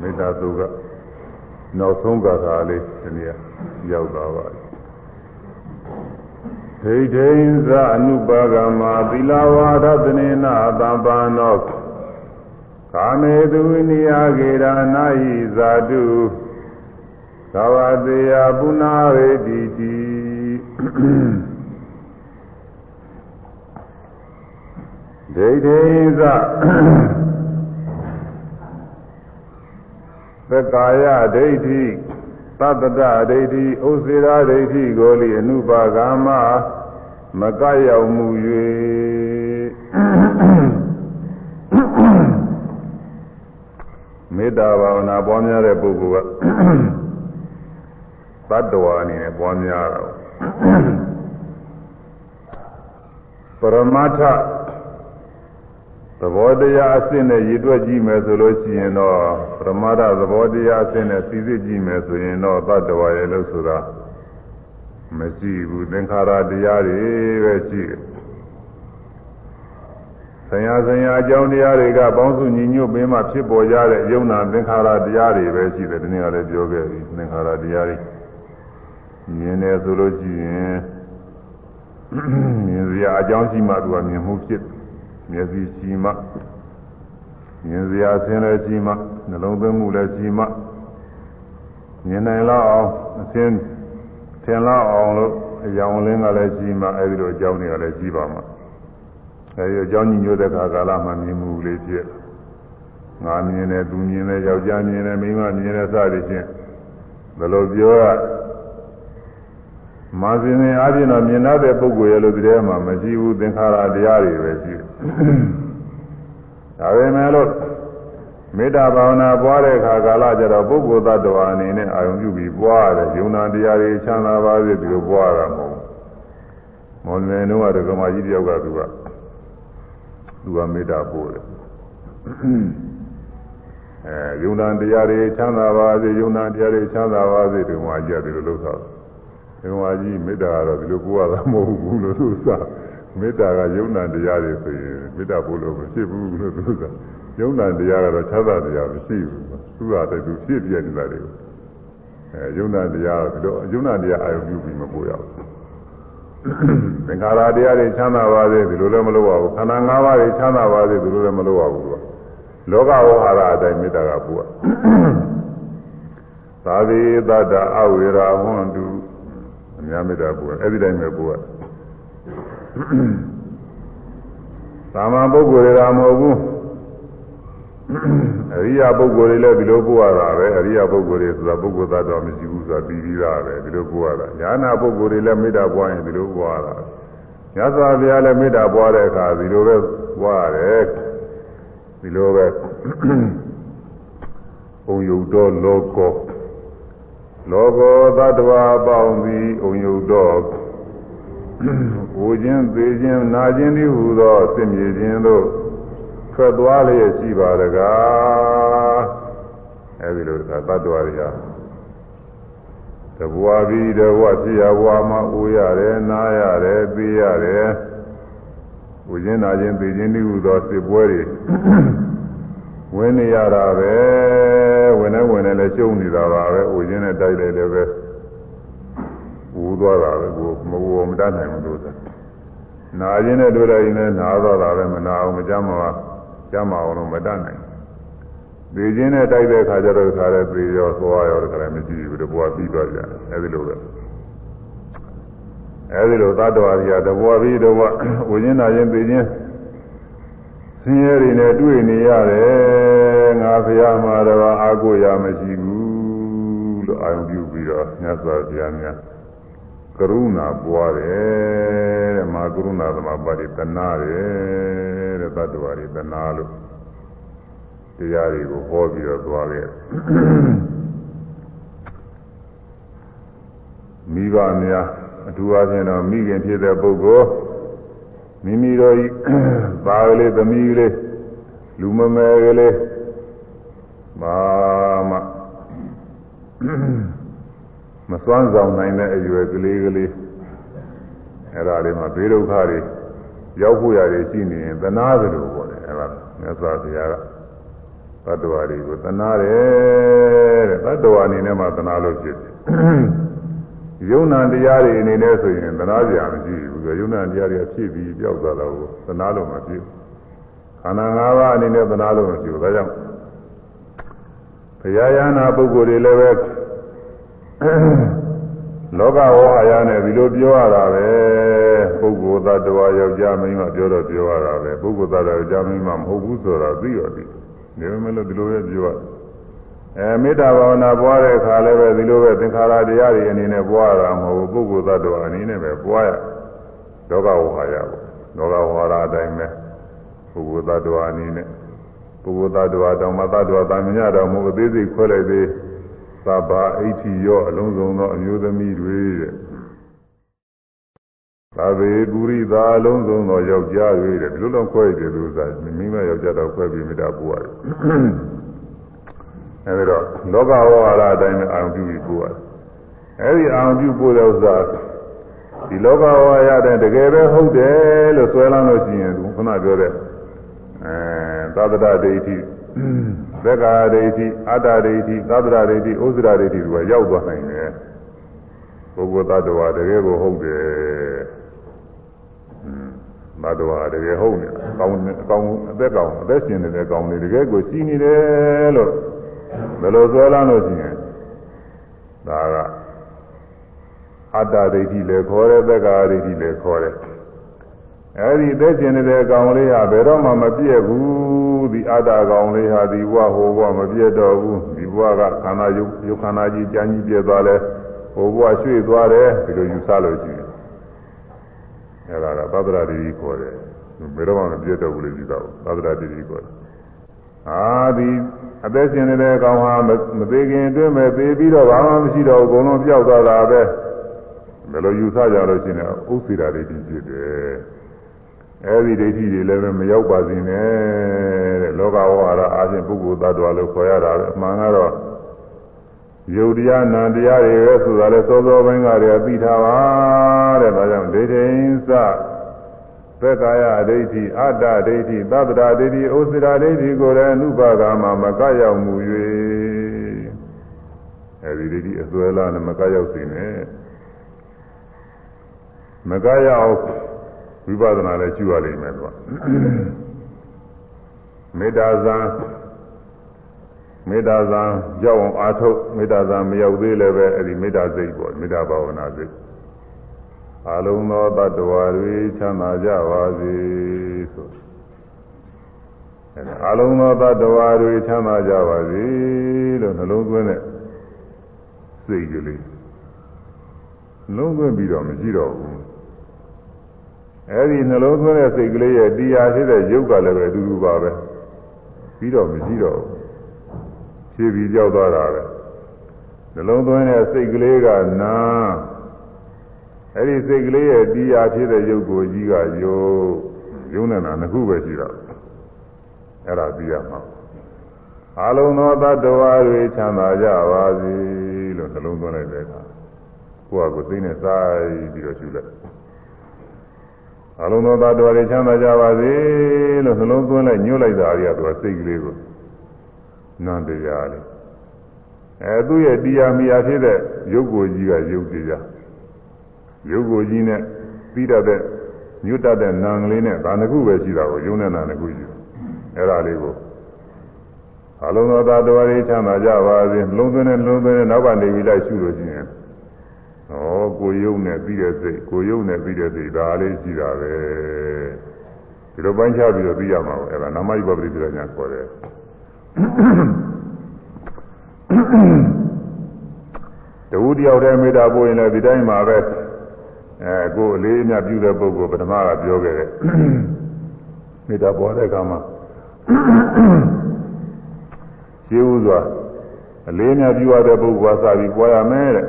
မေတ္တာသုကနောက်ဆုံးကသာလေးဒီနေ့ရောက်သွားပါပြီဒိဋ္ဌိသအနုပါကမသီလဝါဒသနေနာသံပါနောကာမေသူဝိနိယဂေရနာဟိဇာတုသဝတေယပုနာရေတိတိဒိဋ္ဌိသ သက္ကာယဒိဋ္ဌိသတ္တတဒိဋ္ဌိဥစေရာဒိဋ္ဌိကိုလိအနုပါကမမကရောက်မှု၍မေတ္တာဘာဝနာပွားများတဲ့ပုဂ္ဂိုလ်ကသတ္တဝါအနေနဲ့ပွားများတာပရမတ္ထ သဘောတရားအစစ်နဲ့ရည်တွက်ကြည့်မယ်ဆိုလို့ရှိရင်တော့ပရမတ္ထသဘောတရားအစစ်နဲ့စီစစ်ကြည့်မယ်ဆိုရင်တော့သတ္တဝါရဲ့လို့ဆိုတာမရှိဘူးသင်္ခါရတရားတွေပဲရှိတယ်ဆရာဆရာအကြောင်းတရားတွေကပေါင်းစုညီညွတ်ပြီးမှဖြစ်ပေါ်ကြတဲ့ယုံနာသင်္ခါရတရားတွေပဲရှိတယ်ဒီနေ့ကလည်းပြောခဲ့ပြီသင်္ခါရတရားတွေမြင်တယ်ဆိုလို့ရှိရင်မြင်စရာအကြောင်းရှိမှသူကမြင်မှုဖြစ် မျက်စိရှိမှမြင်စရာအဆင်းလည်းရှိမှနှလုံးသွင်းမှုလည်းရှိမှမြင်နိုင်လောက်အောင်အဆင်းထင်လောက်အောင်လို့အယောင်လင်းကလည်းရှိမှအဲဒီလိုအကြောင်းတွေကလည်းရှိပါမှာအဲဒီအကြောင်းညီညွတ်တဲ့ခါကာလမှာမြင်မှုလေးဖြစ်ငါမြင်တယ်သူမြင်တယ်ယောက်ျားမြင်တယ်မိန်းမမြင်တယ်စသည်ဖြင့်ဘယ်လိုပြောရမာဇင်နေအပြင်တော့မြင်တဲ့ပုဂ္ဂိုလ်ရဲ့လို့ဒီထဲမှာမရှိဘူးသင်္ခါရတရားတွေပဲရှိတယ် ဒါပေမဲ့လို့မေတ္တာဘာဝနာပွားတဲ့အခါကာလကျတော့ပုဂ္ဂိုလ်သတ္တဝါအနေနဲ့အာရုံပြုပြီးပွားရတယ်ယုံနာတရားတွေချမ်းသာပါစေဒီလိုပွားတာမဟုတ်မောင်နယ်တော့ကဓမ္မကြီးတယောက်ကသူကသူကမေတ္တာပို့တယ်အဲယုံနာတရားတွေချမ်းသာပါစေယုံနာတရားတွေချမ်းသာပါစေဒီမှာကြည့်တယ်လို့လုပ်တာဒီမှာကြီးမေတ္တာကတော့ဒီလိုကိုရတာမဟုတ်ဘူးလို့သူစ မေတ္တာကယုံနာတရားတွေဆိုရင်မေတ္တာပို့လို့မရှိဘူးလို့သူစယုံနာတရားကတော့ချမ်းသာတရားမရှိဘူးသူကတည်းကဖြစ်ပြနေတာတွေကိုအဲယုံနာတရားဒီလိုယုံနာတရားအာရုံပြုပြီးမပို့ရဘူးသင်္ခါရတရားတွေချမ်းသာပါစေဒီလိုလည်းမလုပ်ရဘူးခန္ဓာ၅ပါးတွေချမ်းသာပါစေဒီလိုလည်းမလုပ်ရဘူးလောကဝဟာရအတိုင်းမေတ္တာကပို့ရသာဝေသတ္တအဝေရာဟွန်တုအများမေတ္တာပို့အဲ့ဒီတိုင်းပဲပို့ရ သာမန်ပုဂ္ဂိုလ်တွေကမဟုတ်ဘူးအရိယာပုဂ္ဂိုလ်တွေလည်းဒီလိုပို့ရတာပဲအရိယာပုဂ္ဂိုလ်တွေဆိုတာပုဂ္ဂိုလ်သတ္တဝါမရှိဘူးဆိုတာပြီးပြီးသားပဲဒီလိုပို့ရတာညာနာပုဂ္ဂိုလ်တွေလည်းမေတ္တာပွားရင်ဒီလိုပွားရတာညသဗျာလည်းမေတ္တာပွားတဲ့အခါဒီလိုပဲပွားရတယ်ဒီလိုပဲဘုံယုတ်တော်လောကောလောကောသတ္တဝါပေါင်းသည်ဘုံယုတ်တော် ဝူခြင်းသေးခြင်းနာခြင်းသည်ဟူသောစင်မြေခြင်းတို့ထွက်သွားလျက်ရှိပါတကားအဲဒီလိုကသတ္တဝါတွေဟာတဘွားပြီးတဘွားဖြစ်ရဘွားမှာအိုးရတယ်နားရတယ်သိရတယ်ဝိညာဉ်နာခြင်းသိခြင်းဒီဟုသောစစ်ပွဲတွေဝင်နေရတာပဲဝင်နေဝင်နေလဲရှုံးနေတာပါပဲဝိညာဉ်နဲ့တိုက်တယ်လည်းပဲ ဝူသွားတာပဲကိုမဝမတတ်နိုင်ဘူးလို့ဆိုနာခြင်းနဲ့တွေ့လိုက်ရင်လည်းနာသွားတာပဲမနာအောင်မကြမ်းပါကျမ်းမာအောင်လို့မတတ်နိုင်သေခြင်းနဲ့တိုက်တဲ့ခါကျတော့ခါရဲသေရောသွားရောတခါလည်းမရှိဘူးတဘွားပြီးတော့ပြန်အဲဒီလိုပဲအဲဒီလိုသတ္တဝါတွေကတဘွားပြီးတော့ဝိညာဉ်နာခြင်းသေခြင်းဆင်းရဲတွေနဲ့တွေ့နေရတယ်ငါဖရာမှာတော့အာကိုရမရှိဘူးလို့အာရုံပြုပြီးတော့မြတ်စွာဘုရားများ ကရုဏာပွားတယ်တဲ့မာကရုဏာသမာပါတိတနာတယ်တဲ့တတ္တဝါတွေတနာလို့တရားတွေကိုဟောပြီးတော့သွားခဲ့မိဘများအထူးအားဖြင့်တော့မိခင်ဖြစ်တဲ့ပုဂ္ဂိုလ်မိမိတို့ဤပါကလေးသမီးကလေးလူမမယ်ကလေးဘာမှ မစွမ်းဆောင်နိုင်တဲ့အရွယ်ကလေးကလေးအဲ့ဒါလေးမှာဘေးဒုက္ခတွေရောက်ဖို့ရတယ်ရှိနေရင်သနာသလိုပေါ့လေအဲ့ဒါမြတ်စွာဘုရားကတတ္တဝါတွေကိုသနာတယ်တဲ့တတ္တဝါအနေနဲ့မှသနာလို့ဖြစ်တယ်ယုံနာတရားတွေအနေနဲ့ဆိုရင်သနာကြမရှိဘူးဆိုယုံနာတရားတွေဖြစ်ပြီးပြောက်သွားတော့သနာလို့မဖြစ်ဘူးခန္ဓာ၅ပါးအနေနဲ့သနာလို့မဖြစ်ဘူးဒါကြောင့်ဘုရားယနာပုဂ္ဂိုလ်တွေလည်းပဲ လောကဝါရနဲ့ဒီလိုပြောရတာပဲပုဂ္ဂိုလ်သတ္တဝါယောက်ျားမိန်းမပြောတော့ပြောရတာပဲပုဂ္ဂိုလ်သတ္တဝါယောက်ျားမိန်းမမဟုတ်ဘူးဆိုတော့သိရောသိနေမလို့ဒီလိုပဲပြောရအဲမေတ္တာဘာဝနာပွားတဲ့အခါလည်းပဲဒီလိုပဲသင်္ခါရတရားတွေအနေနဲ့ပွားရတာမဟုတ်ဘူးပုဂ္ဂိုလ်သတ္တဝါအနေနဲ့ပဲပွားရလောကဝါရပေါ့လောကဝါရအတိုင်းပဲပုဂ္ဂိုလ်သတ္တဝါအနေနဲ့ပုဂ္ဂိုလ်သတ္တဝါတောင်မှသတ္တဝါတာမညတော်မူအသေးစိတ်ခွဲလိုက်သေး သဗ္ဗအဋ္ဌိရောအလုံးစုံသောအမျိုးသမီးတွေတဲ့သဗ္ဗေပုရိသာအလုံးစုံသောယောက်ျားတွေတဲ့ဒီလိုတော့ခွဲရတယ်သူကမိမယောက်ျားတော့ခွဲပြီးမိတာပူရတယ်အဲဒီတော့လောကဝါရအတိုင်းအာရုံပြုပြီးပူရတယ်အဲဒီအာရုံပြုပူတဲ့ဥစ္စာဒီလောကဝါရတဲ့တကယ်ပဲဟုတ်တယ်လို့ဆွဲလန်းလို့ရှိရင်ခုနပြောတဲ့အဲသတ္တဒိဋ္ဌိ သက္ကာဒိဋ္ဌိအတ္တဒိဋ္ဌိသဗ္ဗရာဒိဋ္ဌိဥစ္စရာဒိဋ္ဌိတွေကရောက်သွားနိုင်တယ်ပုဂ္ဂိုလ်သတ္တဝါတကယ်ကိုဟုတ်တယ်သတ္တဝါတကယ်ဟုတ်နေအကောင်းအကောင်းအသက်ကောင်အသက်ရှင်နေတဲ့အကောင်တွေတကယ်ကိုရှိနေတယ်လို့ဘယ်လိုဆွဲလန်းလို့ရှိရင်ဒါကအတ္တဒိဋ္ဌိလည်းခေါ်တယ်သက္ကာဒိဋ္ဌိလည်းခေါ်တယ်အဲဒီသက်ရှင်နေတဲ့အကောင်လေးဟာဘယ်တော့မှမပြည့်ဘူးဒီ အတ္တကောင်လေးဟာဒီဘဝဟိုဘဝမပြည့်တော့ဘူးဒီဘဝကခန္ဓာယုတ်ယုတ်ခန္ဓာကြီးကြမ်းကြီးပြည့်သွားလဲဟိုဘဝရွှေ့သွားတယ်ဒီလိုယူဆလို့ရှိရင်အဲဒါကသဒ္ဒရာတိခေါ်တယ်ဘယ်တော့မှမပြည့်တော့ဘူးလို့ယူဆဘူးသဒ္ဒရာတိခေါ်တယ်အာဒီအသက်ရှင်နေတဲ့အကောင်ဟာမသေးခင်အတွင်းမဲ့သေပြီးတော့ဘာမှမရှိတော့ဘူးအကုန်လုံးပျောက်သွားတာပဲဘယ်လိုယူဆကြလို့ရှိရင်ဥစ္စေရာတွေဖြစ်တယ် အဲဒီဒိဋ္ဌိတွေလည်းပဲမရောက်ပါစေနဲ့တဲ့လောကဝါဒအားဖြင့်ပုဂ္ဂိုလ်သတ္တဝါလို့ခေါ်ရတာပဲအမှန်ကတော့ယုတ်တရားနာတရားတွေပဲဆိုတာလဲစောစောပိုင်းကတည်းကသိထားပါတဲ့ဒါကြောင့်ဒိဋ္ဌိသသက္ကာယဒိဋ္ဌိအတ္တဒိဋ္ဌိသဗ္ဗရာဒိဋ္ဌိဩစိရာဒိဋ္ဌိကိုလည်းအနုပါကမှာမကရောက်မူ၍အဲဒီဒိဋ္ဌိအစွဲလားနဲ့မကရောက်စေနဲ့မကရောက် ဝိပဿနာလည်းကျူရလိမ့်မယ်သူကမေတ္တာဇံမေတ္တာဇံရောက်အောင်အာထုတ်မေတ္တာဇံမရောက်သေးလည်းပဲအဲ့ဒီမေတ္တာစိတ်ပေါ့မေတ္တာဘာဝနာစိတ်အလုံးသောတ attva တွေချမ်းသာကြပါစေဆိုအလုံးသောတ attva တွေချမ်းသာကြပါစေလို့နှလုံးသွင်းတဲ့စိတ်ကလေးလုံးသွင်းပြီးတော့မရှိတော့ဘူး အဲဒီနှလုံးသွင်းတဲ့စိတ်ကလေးရဲ့တရားဖြစ်တဲ့ရုပ်ကလည်းပဲအတူတူပါပဲပြီးတော့မရှိတော့ဘူးဖြည့်ပြီးကြောက်သွားတာပဲနှလုံးသွင်းတဲ့စိတ်ကလေးကနာအဲဒီစိတ်ကလေးရဲ့တရားဖြစ်တဲ့ရုပ်ကိုကြီးကယုတ်ယုံနေတာနှစ်ခုပဲရှိတော့အဲ့ဒါပြီးရမှာအလုံးသောတ attva တွေချမ်းသာကြပါစေလို့နှလုံးသွင်းလိုက်တဲ့အခါကိုယ့်အကိုသိနေစားပြီးတော့ရှုလိုက် အလုံးသောသားတော်တွေချမ်းသာကြပါစေလို့နှလုံးသွင်းလိုက်ညှို့လိုက်တာကြီးကသူကစိတ်ကလေးကိုနန္တရားလေးအဲသူ့ရဲ့တရားမိယာဖြစ်တဲ့ရုပ်ကိုယ်ကြီးကရုပ်တရားရုပ်ကိုယ်ကြီးနဲ့ပြီးတတ်တဲ့ညွတ်တတ်တဲ့နာမ်ကလေးနဲ့ဒါနှစ်ခုပဲရှိတာကိုယုံနဲ့နာနှစ်ခုရှိတယ်အဲဒါလေးကိုအလုံးသောသားတော်တွေချမ်းသာကြပါစေနှလုံးသွင်းနဲ့နှလုံးသွင်းနဲ့နောက်ကနေပြီးလိုက်ရှုလို့ရှိရင် ဩကိုယုံနဲ့ပြီးတဲ့စိတ်ကိုယုံနဲ့ပြီးတဲ့စိတ်ဒါလေးရှိတာပဲဒီလိုပိုင်းခြားပြီးတော့သိရမှာပဲအဲ့ဒါနာမယုပပရိသေညာခေါ်တယ်တဝူတယောက်တည်းမေတ္တာပို့ရင်လည်းဒီတိုင်းမှာပဲအဲကိုအလေးအမြတ်ပြုတဲ့ပုဂ္ဂိုလ်ပထမကပြောခဲ့တယ်မေတ္တာပေါ်တဲ့အခါမှာရှင်းဥစွာအလေးအမြတ်ပြုရတဲ့ပုဂ္ဂိုလ်ကစပြီးပွားရမယ်တဲ့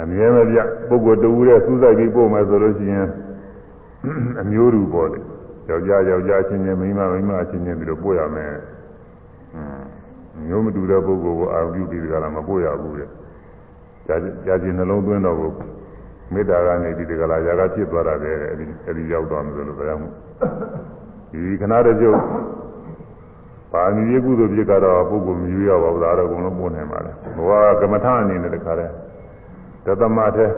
အမြဲမပြပုဂ္ဂိုလ်တူတဲ့စူးစိုက်ပြီးပို့မယ်ဆိုလို့ရှိရင်အမျိုးတူပေါ်တယ်ယောက်ျားယောက်ျားချင်းချင်းမိန်းမမိန်းမချင်းချင်းပြီးတော့ပို့ရမယ်မျိုးမတူတဲ့ပုဂ္ဂိုလ်ကိုအာရုံပြုပြီးကြလားမပို့ရဘူးတဲ့ကြာကြာချင်းနှလုံးသွင်းတော့ကိုမေတ္တာကနေဒီတကလားຢာကဖြစ်သွားတာပဲအဲဒီအဲဒီရောက်သွားမယ်ဆိုလို့ဒါကြောင့်ဒီခဏတည်းကျုပ် ပါမီရကုသိုလ်ဖြစ်ကတော့ပုဂ္ဂိုလ်မြူရပါဘူးဒါတော့အကုန်လုံးပို့နိုင်ပါလေဘဝကမ္မထအနေနဲ့တခါတည်းတသမတဲ့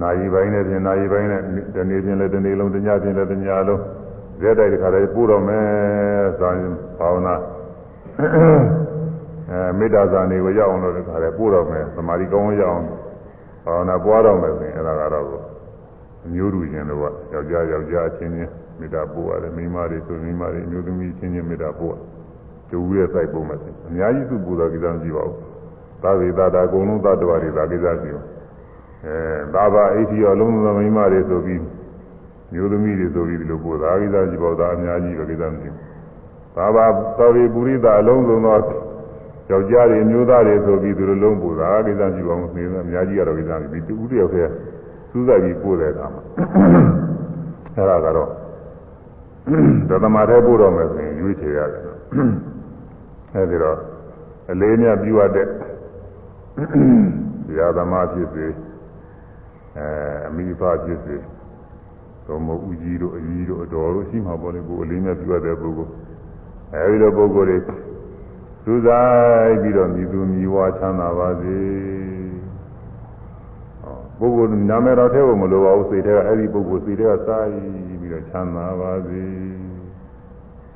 နာယီပိုင်းနဲ့ပြင်နာယီပိုင်းနဲ့တနေ့ပြင်လည်းတနေ့လုံးတညပြင်လည်းတညလုံးရက်တိုက်တခါတည်းပို့တော့မယ်ဆိုရင်ဘာဝနာအဲမေတ္တာဇာနေကိုရောက်အောင်လို့တခါတည်းပို့တော့မယ်သမာဓိကောင်းရောက်အောင်ဘာဝနာပွားတော့မယ်ဆိုရင်အဲ့ဒါကတော့အမျိုးလူချင်းတို့ကယောက်ျားယောက်ျားအချင်းချင်း မေတ္တာပို့ရတယ်မိန်းမတွေဆိုမိန်းမတွေအမျိုးသမီးချင်းချင်းမေတ္တာပို့ကျူရဲ့စိုက်ပို့မယ်ဆိုအများကြီးစုပူတော်ကိစ္စမရှိပါဘူးသာဝေသာတာအကုန်လုံးသတ္တဝါတွေဒါကိစ္စရှိဘူးအဲသာဘာအိဋ္ဌိရောလုံးလုံးမိန်းမတွေဆိုပြီးမျိုးသမီးတွေဆိုပြီးဒီလိုပို့တာကိစ္စရှိပါတော့အများကြီးပဲကိစ္စမရှိဘူးသာဘာသာဝေပုရိသအလုံးစုံသောယောက်ျားတွေမျိုးသားတွေဆိုပြီးသူတို့လုံးပို့တာကိစ္စရှိပါဘူးနေအများကြီးကတော့ကိစ္စမရှိဘူးတူတယောက်တည်းစူးစိုက်ပြီးပို့တဲ့အခါမှာအဲဒါကတော့ သတ္တမထဲပို့တော့မယ်ဆိုရင်ရွေးချယ်ရတယ်အဲဒီတော့အလေးမြတ်ပြုရတဲ့ဇာသမားဖြစ်စေအဲအမိဖဖြစ်စေသို့မဟုတ်ဦးကြီးတို့အကြီးတို့အတော်တို့ရှိမှာပေါ့လေကိုအလေးမြတ်ပြုရတဲ့ပုဂ္ဂိုလ်အဲဒီလိုပုဂ္ဂိုလ်တွေစူးစိုက်ပြီးတော့မြည်သူမြည်ဝါချမ်းသာပါစေပုဂ္ဂိုလ်နာမည်တော်ထဲကိုမလိုပါဘူးစိတ်ထဲကအဲ့ဒီပုဂ္ဂိုလ်စိတ်ထဲကစာရည် ပြီးတော့ချမ်းသာပါစေ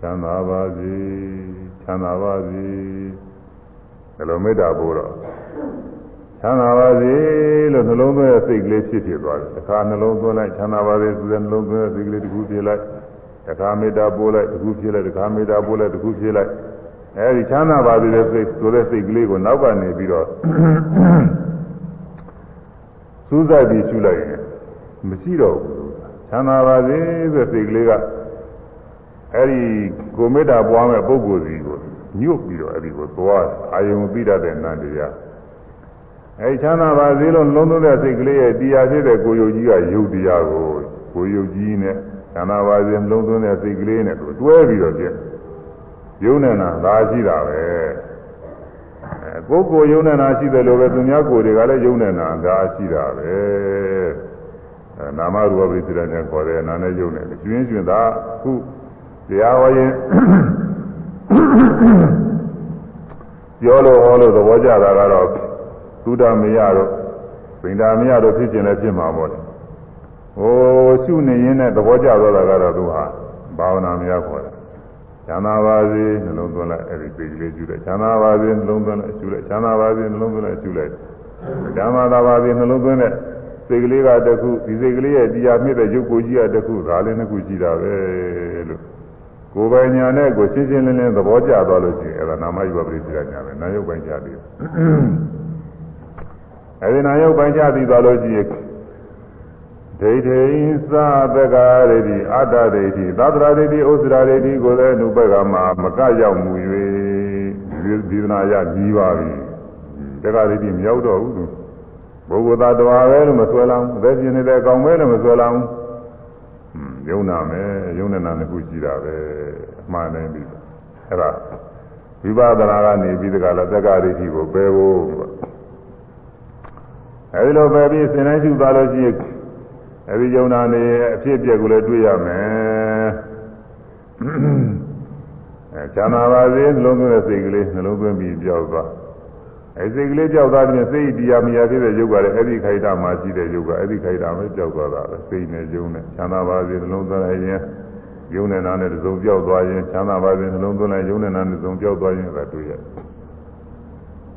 ချမ်းသာပါစေချမ်းသာပါစေဘယ်လိုမေတ္တာပို့တော့ချမ်းသာပါစေလို့နှလုံးသွင်းတဲ့စိတ်ကလေးဖြစ်ဖြစ်သွားတယ်တစ်ခါနှလုံးသွင်းလိုက်ချမ်းသာပါစေဆိုတဲ့နှလုံးသွင်းတဲ့စိတ်ကလေးတစ်ခုဖြစ်လိုက်တစ်ခါမေတ္တာပို့လိုက်တစ်ခုဖြစ်လိုက်တစ်ခါမေတ္တာပို့လိုက်တစ်ခုဖြစ်လိုက်အဲဒီချမ်းသာပါစေတဲ့စိတ်ဆိုတဲ့စိတ်ကလေးကိုနောက်ကနေပြီးတော့စူးစိုက်ပြီးရှုလိုက်ရင်မရှိတော့ဘူး ချမ်းသာပါစေဆိုတဲ့စိတ်ကလေးကအဲဒီကိုမေတ္တာပွားမဲ့ပုဂ္ဂိုလ်စီကိုညှုတ်ပြီးတော့အဲဒီကိုသွားအာယုံသိတတ်တဲ့နန္တရားအဲဒီချမ်းသာပါစေလို့လုံးသွင်းတဲ့စိတ်ကလေးရဲ့တရားဖြစ်တဲ့ကိုယုတ်ကြီးကယုတ်တရားကိုကိုယုတ်ကြီးနဲ့ချမ်းသာပါစေလုံးသွင်းတဲ့စိတ်ကလေးနဲ့တွဲပြီးတော့ကျင့်ယုံနေတာဒါရှိတာပဲအဲကိုယ်ကိုယုံနေတာရှိတယ်လို့ပဲသူများကိုယ်တွေကလည်းယုံနေတာဒါရှိတာပဲအဲ နာမရူပပရိစ္ဆေဒနဲ့ခေါ်တယ်နာနဲ့ယုံတယ်ကျွင်းကျွင်းသာခုတရားဟောရင်ပြောလို့ဟောလို့သဘောကျတာကတော့သုဒ္ဓမယတို့ဗိန္ဒာမယတို့ဖြစ်ခြင်းလည်းဖြစ်မှာပေါ့လေဟိုရှုနေရင်နဲ့သဘောကျသွားတာကတော့သူဟာဘာဝနာမယခေါ်တယ်ချမ်းသာပါစေနှလုံးသွင်းလိုက်အဲ့ဒီစိတ်ကလေးကျူလိုက်ချမ်းသာပါစေနှလုံးသွင်းလိုက်ကျူလိုက်ချမ်းသာပါစေနှလုံးသွင်းလိုက်ကျူလိုက်ချမ်းသာပါစေနှလုံးသွင်းတဲ့ စိတ်ကလေးကတခုဒီစိတ်ကလေးရဲ့တရားမြင့်တဲ့ရုပ်ကိုကြီးကတခုဒါလည်းတစ်ခုရှိတာပဲလို့ကိုယ်ပိုင်ညာနဲ့ကိုရှင်းရှင်းလင်းလင်းသဘောကျသွားလို့ရှိရင်အဲ့ဒါနာမယုပပရိစ္ဆေညာပဲနာယုတ်ပိုင်ချပြီးအဲ့ဒီနာယုတ်ပိုင်ချပြီးသွားလို့ရှိရင်ဒိဋ္ဌိသာသက္ကာရတိအတ္တဒိဋ္ဌိသတ္တရာဒိဋ္ဌိဥစ္စရာဒိဋ္ဌိကိုလည်းနုပကမှာမကရောက်မူ၍ဒီသနာရကြီးပါပြီတက္ကဒိဋ္ဌိမရောက်တော့ဘူးသူ ပုဂ္ဂိုလ်သားတော်ပဲလို့မဆွဲလောင်းအသက်ရှင်နေတဲ့အကောင်ပဲလို့မဆွဲလောင်းယုံနာမယ်ယုံနေတာတစ်ခုရှိတာပဲအမှန်တည်းပြီးအဲ့ဒါဝိပဿနာကနေပြီးတကလားသက္ကာဒိဋ္ဌိကိုပယ်ဖို့အဲဒီလိုပယ်ပြီးစဉ်းတိုင်းရှုသွားလို့ရှိရင်အဲဒီယုံနာနေအဖြစ်အပျက်ကိုလည်းတွေ့ရမယ်အဲချမ်းသာပါစေနှလုံးသွင်းတဲ့စိတ်ကလေးနှလုံးသွင်းပြီးကြောက်သွား အဲစိတ်ကလေးကြောက်သွားတဲ့စိတ်တရားမရဖြစ်တဲ့ယုတ်ကလည်းအဲ့ဒီခိုက်တာမှရှိတဲ့ယုတ်ကအဲ့ဒီခိုက်တာပဲကြောက်သွားတာပဲစိတ်နဲ့ယုံနဲ့ချမ်းသာပါစေနှလုံးသွင်းလိုက်ရင်ယုံနဲ့နာနဲ့သုံးကြောက်သွားရင်ချမ်းသာပါစေနှလုံးသွင်းလိုက်ယုံနဲ့နာနဲ့သုံးကြောက်သွားရင်ပဲတွေ့ရ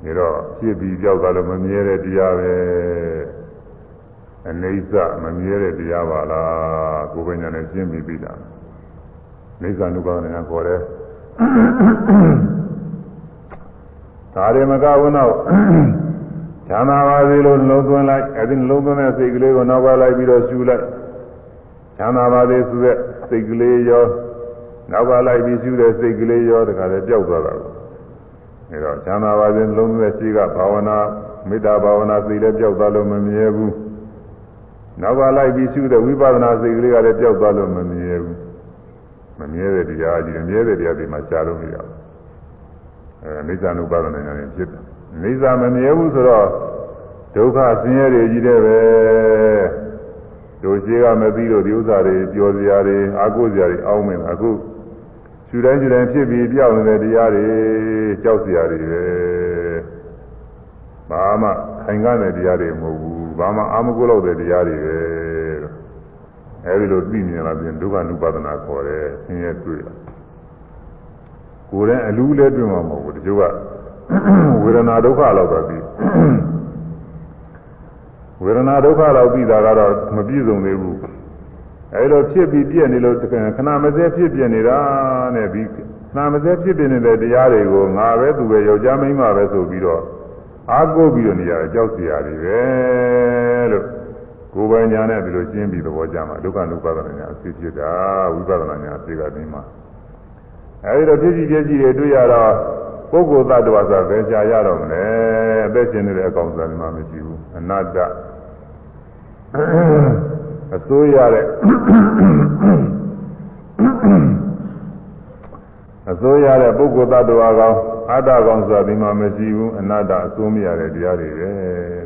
တယ်ဒါတော့ဖြစ်ပြီးကြောက်သွားလို့မမြဲတဲ့တရားပဲအနေစမမြဲတဲ့တရားပါလားကိုယ်ပညာနဲ့ရှင်းပြီးပြီလားနေသနုပါဒနာခေါ်တယ် ဒါတွေမကဘူးတော့ချမ်းသာပါစေလို့နှလုံးသွင်းလိုက်အဲဒီနှလုံးသွင်းတဲ့စိတ်ကလေးကိုနောက်ကလိုက်ပြီးတော့ရှူလိုက်ချမ်းသာပါစေဆိုတဲ့စိတ်ကလေးရောနောက်ကလိုက်ပြီးရှူတဲ့စိတ်ကလေးရောတခါတည်းပျောက်သွားတာအဲတော့ချမ်းသာပါစေနှလုံးသွင်းတဲ့ရှိကဘာဝနာမေတ္တာဘာဝနာစိတ်လည်းပျောက်သွားလို့မမြဲဘူးနောက်ကလိုက်ပြီးရှုတဲ့ဝိပဿနာစိတ်ကလေးကလည်းပျောက်သွားလို့မမြဲဘူးမမြဲတဲ့တရားကြီးမြဲတဲ့တရားတွေမှာရှားလို့မရဘူး အဲနိစ္စ ानु ပါဒနာဉာဏ်ဖြစ်တယ်နိစ္စမမြဲဘူးဆိုတော့ဒုက္ခဆင်းရဲတွေကြီးတဲ့ပဲတို့ရှိကမသိလို့ဒီဥစ္စာတွေပျော်စရာတွေအာကိုစရာတွေအောင်းမင်းအခုခြူတိုင်းခြူတိုင်းဖြစ်ပြီးပြောင်းနေတဲ့တရားတွေကြောက်စရာတွေပဲဘာမှခိုင်ကားတဲ့တရားတွေမဟုတ်ဘူးဘာမှအာမကုလို့တဲ့တရားတွေပဲအဲဒီလိုသိမြင်လာပြင်ဒုက္ခ ानु ပါဒနာခေါ်တယ်ဆင်းရဲတွေ့တာ ကိုယ်နဲ့အလူးလည်းတွေ့မှာမဟုတ်ဘူးတချို့ကဝေဒနာဒုက္ခလောက်တော့ပြီးဝေဒနာဒုက္ခတော့ပြီးတာကတော့မပြည့်စုံသေးဘူးအဲလိုဖြစ်ပြီးပြည့်နေလို့ခဏမစဲဖြစ်ပြနေတာနဲ့ပြီးခဏမစဲဖြစ်ပြနေတဲ့တရားတွေကိုငါပဲသူပဲယောက်ျားမိန်းမပဲဆိုပြီးတော့အားကိုးပြီးတော့နေရတယ်ကြောက်စရာတွေပဲလို့ကိုယ်ပိုင်ညာနဲ့ဒီလိုရှင်းပြီးသဘောကျမှာဒုက္ခနုပါဒနာညာအဖြစ်ဖြစ်တာဝိပဿနာညာအဖြစ်ကတင်းမှာ အဲဒီတော့ဖြစ်ကြည့်ဖြစ်ကြည့်တွေတွေ့ရတော့ပုဂ္ဂိုလ်သတ္တဝါဆိုဘယ်ကြာရတော့မလဲအသက်ရှင်နေတဲ့အကောင်စားမှမရှိဘူးအနတ္တအစိုးရတဲ့အစိုးရတဲ့ပုဂ္ဂိုလ်သတ္တဝါကောင်အတ္တကောင်ဆိုတာဒီမှာမရှိဘူးအနတ္တအစိုးမရတဲ့တရားတွေပဲ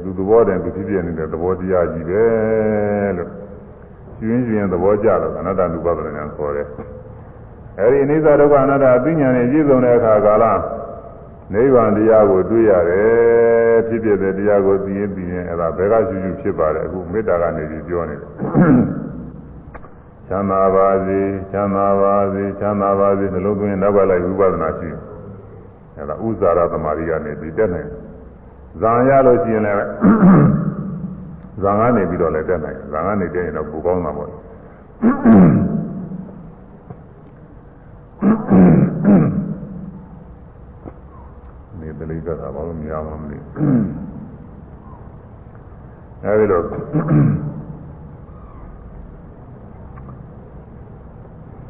သူသဘောတည်းသူဖြစ်ပြနေတဲ့သဘောတရားကြီးပဲလို့ကျွင်းကျွင်းသဘောကြတော့အနတ္တနုပါဒနာခေါ်တယ် အဲဒီအနိစ္စဒုက္ခအနတ္တအသိဉာဏ်နဲ့ပြည့်စုံတဲ့အခါကာလနိဗ္ဗာန်တရားကိုတွေ့ရတယ်ဖြစ်ဖြစ်တဲ့တရားကိုသိရင်သိရင်အဲ့ဒါဘယ်ကရှုရှုဖြစ်ပါတယ်အခုမေတ္တာကနေပြီးပြောနေတယ်ချမ်းသာပါစေချမ်းသာပါစေချမ်းသာပါစေနှလုံးသွင်းနောက်ကလိုက်ဝိပဿနာရှိအဲ့ဒါဥဇာရသမารီကနေပြီးတက်နိုင်ဇာရလို့ရှိရင်လည်းဇာကနေပြီးတော့လည်းတက်နိုင်ဇာကနေတက်ရင်တော့ပူကောင်းတာပေါ့နေတ လိကတာဘာလို့မရမှမလဲအဲဒီလို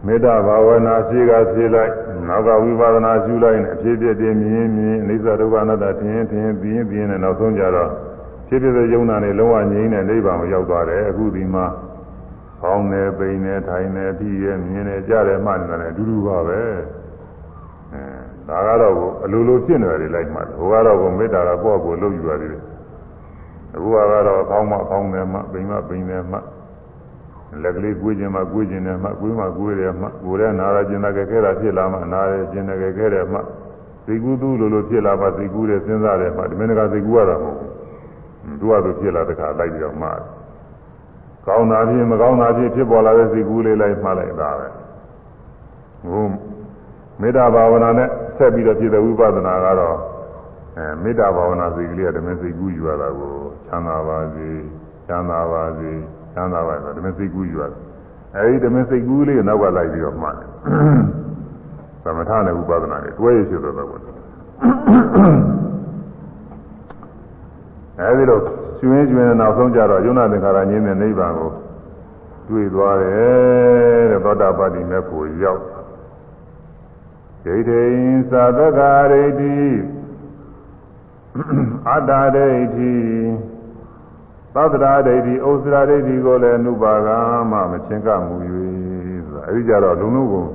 မေတ္တာဘာဝနာရှိကဖြေလိုက်နောက်ကဝိပဿနာရှုလိုက်နဲ့အဖြစ်ဖြစ်တည်းမြင်မြင်အိသဒုက္ခအနတ္တထင်ရင်ထင်ပြီးရင်ပြီးရင်နောက်ဆုံးကြတော့ဖြစ်ဖြစ်တဲ့ယုံနာနဲ့လုံးဝငြိမ်းတဲ့နိဗ္ဗာန်ကိုရောက်သွားတယ်အခုဒီမှာဖောင်းနေပိန်နေထိုင်နေပြီးရမြင်နေကြတယ်မှနေတယ်အတူတူပါပဲအဲ ဒါကတော့အလိုလိုဖြစ်နေတယ်လိုက်မှဟိုကတော့ကိုမေတ္တာကကိုယ့်ကိုယ်လုပ်ယူရတယ်အခုကတော့ဖောင်းမှဖောင်းနေမှပိန်မှပိန်နေမှလက်ကလေးကွေးခြင်းမှကွေးခြင်းနဲ့မှကွေးမှကွေးတယ်မှကိုယ်ရဲ့နာရခြင်းနဲ့ခဲတာဖြစ်လာမှနာရခြင်းနဲ့ခဲတယ်မှသိကူးသူလိုလိုဖြစ်လာမှသိကူးတယ်စဉ်းစားတယ်မှဒီမင်းကသိကူးရတာမဟုတ်ဘူးသူကသူဖြစ်လာတဲ့ခါလိုက်ပြီးတော့မှကောင်းတာဖြစ်မကောင်းတာဖြစ်ဖြစ်ပေါ်လာတဲ့သိကူးလေးလိုက်မှလိုက်တာပဲဟို မေတ္တာဘာဝနာနဲ့ဆက်ပြီးတော့ဖြစ်တဲ့ဝိပဿနာကတော့အဲမေတ္တာဘာဝနာစိတ်ကလေးကဓမ္မစိတ်ကူးယူရတာကိုချမ်းသာပါစေချမ်းသာပါစေချမ်းသာပါဆိုဓမ္မစိတ်ကူးယူရတယ်အဲဒီဓမ္မစိတ်ကူးလေးကိုနောက်ကလိုက်ပြီးတော့မှတ်တယ်သမထနဲ့ဥပဒနာတွေတွဲရရှိတော့တော့အဲဒီလိုကျွင်းကျွင်းနောက်ဆုံးကြတော့ယုံနာသင်္ခါရငြင်းတဲ့နိဗ္ဗာန်ကိုတွေ့သွားတယ်တဲ့သောတာပတိမေဖို့ရောက် ဒိဋ္ဌိသာသကရိတိအတ္တဒိဋ္ဌိသတ္တရာဒိဋ္ဌိဩစရာဒိဋ္ဌိကိုလည်းအနုပါကမှမချင်းကမှု၍ဆိုတာအဲဒီကြတော့လုံးလုံးကို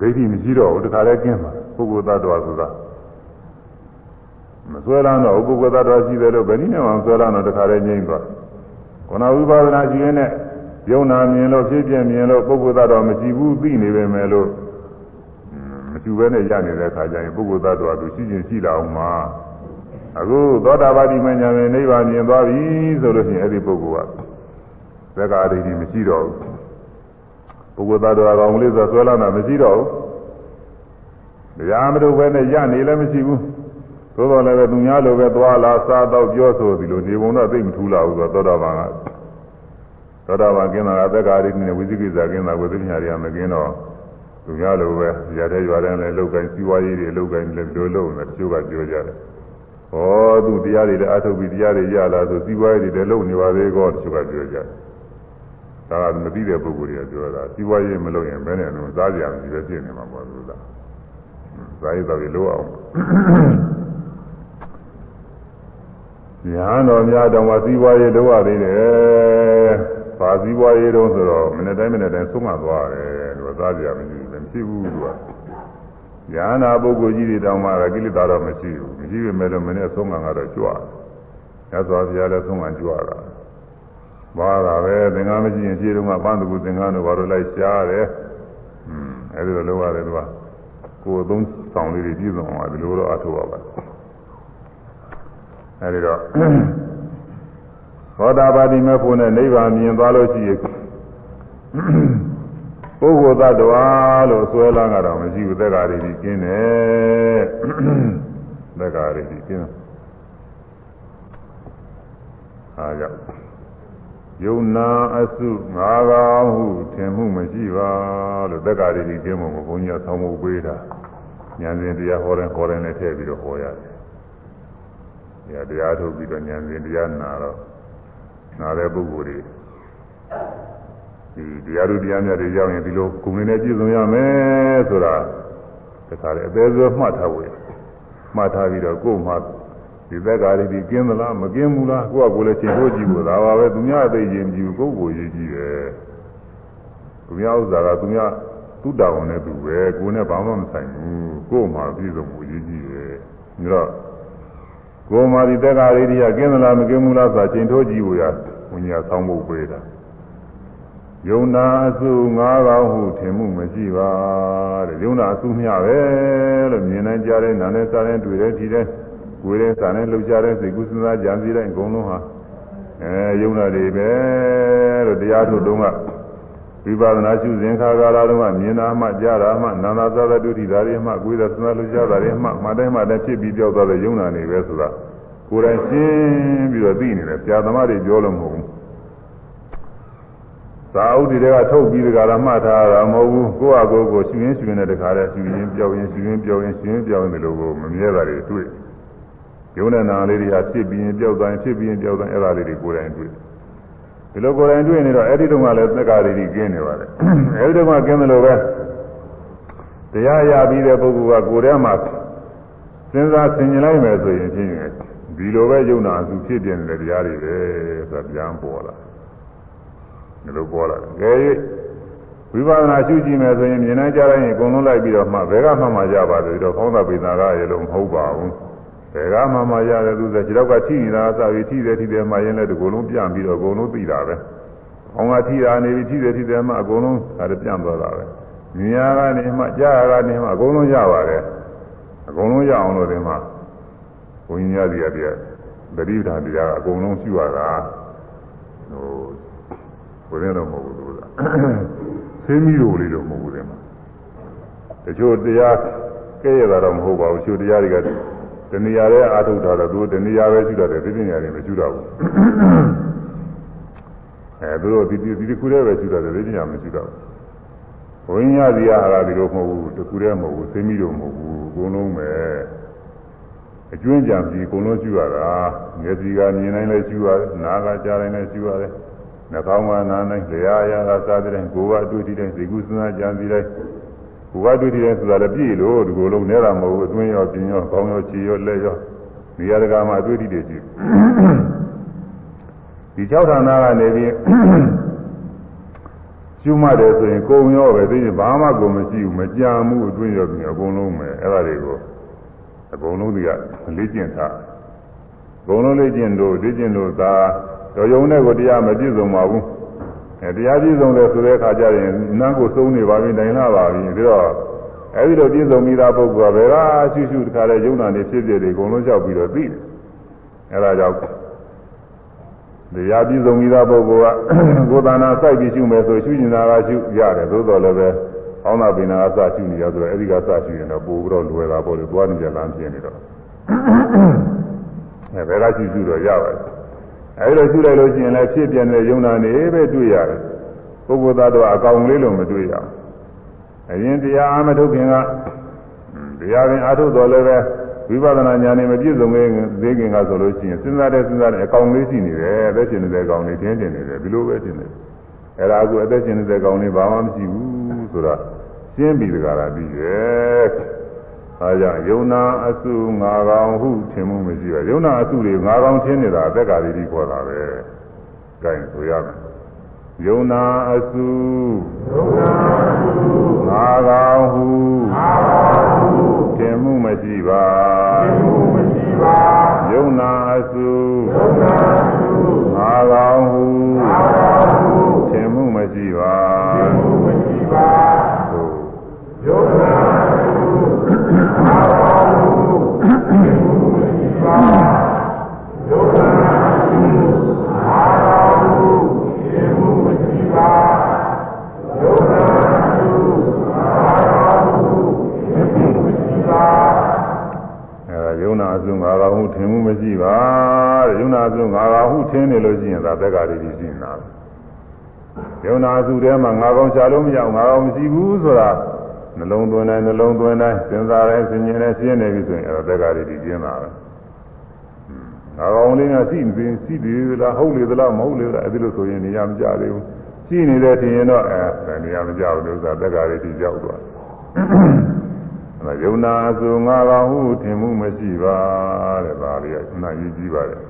ဒိဋ္ဌိမရှိတော့ဘူးတခါလဲကျင်းပါပုဂ္ဂိုလ်သတ္တဝါဆိုတာမဆွဲလန်းတော့ပုဂ္ဂိုလ်သတ္တဝါရှိတယ်လို့ဘယ်နည်းနဲ့မှမဆွဲလန်းတော့တခါလဲငြိမ့်သွားခန္ဓာဝိပါဒနာရှိရင်နဲ့ယုံနာမြင်လို့ဖြစ်ပြမြင်လို့ပုဂ္ဂိုလ်သတ္တဝါမရှိဘူးသိနေပေမဲ့လို့ မကျူပဲနဲ့ရနေတဲ့အခါကျရင်ပုဂ္ဂိုလ်သတ္တဝါသူရှိချင်းရှိလာအောင်မှာအခုသောတာပတိမညာနဲ့နိဗ္ဗာန်မြင်သွားပြီဆိုလို့ရှိရင်အဲ့ဒီပုဂ္ဂိုလ်ကသက္ကာဒိဋ္ဌိမရှိတော့ဘူးပုဂ္ဂိုလ်သားတော်ကောင်လေးဆိုဆွဲလာတာမရှိတော့ဘူးတရားမလို့ပဲနဲ့ရနေလည်းမရှိဘူးသို့တော်လည်းပဲသူများလိုပဲသွားလာစားတော့ပြောဆိုဒီလိုနေပုံတော့သိမထူးလာဘူးဆိုတော့သောတာပန်ကသောတာပန်ကင်းတာကသက္ကာဒိဋ္ဌိနဲ့ဝိသိကိစ္စကင်းတာဝိသိညာတွေကမကင်းတော့ သူများလိုပဲရတဲ့ရွာတဲ့လည်းလောက်ကိုင်းစီးပွားရေးတွေလောက်ကိုင်းလည်းဒီလိုလုပ်နေတချို့ကပြောကြတယ်ဩသူတရားတွေလည်းအထုတ်ပြီးတရားတွေရလာဆိုစီးပွားရေးတွေလည်းလုပ်နေပါသေးကောတချို့ကပြောကြတယ်ဒါကမသိတဲ့ပုဂ္ဂိုလ်တွေကပြောတာစီးပွားရေးမလုပ်ရင်ဘယ်နဲ့တော့စားကြမရှိပဲဖြစ်နေမှာပေါ့သူကစားရတော့ရလို့အောင်ညာတော်များတောင်မှစီးပွားရေးလုပ်ရသေးတယ်။ ဘာစီးပွားရေးတုံးဆိုတော့မနေ့တိုင်းမနေ့တိုင်းဆုံးမသွားတယ်သူကစားကြမရှိဘူးမရှိဘူးသူက။ညာနာပုဂ္ဂိုလ်ကြီးတွေတောင်မှကိလေသာတော့မရှိဘူးမရှိပေမဲ့လို့မနေ့ဆုံးမကတော့ကြွတယ်။ညသောဘုရားလည်းဆုံးမကြွတာ။အဘာသာပဲသင်္ကန်းမရှိရင်ခြေတုံးကပန်းတကူသင်္ကန်းတို့ဘာလို့လိုက်ရှားတယ်อืมအဲဒီလိုလုပ်ရတယ်သူကကိုယ်သုံးဆောင်လေးတွေပြည့်စုံအောင်ဒီလိုတော့အထောက်ပါပါအဲဒီတော့ သောတာပတိမေဖို့နဲ့နိဗ္ဗာန်မြင်သွားလို့ရှိရင်ပုဂ္ဂိုလ်သတ္တဝါလို့ဆွဲလန်းကတော့မရှိဘူးသက်္ကာရီကြီးကျင်းတယ်သက်္ကာရီကြီးကျင်းအားကြောင့်ယုံနာအစုငါးပါးဟုထင်မှုမရှိပါလို့သက်္ကာရီကြီးကျင်းဖို့ဘုန်းကြီးကဆောင်းဖို့ပေးတာဉာဏ်စဉ်တရားဟောတယ်ဟောတယ်နဲ့ထည့်ပြီးတော့ဟောရတယ်တရားထုတ်ပြီးတော့ဉာဏ်စဉ်တရားနာတော့ နာတဲ့ပုဂ္ဂိုလ်တွေဒီတရားတို့တရားမြတ်တွေရောက်ရင်ဒီလိုကုံနေနဲ့ပြည့်စုံရမယ်ဆိုတာတခါလေအသေးစွဲမှတ်ထားဖို့မှတ်ထားပြီးတော့ကိုယ်မှဒီသက်္ကာရီဒီကင်းသလားမကင်းဘူးလားကိုယ့်အကိုယ်လည်းချိန်ဖို့ကြည့်ဖို့ဒါပါပဲသူများအသိရင်ကြည့်ဘူးကိုယ့်ကိုယ်ရေးကြည့်တယ်သူများဥစ္စာကသူများသူ့တာဝန်နဲ့သူပဲကိုယ်နဲ့ဘာမှမဆိုင်ဘူးကိုယ်မှပြည့်စုံမှုရေးကြည့်တယ်ဒါတော့ ကိုယ်မှဒီသက်္ကာရီဒီကကင်းသလားမကင်းဘူးလားဆိုတာချိန်ထိုးကြည့်ဖို့ရဝိညာဉ်ဆောင်းဖို့ပေးတာယုံနာအစုငါးကောင်းဟုထင်မှုမရှိပါတဲ့ယုံနာအစုမျှပဲလို့မြင်နိုင်ကြတဲ့နာနဲ့စားတဲ့တွေ့တဲ့ဒီတဲ့ကိုယ်တဲ့စားတဲ့လှုပ်ရှားတဲ့စိတ်ကူးစဉ်းစားကြံစည်တဲ့အကုန်လုံးဟာအဲယုံနာတွေပဲလို့တရားထုတ်တုန်းက ဝိပဿနာရှုစဉ်ခါကာလတုန်းကမြင်တာမှကြားတာမှနာနာသာသတုတိဓာရီမှကိုယ်တဲ့စဉ်းစားလှုပ်ရှားတာတွေမှမှတိုင်းမှတိုင်းဖြစ်ပြီးကြောက်သွားတဲ့ယုံနာတွေပဲဆိုတာကိုယ်တိုင်ရှင်းပြီးတော့သိနေတယ်ဆရာသမားတွေပြောလို့မဟုတ်ဘူးသာဥတီတွေကထုတ်ပြီးတကရာမှတ်ထားတာမဟုတ်ဘူးကိုယ့်အကိုကိုရှင်ရင်းရှင်တဲ့တခါတည်းရှင်ရင်းပြောင်းရင်ရှင်ရင်းပြောင်းရင်ရှင်ရင်းပြောင်းရင်ဒီလိုကိုမမြဲတာတွေတွေ့ယုံနဲ့နာလေးတွေဟာဖြစ်ပြီးရင်ပြောက်သွားရင်ဖြစ်ပြီးရင်ပြောက်သွားအဲ့ဒါလေးတွေကိုယ်တိုင်တွေ့ ဒီလိုကိုယ်တိုင်တွေ့နေတော့အဲ့ဒီတုန်းကလည်းသက္ကာရီကြီးကျင်းနေပါတယ်အဲ့ဒီတုန်းကကျင်းတယ်လို့ပဲတရားရပြီးတဲ့ပုဂ္ဂိုလ်ကကိုယ်ထဲမှာစဉ်းစားဆင်ခြင်လိုက်မယ်ဆိုရင်ဖြင့်ဒီလိုပဲယုံနာစုဖြစ်ပြနေတဲ့တရားတွေပဲဆိုတာပြန်ပေါ်လာဒီလိုပေါ်လာတယ်။ကဲဝိပဿနာရှုကြည့်မယ်ဆိုရင်မြင်နိုင်ကြတိုင်းအကုန်လုံးလိုက်ပြီးတော့မှဘယ်ကမှမှရပါတယ်တော့ကောင်းတာပိသနာကရေလို့မဟုတ်ပါဘူး။ ဘယ်ကမှမှရတယ်သူဆိုခြေတော့ကထိနေတာအစပြီးထိတယ်ထိတယ်မှရင်လည်းဒီကုလုံးပြန့်ပြီးတော့အကုန်လုံးသိတာပဲ။အောင်ကထိတာနေပြီးထိတယ်ထိတယ်မှအကုန်လုံးဒါပြန့်သွားတာပဲ။မြင်ရကနေမှကြားရကနေမှအကုန်လုံးရပါတယ်။အကုန်လုံးရအောင်လို့ဒီမှာဘုန်းကြီးများစီရပြတတိပဌာန်တရားကအကုန်လုံးရှိရတာဟိုကိုယ်ရင်းတော့မဟုတ်ဘူးသူကသိမိလို့လေးတော့မဟုတ်ဘူးတဲ့မှာတချို့တရားကဲရတာတော့မဟုတ်ပါဘူးချို့တရားတွေက တဏှာရဲ့အာထုတ်တာတော့သူတဏှာပဲရှိတာတယ်သိပညာတွေမရှိတော့ဘူးအဲသူတို့ဒီဒီဒီခုတည်းပဲရှိတာတယ်သိပညာမရှိတော့ဘူးဘုန်းကြီးစီရဟာဒီလိုမဟုတ်ဘူးတခုတည်းမဟုတ်ဘူးသိမိလို့မဟုတ်ဘူးအကုန်လုံးပဲအကျွင်းကြံပြီးအကုန်လုံးရှိရတာမျက်စိကမြင်နိုင်လဲရှိရတယ်နားကကြားနိုင်လဲရှိရတယ်နှာခေါင်းကနားနိုင်လျာရာကစားတဲ့ကိုယ်ကအတွေ့အထိတိုင်းဇေကုစဉ်းစားကြံစီတိုင်း ကိုယ်ကအတွေ့အထိတိုင်းဆိုတာလည်းပြည့်လို့ဒီကိုယ်လုံးနဲတာမဟုတ်ဘူးအတွင်းရောပြင်ရောခေါင်းရောခြေရောလက်ရောနေရာတကာမှာအတွေ့အထိတွေရှိဒီ၆ဌာနကနေပြီးကျူးမှတယ်ဆိုရင်ကိုယ်ရောပဲသိရင်ဘာမှကိုမရှိဘူးမကြံမှုအတွင်းရောပြင်အကုန်လုံးပဲအဲ့ဒါတွေကိုအကုန်လုံးတွေကလေ့ကျင့်ထားအကုန်လုံးလေ့ကျင့်လို့လေ့ကျင့်လို့သာတော်ယုံတဲ့ကိုတရားမပြည့်စုံပါဘူး အဲတရားပြည့်စုံတယ်ဆိုတဲ့အခါကျရင်နန်းကိုစုံနေပါပြီနိုင်လာပါပြီပြီးတော့အဲဒီလိုပြည့်စုံပြီးသားပုဂ္ဂိုလ်ကဘယ်ကရှုရှုတခါလဲယုံနာနေဖြစ်ဖြစ်တွေအကုန်လုံးလျှောက်ပြီးတော့သိတယ်အဲဒါကြောင့်တရားပြည့်စုံပြီးသားပုဂ္ဂိုလ်ကကိုယ်တဏ္ဍာစိုက်ပြီးရှုမယ်ဆိုရှုနေတာကရှုရတယ်သို့တော်လည်းပဲအောင်းသာပင်နာကစရှုနေရဆိုတော့အဲဒီကစရှုရင်တော့ပိုပြီးတော့လွယ်တာပေါ့လေသွားနေကြလမ်းပြင်းနေတော့အဲဘယ်ကရှုရှုတော့ရပါတယ် အဲဒီလိုရှုလိုက်လို့ရှိရင်လည်းဖြစ်ပြတဲ့ယုံနာနေပဲတွေ့ရတယ်ပုဂ္ဂိုလ်သားတော့အကောင်လေးလို့မတွေ့ရဘူးအရင်တရားအာမထုတ်ခင်ကတရားပင်အာထုတ်တော်လည်းပဲဝိပဿနာဉာဏ်နဲ့မပြည့်စုံသေးခင်ကဆိုလို့ရှိရင်စဉ်းစားတဲ့စဉ်းစားတဲ့အကောင်လေးရှိနေတယ်အသက်ရှင်နေတဲ့အကောင်လေးတင်းတင်းနေတယ်ဒီလိုပဲတင်တယ်အဲ့ဒါအခုအသက်ရှင်နေတဲ့အကောင်လေးဘာမှမရှိဘူးဆိုတာရှင်းပြီးတကားလာပြီးရဲ့ ဒါကြောင့်ယုံနာအစုငါကောင်ဟုထင်မှုမရှိပါယုံနာအစုတွေငါကောင်ထင်နေတာအသက်္ကာရီတိခေါ်တာပဲ။ဒါရင်ဆိုရမယ်။ယုံနာအစုယုံနာအစုငါကောင်ဟုငါကောင်ဟုထင်မှုမရှိပါထင်မှုမရှိပါယုံနာအစုယုံနာအစုငါကောင်ဟုငါကောင်ဟုထင်မှုမရှိပါ ဟုထင်းနေလို့ရှိရင်ဒါသက္ကာရိတိရှိနေတာယုံနာစုထဲမှာငါကောင်ရှာလို့မရအောင်ငါကောင်မရှိဘူးဆိုတာနှလုံးသွင်းတိုင်းနှလုံးသွင်းတိုင်းစဉ်းစားတိုင်းစဉ်းကျင်တိုင်းရှင်းနေပြီဆိုရင်အဲဒါသက္ကာရိတိကျင်းတာပဲငါကောင်လေးကရှိနေပြီရှိသေးလားဟုတ်လေသလားမဟုတ်လေလားအဲဒီလိုဆိုရင်နေရာမကြသေးဘူးရှိနေတဲ့ထင်ရင်တော့အဲနေရာမကြဘူးလို့ဆိုတာသက္ကာရိတိကြောက်သွားအဲယုံ နာစုငါကောင်ဟုထင်မှုမရှိပါတဲ့ဒါလေးကနာကြီးကြီးပါတယ်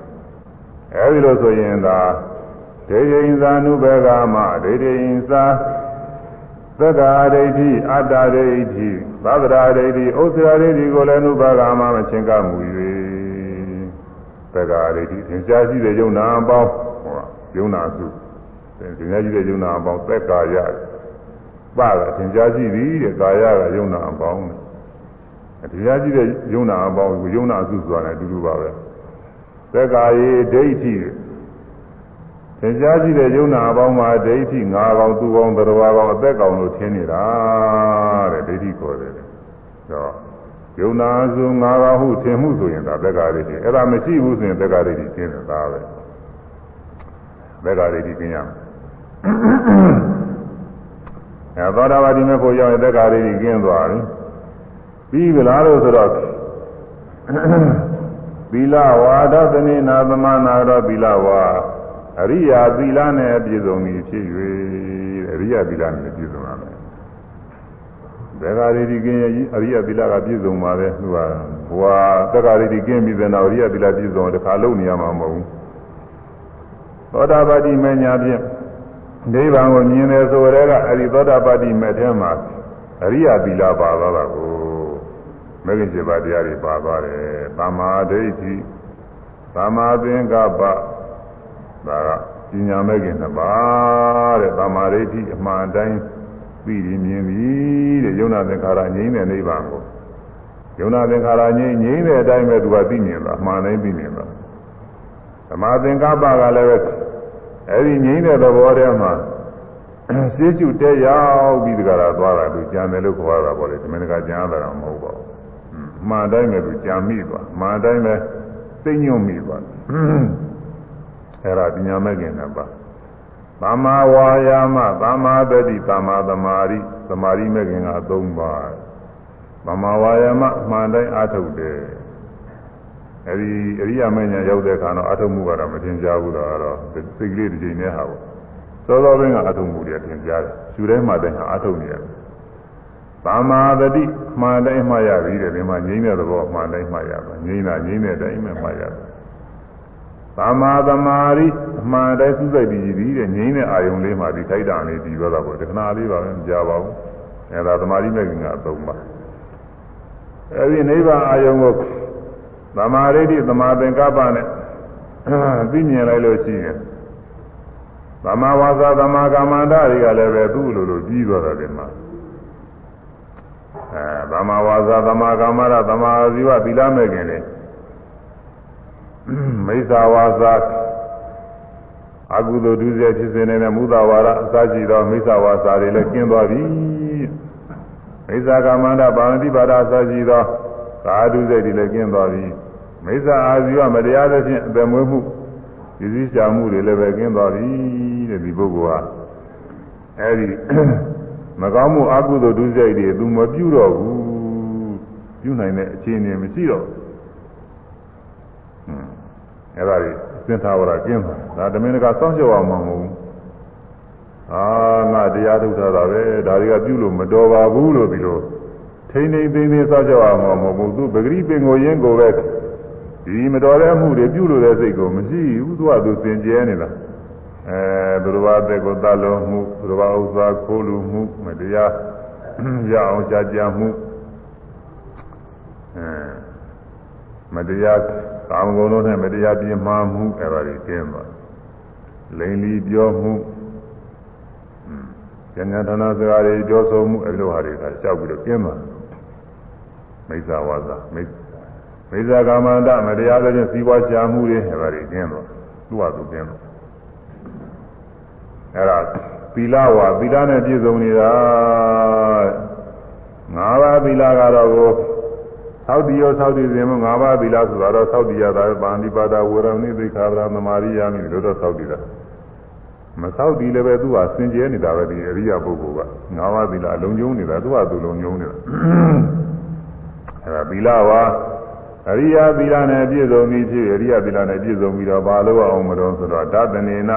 အဲဒီလိုဆိုရင်ဒါဒိဋ္ဌိင်္သာနုဘဂမဒိဋ္ဌိင်္သာသက္ကာဒိဋ္ဌိအတ္တဒိဋ္ဌိသဗ္ဗရာဒိဋ္ဌိဥစ္စရာဒိဋ္ဌိကိုလည်းနုဘဂမမချင်းကမူ၍သက္ကာဒိဋ္ဌိသင်္ချာရှိတဲ့ယုံနာအပေါင်းဟောယုံနာစုသင်္ချာရှိတဲ့ယုံနာအပေါင်းသက်ကာယပါကသင်္ချာရှိသည်တဲ့ကာယကယုံနာအပေါင်းတ ရားရှိတဲ့ယုံနာအပေါင်းကိုယုံနာစုဆိုတာလည်းအတူတူပါပဲသက္ကာယေဒိဋ္ဌိသင်ကြားရှိတဲ့ယုံနာအပေါင်းမှာဒိဋ္ဌိ၅ကောင်သူကောင်သရဝါကောင်အသက်ကောင်လို့ထင်နေတာတဲ့ဒိဋ္ဌိခေါ်တယ်တော့ယုံနာစု၅ကောင်ဟုထင်မှုဆိုရင်ဒါသက္ကာဒိဋ္ဌိအဲ့ဒါမရှိဘူးဆိုရင်သက္ကာဒိဋ္ဌိကျင်းတယ်ဒါပဲသက္ကာဒိဋ္ဌိကျင်းရမယ်အဲသောတာပတိမေဖို့ရောက်ရင်သက္ကာဒိဋ္ဌိကျင်းသွားပြီ ပြီးပြီလားလို့ဆိုတော့သီလဝါဒသနေနာသမနာတော့သီလဝါအရိယာသီလနဲ့ပြည့်စုံပြီဖြစ်၍အရိယာသီလနဲ့ပြည့်စုံရမယ်။ဒေဂါရီဒီကင်းရဲ့အရိယာသီလကပြည့်စုံပါပဲသူကဘဝတက္ကရီဒီကင်းပြီးတဲ့နောက်အရိယာသီလပြည့်စုံတခါလုံးနေရမှာမဟုတ်ဘူး။သောတာပတိမညာဖြင့်နိဗ္ဗာန်ကိုမြင်တယ်ဆိုတဲ့ကအဲဒီသောတာပတိမဲ့ထဲမှာအရိယာသီလပါသွားတာကို မဂ္ဂင်7ပါးတရားတွေပါသွားတယ်။သမာဓိဋ္ဌိသမာသင်္ကပ္ပဒါကပညာမဲ့ခင်နှစ်ပါးတဲ့သမာဓိဋ္ဌိအမှန်တိုင်းပြီးပြီးမြင်ပြီတဲ့ယုံနာသင်္ခါရငြိမ်းတဲ့နိဗ္ဗာန်ကိုယုံနာသင်္ခါရငြိမ်းငြိမ်းတဲ့အတိုင်းပဲသူကသိမြင်တာအမှန်တိုင်းသိမြင်တာသမာသင်္ကပ္ပကလည်းပဲအဲဒီငြိမ်းတဲ့သဘောထဲမှာစေစုတဲရောက်ပြီးဒီကရာသွားတာသူကြံတယ်လို့ခေါ်တာပေါ့လေဒီမင်းကကြံရတာမဟုတ်ပါဘူး။ မှန်တိုင်းပဲသူကြံမိသွားမှန်တိုင်းပဲသိညွတ်မိသွားအဲ့ဒါပညာမဲ့ခင်နဲ့ပါသမ္မာဝါယာမသမ္မာတတိသမ္မာသမာဓိသမာဓိမဲ့ခင်က၃ပါးသမ္မာဝါယာမမှန်တိုင်းအားထုတ်တယ်အဲ့ဒီအရိယာမညာရောက်တဲ့အခါတော့အားထုတ်မှုကတော့မတင်ကြဘူးတော့တော့စိတ်ကလေးတစ်ချိန်နဲ့ဟာပေါ့စောစောပိုင်းကအားထုတ်မှုတွေတင်ကြတယ်ရှူတိုင်းမှတိုင်းဟာအားထုတ်နေရတယ် သမ္မာတတိမှန်တိုင်းမှရပြီတဲ့ဒီမှာငြိမ်းတဲ့သဘောမှန်တိုင်းမှရပါငြိမ်းတာငြိမ်းတဲ့အတိုင်းမှမှရတယ်သမ္မာသမာဓိအမှန်တိုင်းစုစိတ်ပြီးပြီးတဲ့ငြိမ်းတဲ့အာယုံလေးမှာဒီခိုက်တာလေးပြီးသွားတာပေါ့တခဏလေးပါပဲမကြပါဘူးအဲဒါသမာဓိမဲ့ခင်ကအသုံးပါအဲဒီနိဗ္ဗာန်အာယုံကိုသမာဓိတိသမာသင်္ကပ္ပနဲ့သိမြင်လိုက်လို့ရှိရင်သမာဝါစာသမာကမ္မန္တတွေကလည်းပဲသူ့လိုလိုပြီးသွားတယ်ဒီမှာ အဲသမာဝါစာသမာကမ္မန္တသမာဇီဝသီလမဲ့ခင်တွေမိစ္ဆာဝါစာအကုသိုလ်ဒုစရိုက်ဖြစ်စေနေတဲ့မူသာဝါဒအစရှိသောမိစ္ဆာဝါစာတွေလည်းကျင်းသွားပြီမိစ္ဆာကမန္တပါဏတိပါဒအစရှိသောကာဒုစရိုက်တွေလည်းကျင်းသွားပြီမိစ္ဆာအာဇီဝမတရားသဖြင့်အပယ်မွေးမှုဒီစည်းရှာမှုတွေလည်းပဲကျင်းသွားပြီတဲ့ဒီပုဂ္ဂိုလ်ဟာအဲဒီ မကောင်းမှုအကုသိုလ်ဒုစရိုက်တွေသူမပြုတော့ဘူးပြုနိုင်တဲ့အခြေအနေမရှိတော့ဘူးအဲ့ဒါကြီးသင်္သာဝရကျင်းတာဒါတမင်တကာစောင့်ကြောက်အောင်မဟုတ်ဘူးအာငါတရားထုတ်တာပဲဒါတွေကပြုလို့မတော်ပါဘူးလို့ဒီလိုထိမ့်ထိမ့်သိမ့်သိမ့်စောင့်ကြောက်အောင်မဟုတ်ဘူးသူပဂရိပင်ကိုရင်းကိုပဲဒီမတော်တဲ့အမှုတွေပြုလို့တဲ့စိတ်ကိုမရှိဘူးသူကသူစင်ကြဲနေတာ အဲသူတော်ဘာတဲ့ကိုတလုံးမှုသူတော်ဘာဥစ္စာခိုးလူမှုမတရားရအောင်ရှားကြမှုအဲမတရားကာမဂုဏ်တို့နဲ့မတရားပြင်းမှားမှုအဲ့ဒါတွေကျင်းသွားလိန်လီပြောမှုဉာဏ်ဌာနစကားတွေပြောဆိုမှုအဲ့လိုဟာတွေကကြောက်ပြီးတော့ကျင်းသွားမိစ္ဆာဝါစာမိမိစ္ဆာကာမန္တမတရားတဲ့ချင်းစီးပွားရှာမှုတွေအဲ့ဒါတွေကျင်းသွားသူ့ဟာသူကျင်းသွား အဲ့ဒါသီလဝါသီလနဲ့ပြည့်စုံနေတာငါးပါးသီလကတော့ကိုသောက်တည်ရောသောက်တည်ခြင်းမ၅ပါးသီလဆိုတာတော့သောက်တည်ရတာပါဠိပါဒဝေရဏိသိခာဗရာသမာရိယာမိလို့တော့သောက်တည်တာမသောက်တည်လည်းပဲသူကစင်ကြဲနေတာပဲဒီအရိယာပုဂ္ဂိုလ်က၅ပါးသီလလုံခြုံနေတာသူကသူလုံခြုံနေတာအဲဒါသီလပါအရိယာသီလနဲ့ပြည့်စုံပြီးဖြစ်အရိယာသီလနဲ့ပြည့်စုံပြီးတော့ဘာလို့အောင်မလို့ဆိုတော့ဓတနေန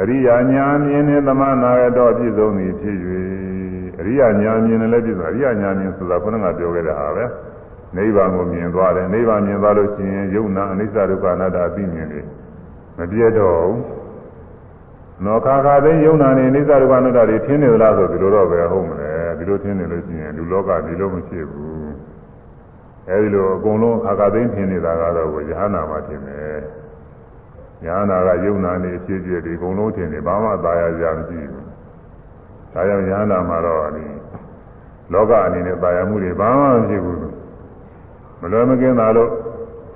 အရိယာညာမြင်နဲ့သမနာရတော့ပြည့်စုံပြီးဖြစ်၍အရိယာညာမြင်နဲ့လည်းပြည့်စုံအရိယာညာမြင်ဆိုတာခုနကပြောခဲ့တာဟာပဲနိဗ္ဗာန်ကိုမြင်သွားတယ်နိဗ္ဗာန်မြင်သွားလို့ရှိရင်ယုံနာအနိစ္စဒုက္ခအနတ္တအသိမြင်တယ်မပြည့်တော့ဘူးနောခါခါသိယုံနာနေအနိစ္စဒုက္ခအနတ္တတွေထင်းနေသလားဆိုဒီလိုတော့ပဲဟုတ်မလဲဒီလိုထင်းနေလို့ရှိရင်လူလောကဒီလိုမဖြစ်ဘူးအဲဒီလိုအကုန်လုံးခါခါသိထင်းနေတာကတော့ကိုယဟနာမှာထင်တယ် ယဟနာကယုံနာနေအဖြစ်ဖြစ်ဒီအကုန်လုံးထင်နေဘာမှသာယာကြမရှိဘူးဒါကြောင့်ယဟနာမှာတော့ဒီလောကအနေနဲ့သာယာမှုတွေဘာမှမရှိဘူးမလွယ်မကင်းတာလို့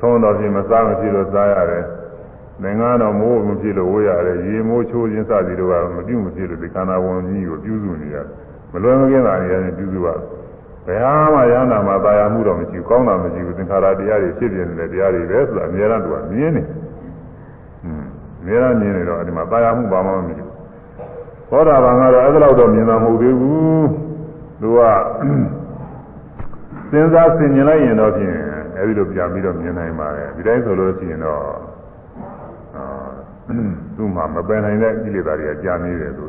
သုံးတော်ပြင်မစားမဖြစ်လို့စားရတယ်။သင်္ကန်းတော်မိုးမဖြစ်လို့ဝေးရတယ်။ရေမိုးချိုးခြင်းစသည်တို့ကမပြုတ်မဖြစ်လို့ဒီခန္ဓာဝန်ကြီးကိုပြုစုနေရတယ်။မလွယ်မကင်းတာတွေလည်းပြုစုရတယ်။ဘယ်ဟာမှရဟနာမှာတာယာမှုတော့မရှိဘူး။ကောင်းတာမရှိဘူး။သင်္ခါရတရားတွေဖြစ်ပြနေတဲ့တရားတွေပဲဆိုတာအများအားသူကမြင်နေ။อืม အများအားမြင်နေတော့ဒီမှာတာယာမှုဘာမှမရှိဘူး။သောတာပန်ကတော့အဲ့ဒါတော့တော့မြင်တာမဟုတ်သေးဘူး။သူကစဉ်းစားဆင်ခြင်လိုက်ရင်တော့ဖြင့်အဲဒီလိုပြန်ပြီးတော့မြင်နိုင်ပါတယ်ဒီတိုင်းဆိုလို့ရှိရင်တော့အာသူ့မှာမပယ်နိုင်တဲ့ကိလေသာတွေကကြာနေတယ်သူ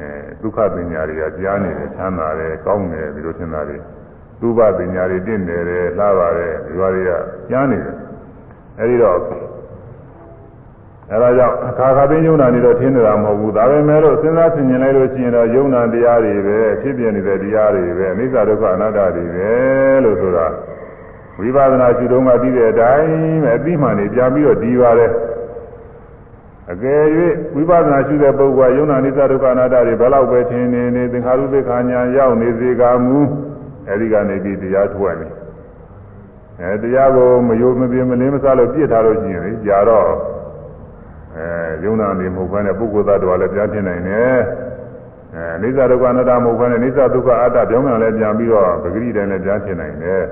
အဲဒုက္ခပညာတွေကကြာနေတယ်ချမ်းသာတယ်ကောင်းတယ်ဒီလိုထင်တာတွေသုဘပညာတွေတင့်တယ်လှပါတယ်ဒီဘာတွေကကြာနေတယ်အဲဒီတော့ အဲဒါကြောင့်အခါခါသိယုံနာနေတော့ထင်းနေတာမဟုတ်ဘူးဒါပေမဲ့လို့စဉ်းစားဆင်ခြင်လိုက်လို့ရှိရင်တော့ယုံနာတရားတွေပဲဖြစ်ပြနေတဲ့တရားတွေပဲအနိစ္စဒုက္ခအနတ္တတွေပဲလို့ဆိုတာဝိပဿနာရှုတုံးကပြီးတဲ့အတိုင်းပဲအသိမှန်နေပြန်ပြီးတော့ဒီပါတယ်အကယ်၍ဝိပဿနာရှုတဲ့ပုဂ္ဂိုလ်ကယုံနာအနိစ္စဒုက္ခအနတ္တတွေဘယ်လောက်ပဲထင်နေနေသင်္ခါရုပ္ပခာညာရောက်နေစေကမူအဲဒီကနေပြီးတရားထွက်နေအဲတရားကိုမယုံမပြင်းမလင်းမစားလို့ပြစ်ထားလို့ရှိရင်ကြာတော့ အဲယုံနာနေမဟုတ်ဘဲနဲ့ပုဂ္ဂိုလ်သားတော်လည်းပြန်ဖြစ်နိုင်တယ်အဲအိစ္ဆဒုက္ခအနတ္တမဟုတ်ဘဲနဲ့အိစ္ဆဒုက္ခအတ္တပြောင်းပြန်လည်းပြန်ပြီးတော့ပဂရိတိုင်းလည်းပြန်ဖြစ်နိုင်တယ်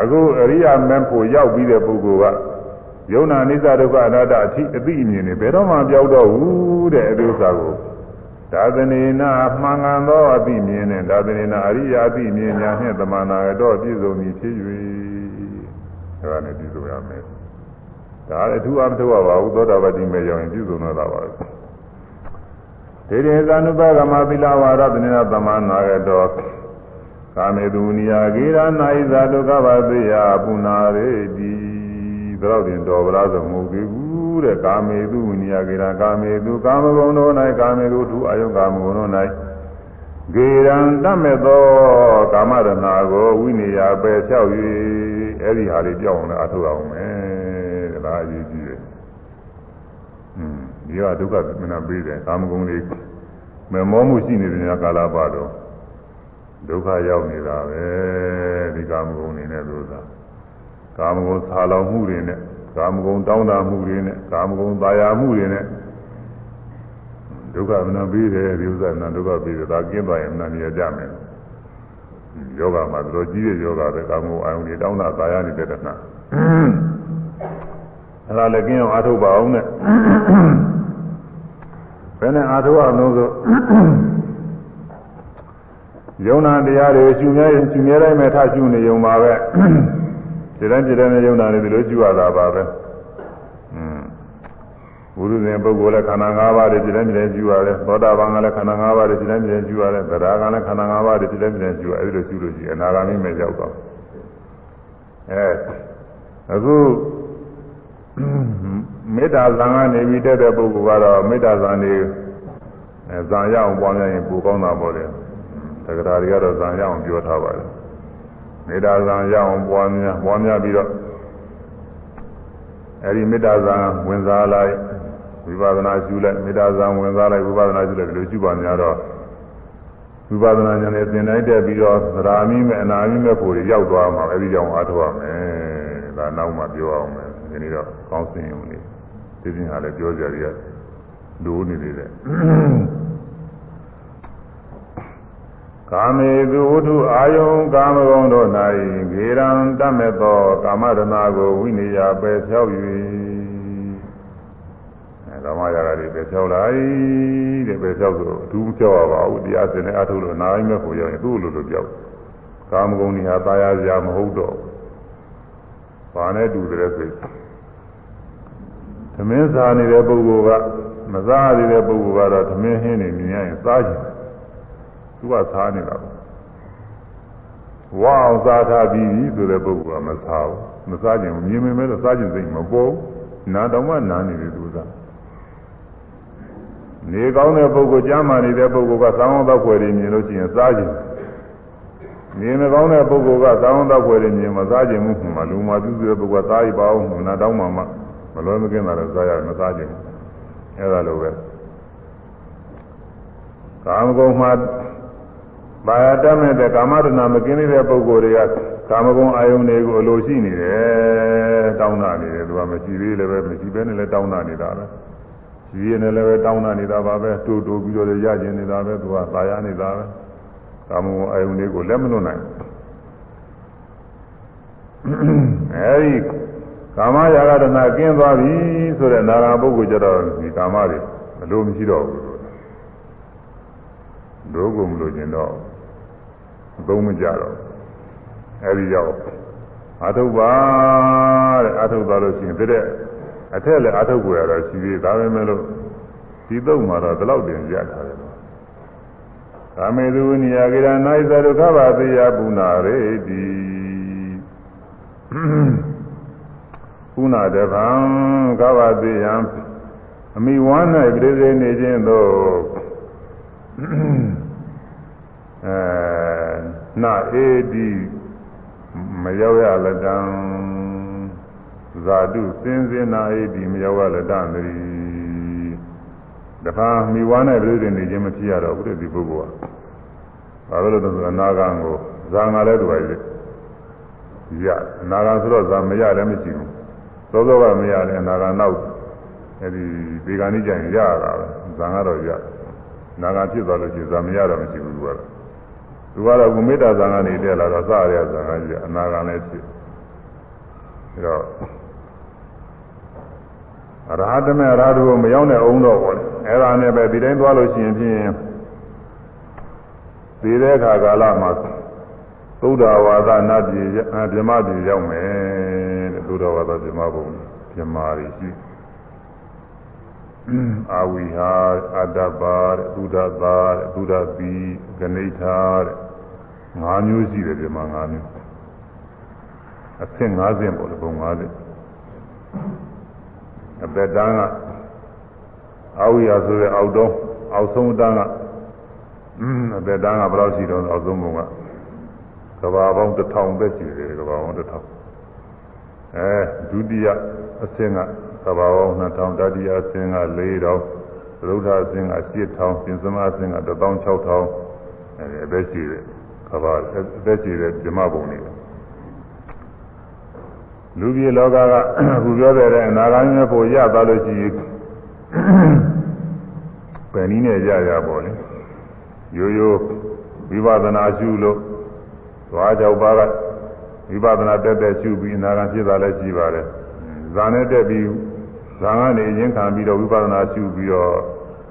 အခုအရိယာမက်ဖို့ရောက်ပြီးတဲ့ပုဂ္ဂိုလ်ကယုံနာအိစ္ဆဒုက္ခအနတ္တအထိအသိအမြင်တွေဘယ်တော့မှပြောက်တော့ဘူးတဲ့အဒုစာကိုသာသနေနာမှန်ကန်သောအသိမြင်နဲ့သာသနေနာအရိယာအသိမြင်ညာနှင့်တမနာတော့ပြည့်စုံပြီဖြစ်၍ဒါနဲ့ပြည့်စုံရမယ် ဒါလည်းအထူးအမထုတ်ရပါဘူးသောတာပတိမေရောက်ရင်ပြုစုတော့တာပါပဲဒေဒေသ ानु ပကမသီလဝါရတနေသမနာရတောကာမေတုနိယာဂေရနာဣဇာဒုက္ခပါသေယပုနာရေတိဒါတော့တင်တော်ဗလားဆိုမဟုတ်သေးဘူးတဲ့ကာမေတုနိယာဂေရကာမေတုကာမဂုဏ်တို့၌ကာမေတုထူအယုကာမဂုဏ်တို့၌ဂေရံတတ်မဲ့သောကာမရဏကိုဝိနည်းပယ်လျှောက်၍အဲ့ဒီဟာလေးကြောက်အောင်လည်းအထောက်အောင်မယ် ဒါအရေးကြီးတယ်။อืมဒီကဒုက္ခမနာပေးတယ်ကာမဂုဏ်လေးမမောမှုရှိနေတဲ့ညကာလပါတော့ဒုက္ခရောက်နေတာပဲဒီကာမဂုဏ်နေနဲ့လို့သာကာမဂုဏ်ဆာလောင်မှုတွေနဲ့ကာမဂုဏ်တောင်းတမှုတွေနဲ့ကာမဂုဏ်သာယာမှုတွေနဲ့ဒုက္ခမနာပေးတယ်ဒီဥစ္စာနာဒုက္ခပေးတယ်ဒါကင်းသွားရင်နာနေရကြမယ်ယောဂမှာတော်ကြီးတဲ့ယောဂပဲကာမဂုဏ်အာယုန်တွေတောင်းတာသာယာနေတဲ့တဏှာ အဲ့ဒါလည်းကျင်းအောင်အားထုတ်ပါအောင်နဲ့ဘယ်နဲ့အားထုတ်အောင်လို့ဆိုယုံနာတရားတွေရှင်မြဲရှင်မြဲတိုင်းမဲ့ထရှင်နေုံပါပဲဒီတိုင်းဒီတိုင်းနဲ့ယုံနာနေပြီလို့ကျူရတာပါပဲอืมဘုရုဇဉ်ပုဂ္ဂိုလ်လည်းခန္ဓာ၅ပါးတွေဒီတိုင်းဒီတိုင်းကျူရတယ်သောတာပန်ကလည်းခန္ဓာ၅ပါးတွေဒီတိုင်းဒီတိုင်းကျူရတယ်သရဂံလည်းခန္ဓာ၅ပါးတွေဒီတိုင်းဒီတိုင်းကျူရအဲဒီလိုကျူလို့ရှိရင်အနာဂါမိမဲ့ရောက်တော့အဲအခု မေတ္တာဇံကနေပြီးတက်တဲ့ပုဂ္ဂိုလ်ကတော့မေတ္တာဇံနေဇံရအောင်ပွားများရင်ပိုကောင်းတာပေါ့လေတက္ကရာတွေကတော့ဇံရအောင်ပြောထားပါတယ်မေတ္တာဇံရအောင်ပွားများပွားများပြီးတော့အဲဒီမေတ္တာဇံဝင်စားလိုက်ဝိပဿနာရှုလိုက်မေတ္တာဇံဝင်စားလိုက်ဝိပဿနာရှုလိုက်ဒီလိုရှုပါများတော့ဝိပဿနာဉာဏ်နဲ့သင်တိုင်းတက်ပြီးတော့သရာမိမဲ့အနာမိမဲ့ဖို့ရောက်သွားမှာအဲဒီကြောင့်အားထုတ်ရမယ်ဒါနောက်မှပြောအောင်မယ် ဒီနေ့တော့ကောင်းစင်ရုံလေးဒီပြင်ဟာလည်းပြောကြရည်လိုနေသေးတယ်က ကာမေသူဝတ္ထုအာယုံကာမဂုဏ်တို့၌ဂေရံတတ်မဲ့သောကာမရဏကိုဝိနည်းပယ်ဖြောက်၍အဲကာမရာဂတွေပယ်ဖြောက်လိုက်တဲ့ပယ်ဖြောက်ဆိုအထူးကြောက်ရပါဘူးတရားစင်နဲ့အထုလို့နားရင်းမဲ့ကိုရောက်ရင်သူ့လိုလိုကြောက်ကာမဂုဏ်တွေဟာตายရစရာမဟုတ်တော့ဘာနဲ့တူတယ်ဆို သမင်းစားနေတဲ့ပုဂ္ဂိုလ်ကမစားရတဲ့ပုဂ္ဂိုလ်ကတော့သမင်းဟင်းနေမြင်ရရင်စားကြတယ်သူကစားနေတာပေါ့ဝါအောင်စားထားပြီးပြီဆိုတဲ့ပုဂ္ဂိုလ်ကမစားဘူးမစားခြင်းမြင်မြင်မဲ့တော့စားခြင်းစိတ်မပေါ်ဘူးနာတော့မှနာနေတယ်သူကနေကောင်းတဲ့ပုဂ္ဂိုလ်ကြားမှနေတဲ့ပုဂ္ဂိုလ်ကသောင်းသောက်ွယ်တွေမြင်လို့ရှိရင်စားခြင်းနေမကောင်းတဲ့ပုဂ္ဂိုလ်ကသောင်းသောက်ွယ်တွေမြင်မစားခြင်းမှုမှလူမှပြုစုတဲ့ပုဂ္ဂိုလ်ကစားရပါအောင်နာတော့မှမှ မလွယ်မကင်းတာလည်းစားရမစားခြင်းအဲဒါလိုပဲကာမဂုဏ်မှာဘာယာတတ်မဲ့တဲ့ကာမတဏမကင်းတဲ့ပုဂ္ဂိုလ်တွေကကာမဂုဏ်အာယုန်တွေကိုအလိုရှိနေတယ်တောင်းတနေတယ်သူကမရှိသေးလည်းပဲမရှိဘဲနဲ့လည်းတောင်းတနေတာပဲရှိရနေလည်းပဲတောင်းတနေတာပါပဲတူတူပြီးတော့ရကျင်နေတာပဲသူကသာယာနေတာပဲကာမဂုဏ်အာယုန်တွေကိုလက်မလွတ်နိုင်အဲဒီ ကာမရာဂတနာကင်းသွားပြီဆိုတဲ့နာဂာပုဂ္ဂိုလ်ကြတော့ဒီကာမတွေအလိုမရှိတော့ဘူးဒုက္ခမလို့ကျင်တော့အသုံးမကြတော့အဲဒီကြောင့်အာထုပ်ပါတဲ့အာထုပ်သွားလို့ရှိရင်တဲ့အထက်လည်းအာထုပ်ကိုရတော့ရှိသေးဒါပဲမဲ့လို့ဒီတော့မှာတော့ဒီလောက်တင်ရထားတယ်ကာမေသူနိယကိရနာဣသဒုက္ခပါတိယပုနာရေတိ ပုနာတဗံကဗ္ဗတိယံအမိဝမ်း၌ပြည့်စုံနေခြင်းသို့အဲနာအေဒီမရောက်ရလတံဇာတုစင်စင်နာအေဒီမရောက်ရလတံတည်းတခါမိဝါနဲ့ပြည့်စုံနေခြင်းမဖြစ်ရတော့ဘူးတဲ့ဒီပုဂ္ဂိုလ်ကဘာလို့လဲဆိုတော့အနာဂံကိုဇာငါလည်းတူပါလေရအနာဂံဆိုတော့ဇာမရလည်းမရှိဘူး သောသောကမရလည်းအနာဂံနောက်အဲဒီဒီကနေ့ကျရင်ရတာပဲဇာကတော့ရနာဂံဖြစ်သွားလို့ရှိရင်ဇာမရတော့မရှိဘူးသူကတော့သူကတော့ကုမေတ္တာဇာကနေတက်လာတော့စရရဇာကကြီးအနာဂံလည်းဖြစ်ပြီးတော့အရဟတမေအရဟတကိုမရောက်တဲ့အောင်တော့ပေါ့လေအဲ့ဒါနဲ့ပဲဒီတိုင်းသွားလို့ရှိရင်ဖြင့်ဒီတဲ့အခါကာလမှာသုဒ္ဓဝါဒနတ်ပြည်ဗြဟ္မပြည်ရောက်မယ် တဲ့သုဒ္ဓဝါဒဗြဟ္မဘုံဗြဟ္မာတွေရှိအာဝိဟာအတ္တပါတဲ့သုဒ္ဓသာတဲ့သုဒ္ဓသီဂဏိဋ္ဌာတဲ့၅မျိုးရှိတယ်ဗြဟ္မာ၅မျိုးအဆင့်၅ဆင့်ပေါ့လေဘုံ၅ဆင့်အပက်တန်းကအာဝိဟာဆိုတဲ့အောက်တော့အောက်ဆုံးတန်းကအင်းအသက်တန်းကဘယ်လောက်ရှိတော့အောက်ဆုံးဘုံကကဘာပေါင်းတစ်ထောင်သက်ရှိတယ်ကဘာပေါင်းတစ်ထောင် အဲဒုတိယအဆင့်ကကဘာပေါင်း2000တတိယအဆင့်က4000သရုဒ္ဓအဆင့်က8000ပြင်စမအဆင့်က16000အဲအသက်ရှိတယ်ကဘာအသက်ရှိတဲ့ဓမ္မဘုံတွေလူပြည်လောကကခုပြောတဲ့အနာဂတ်မျိုးကိုရသွားလို့ရှိရင်ပယ်နည်းနဲ့ရရပါလေရိုးရိုးဝိပဿနာရှုလို့သွားကြောက်ပါက ဝိပဿနာတက်တက်ရှုပြီးအနာဂတ်ဖြစ်တာလည်းရှိပါတယ်ဇာနဲ့တက်ပြီးဇာကနေရင်ခံပြီးတော့ဝိပဿနာရှုပြီးတော့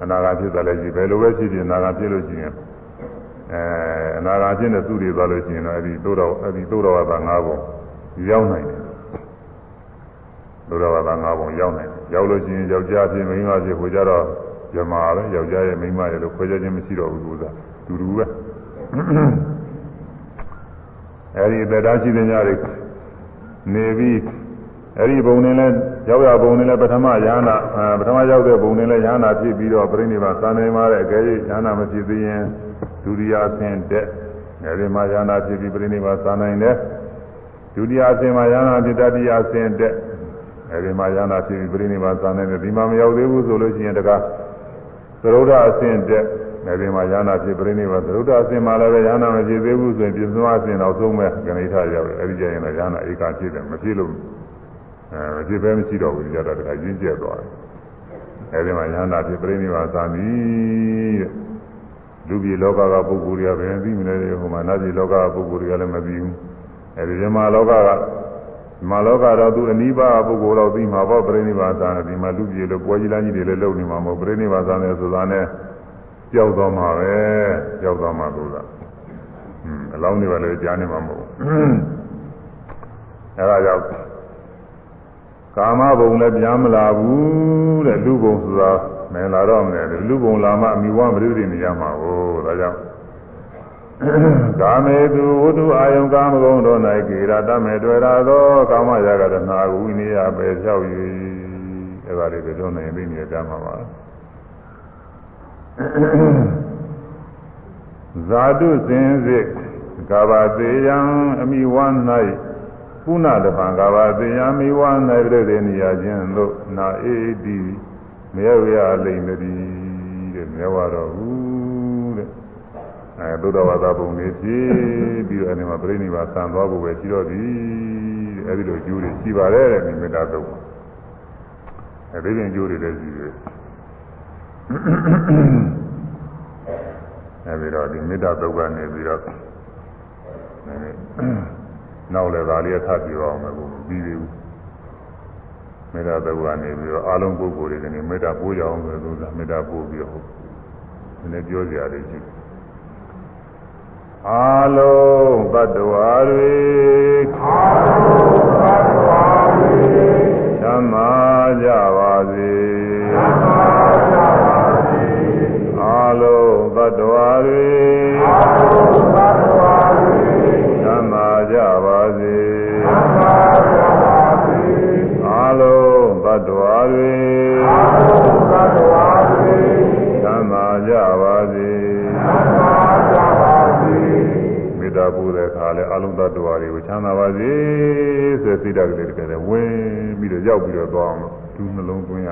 အနာဂတ်ဖြစ်တာလည်းရှိဘယ်လိုပဲဖြစ်ဖြစ်အနာဂတ်ဖြစ်လို့ရှိရင်အဲအနာဂတ်ဖြစ်တဲ့သူတွေသွားလို့ရှိရင်တော့အဲဒီသိုးတော်အဲဒီသိုးတော်ဝါဒ၅ပုံရောက်နိုင်တယ်သိုးတော်ဝါဒ၅ပုံရောက်နိုင်တယ်ရောက်လို့ရှိရင်ယောက်ျားဖြစ်မိန်းမဖြစ်ဟိုကြတော့ဇမားပဲယောက်ျားရဲ့မိန်းမရဲ့လို့ခွဲခြားခြင်းမရှိတော့ဘူးကွာတူတူပဲ အဲဒီတရားရှိတဲ့ညတွေနေပြီးအဲဒီဘုံနဲ့လဲရောက်ရဘုံနဲ့လဲပထမယန္နာပထမရောက်တဲ့ဘုံနဲ့လဲယန္နာဖြစ်ပြီးတော့ပြိဋိဘာသာနေမှာတဲ့အကယ်၍ယန္နာမဖြစ်သေးရင်ဒုတိယအဆင့်တက်အဲဒီမှာယန္နာဖြစ်ပြီးပြိဋိဘာသာနိုင်တယ်ဒုတိယအဆင့်မှာယန္နာဖြစ်တတိယအဆင့်တက်အဲဒီမှာယန္နာဖြစ်ပြီးပြိဋိဘာသာနိုင်တယ်ဒီမှာမရောက်သေးဘူးဆိုလို့ရှိရင်တကားသရုဒ္ဓအဆင့်တက် အဲဒီမှာယာနာဖြစ်ပြိနေပါသရုဒ္ဓအဆင့်မှာလည်းပဲယာနာမဖြစ်သေးဘူးဆိုရင်ပြစ္ဆုအဆင့်တော့သုံးမဲ့ဂဏိထရောက်တယ်အဲဒီကျရင်လည်းယာနာဧကဖြစ်တယ်မဖြစ်လို့အဲမဖြစ်ပဲမရှိတော့ဘူးကြတော့တခါရင်းကျက်သွားတယ်အဲဒီမှာယာနာဖြစ်ပြိနေပါသာမီတဲ့လူပြည်လောကကပုဂ္ဂိုလ်တွေကဘယ်သိမလဲဟိုမှာနတ်ပြည်လောကကပုဂ္ဂိုလ်တွေကလည်းမသိဘူးအဲဒီဇမလောကကဇမလောကတော့သူအနိဗ္ဗာန်ပုဂ္ဂိုလ်တော့သိမှာပေါ့ပြိဋိဘာသာနဲ့ဒီမှာလူပြည်လို့ပွဲကြီးလမ်းကြီးတွေလည်းလုပ်နေမှာမဟုတ်ပြိဋိဘာသာနဲ့ဆိုတာနဲ့ ကြောက်သွားမှာပဲကြောက်သွားမှာလို့လားอืมအလောင်းတွေပဲလည်းကြားနေမှာမဟုတ်ဘူးအဲဒါကြောင့်ကာမဘုံလည်းပြန်မလာဘူးတဲ့လူဘုံဆိုတာမင်းလာတော့မယ်လူဘုံလာမှအမိဝမ်းပြိဋိနေရမှာကိုဒါကြောင့်ကာမေသူဝတ္ထုအာယုံကာမဂုဏ်တို့၌ကေရတမေတွေ့ရသောကာမရာဂတနာဝိနည်းပဲလျှောက်၍အဲဒါလေးပြောနေပြီနေကြမှာပါ ဇာတုစင်စစ်ကာဘာသေးယံအမိဝမ်း၌ပုဏ္ဏတပံကာဘာသေးယံမိဝမ်း၌ပြည့်တဲ့နေရာချင်းတို့နာအေဒီမေဝရလိမ့်မသည်တဲ့မြဲဝတော်ဘူးတဲ့အဲသုဒ္ဓဝါဒပုံလေးဖြစ်ပြီးတော့အဲဒီမှာပြိဋိဘာဆံသွားဖို့ပဲရှိတော့သည်အဲဒီလိုကျိုးတွေရှိပါတယ်တဲ့မိမေတ္တာသုတ်အဲဒီပြင်ကျိုးတွေလည်းရှိတယ် အဲဒီတော့ဒီမေတ္တာသုတ်ကနေပြီးတော့နောက်လည်းဒါလေးထပ်ပြောအောင်မယ်ဘုမပြီးသေးဘူးမေတ္တာသုတ်ကနေပြီးတော့အာလုံးပုဂ္ဂိုလ်တွေကနေမေတ္တာပို့ကြအောင်ဆိုလို့မေတ္တာပို့ပြီးတော့ဒီနေ့ပြောစရာလေးရှိတယ်အာလုံးတ attva တွေအာလုံးတ attva တွေသံသာကြပါစေသံသာကြပါစေအာ လုံးတ attva တွေအာလုံးတ attva တွေသံသာကြပါစေသံသာကြပါစေအာလုံးတ attva တွေအာလုံးတ attva တွေသံသာကြပါစေသံသာကြပါစေမေတ္တာပို့တဲ့အခါလဲအလုံးသတ္တဝါတွေကိုချမ်းသာပါစေဆိုစိတ်ဓာတ်ကလေးတကယ်ဝင်ပြီးတော့ရောက်ပြီးတော့သွားအောင်သူနှလုံးသွင်းရ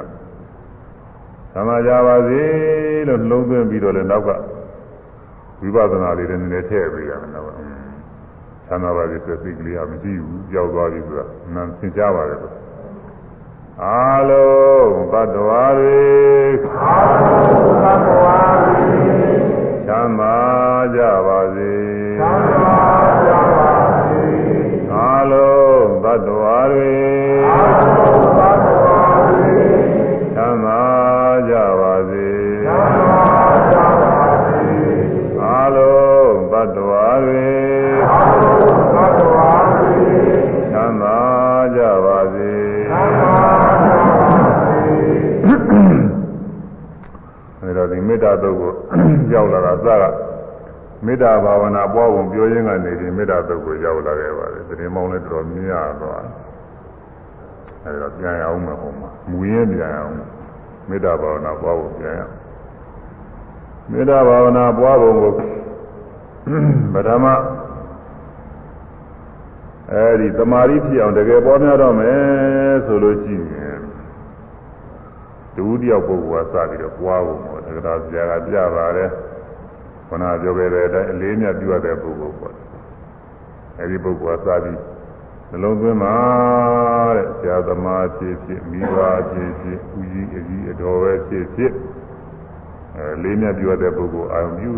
သမာကြပါစေလို့နှလုံးသွင်းပြီးတော့လဲနောက်ကဝိပဿနာလေးတွေနည်းနည်းထည့်ပေးရမယ်နော်ချမ်းသာပါစေဆိုစိတ်ကလေးကမရှိဘူးကြောက်သွားပြီဆိုတာနာသင်ကြားပါတယ်ဆိုအာလုံးသတ္တဝါတွေအာလုံးသတ္တဝါတွေချမ်းသာကြပါစေချမ်းသာကြပါစေအာလုံးသတ္တဝါတွေ တ္တာတုတ်ကိုရောက်လာတာစကမေတ္တာဘာဝနာပွားပုံပြောရင်းကနေဒီမေတ္တာတုတ်ကိုရောက်လာခဲ့ပါတယ်တရင်မောင်းလည်းတော်မြင်ရသွားအဲဒါပြန်ရအောင်မဟုတ်မှာမူရင်းပြန်ရအောင်မေတ္တာဘာဝနာပွားပုံပြန်ရမေတ္တာဘာဝနာပွားပုံကိုပထမအဲဒီတမာရီဖြစ်အောင်တကယ်ပေါ်များတော့မယ်ဆိုလို့ရှိရင် ဒုတိယပုဂ္ဂိုလ်ကစပြီးတော့ပွားဖို့ပေါ့တက္ကရာဆရာကပြပါတယ်ခဏပြောခဲ့တဲ့အတိုင်းအလေးမြတ်ပြုရတဲ့ပုဂ္ဂိုလ်ပေါ့အဲဒီပုဂ္ဂိုလ်ကစပြီးနှလုံးသွင်းပါတဲ့ဆရာသမားဖြစ်ဖြစ်မိဘဖြစ်ဖြစ်ဦးကြီးအကြီးအတော်ပဲဖြစ်ဖြစ်အဲလေးမြတ်ပြုရတဲ့ပုဂ္ဂိုလ်အာရုံပြု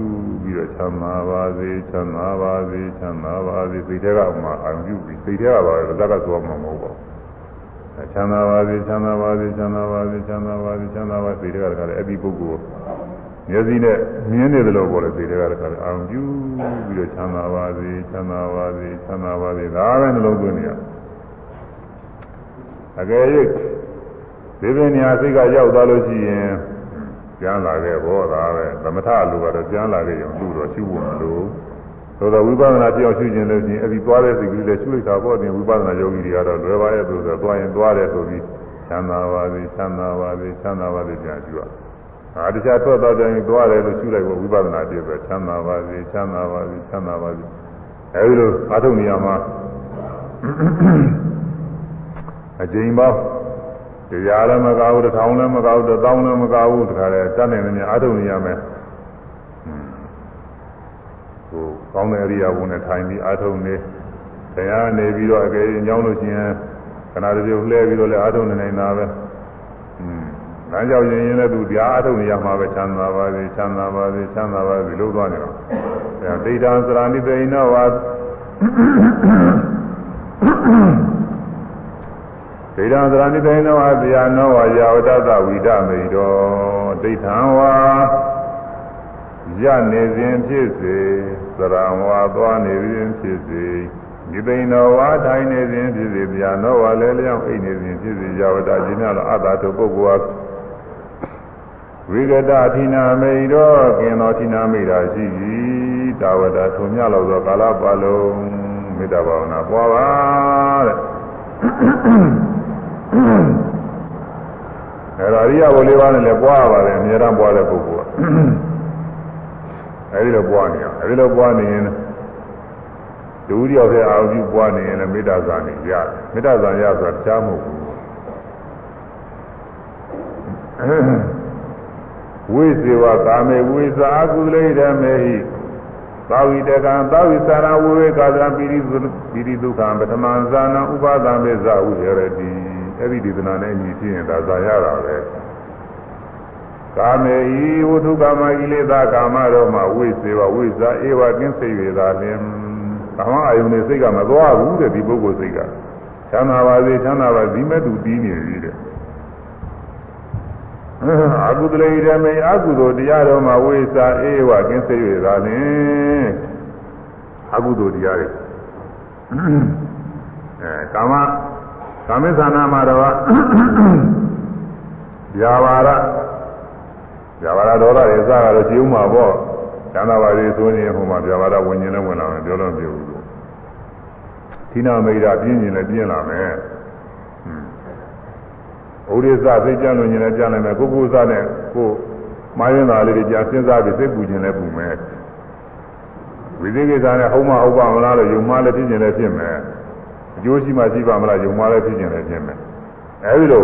ပြီးတော့ချမ်းသာပါစေချမ်းသာပါစေချမ်းသာပါစေစိတ်ထဲကမှအာရုံပြုပြီးစိတ်ထဲကပါပဲဇက်ကသွားမှာမဟုတ်ပါဘူး ချမ်းသာပါစေချမ်းသာပါစေချမ်းသာပါစေချမ်းသာပါစေချမ်းသာပါစေတွေကတည်းကအဲ့ဒီပုဂ္ဂိုလ်မျက်စိနဲ့မြင်နေတယ်လို့ပြောတယ်စေတွေကတည်းကအာရုံပြုပြီးတော့ချမ်းသာပါစေချမ်းသာပါစေချမ်းသာပါစေဒါပဲနှလုံးသွင်းနေရအကယ်၍ဒီပင်ညာစိတ်ကရောက်သွားလို့ရှိရင်ကျမ်းလာခဲ့ဘောဒါပဲသမထလူကတော့ကျမ်းလာခဲ့ရင်သူ့တော့ရှိဖို့မလို သို့တော့ဝိပဿနာပြောင်းရှုခြင်းလို့ရှိရင်အဲ့ဒီသွားတဲ့စိတ်ကလေးလည်းရှုလိုက်တာပေါ့တင်ဝိပဿနာယောဂီတွေကတော့လွယ်ပါရဲ့ဆိုတော့သွားရင်သွားတယ်ဆိုပြီးချမ်းသာပါစေချမ်းသာပါစေချမ်းသာပါစေပြန်ရှုရအာတခြားထွက်တော့တိုင်းသွားတယ်လို့ရှုလိုက်ဖို့ဝိပဿနာပြည့်ပဲချမ်းသာပါစေချမ်းသာပါစေချမ်းသာပါစေအဲဒီလိုအာထုံနေရာမှာအကျဉ်းပေါင်းတရားလည်းမကောက်ဘူးတစ်ထောင်လည်းမကောက်ဘူးတစ်သောင်းလည်းမကောက်ဘူးတခါလဲတတ်နိုင်တယ်များအာထုံနေရမယ်ဟို ကောင်းတဲ့အရိယာဘုံနဲ့ထိုင်ပြီးအာထုံနေတရားနေပြီးတော့အကယ်၍ညောင်းလို့ရှိရင်ခဏတစ်ပြုတ်လှဲပြီးတော့လည်းအာထုံနေနိုင်တာပဲอืมလမ်းကြောင်းရင်ရင်လည်းသူတရားအထုတ်နေရမှာပဲချမ်းသာပါစေချမ်းသာပါစေချမ်းသာပါစေလို့သွားနေတော့အဲဒိဋ္ဌံစရာနိသိဏဝါဒိဋ္ဌံသရဏိသိဏဝါဇာနောဝါယာဝတ္တဝိဒမေတောဒိဋ္ဌံဝါ ရနေစဉ်ဖြစ်စေသရံဝါသွားနေစဉ်ဖြစ်စေနိသိဏဝါထိုင်နေစဉ်ဖြစ်စေဗျာနောဝါလည်းလျောင်းအိတ်နေစဉ်ဖြစ်စေယာဝတ္တခြင်းများသောအတ္တတို့ပုဂ္ဂိုလ်ဟာဝိကတအထိနာမိတောกินတော်ထိနာမိတာရှိ၏တာဝတ္တထုံမြလောက်သောကာလပတ်လုံးမေတ္တာဘာဝနာပွားပါတဲ့အဲဒါရိယဘုလေးပါးနဲ့လည်းပွားရပါတယ်အများအားပွားတဲ့ပုဂ္ဂိုလ်က အဲဒီလိုပွားနေအောင်အဲဒီလိုပွားနေရင်ဒုတိယရဲ့အာရုံပွားနေရင်လည်းမေတ္တာဇာနေရတယ်မေတ္တာဇာရဆိုတာကြားမဟုတ်ဘူးဝိဇေဝကာမေဝိဇာကုလိဓမေဟိသာဝိတကံသာဝိသရဝိဝေကာသံပိရိပိရိဒုက္ခံပထမဇာနံဥပါဒံမေဇဝိရတိအဲ့ဒီဒေသနာနဲ့အညီဖြစ်ရင်ဒါဇာရတာပဲ ကာမေဤဝုထုကာမကိလေသာကာမတော့မှဝိစေဝဝိဇာဧဝကင်းစိတ်ရတာလင်ကာမအယုန်နဲ့စိတ်ကမသွားဘူးတဲ့ဒီပုဂ္ဂိုလ်စိတ်ကချမ်းသာပါစေချမ်းသာပါဒီမဲ့သူတီးနေပြီတဲ့အကုသလေရမေအကုသိုလ်တရားတော်မှာဝိစာအေဝကင်းစိတ်ရတာလင်အကုသိုလ်တရားတွေအဲကာမကာမိသနာမှာတော့ဗျာပါရ ဗျာပါရဒေါသတွေစကားတော့ရှိဦးမှာပေါ့ကျန်တာပါလေဆိုရင်ဟိုမှာဗျာပါရဝင်ရင်လည်းဝင်လာမယ်ပြောလို့မပြောဘူးလို့သီနာမိတာပြင်းရင်လည်းပြင်းလာမယ်ဥဒိစ္စစိတ်ကြလို့ညင်လည်းကြနိုင်မယ်ကိုကိုစနဲ့ကိုမာရင်သားလေးတွေကြာစဉ်းစားပြီးစိတ်ပူခြင်းလည်းပူမယ်ဝိသေကိစ္စနဲ့ဟုတ်မဟုတ်ပါမလားလို့ယုံမှလည်းဖြစ်ခြင်းလည်းဖြစ်မယ်အကျိုးရှိမှရှိပါမလားယုံမှလည်းဖြစ်ခြင်းလည်းဖြစ်မယ်အဲဒီလို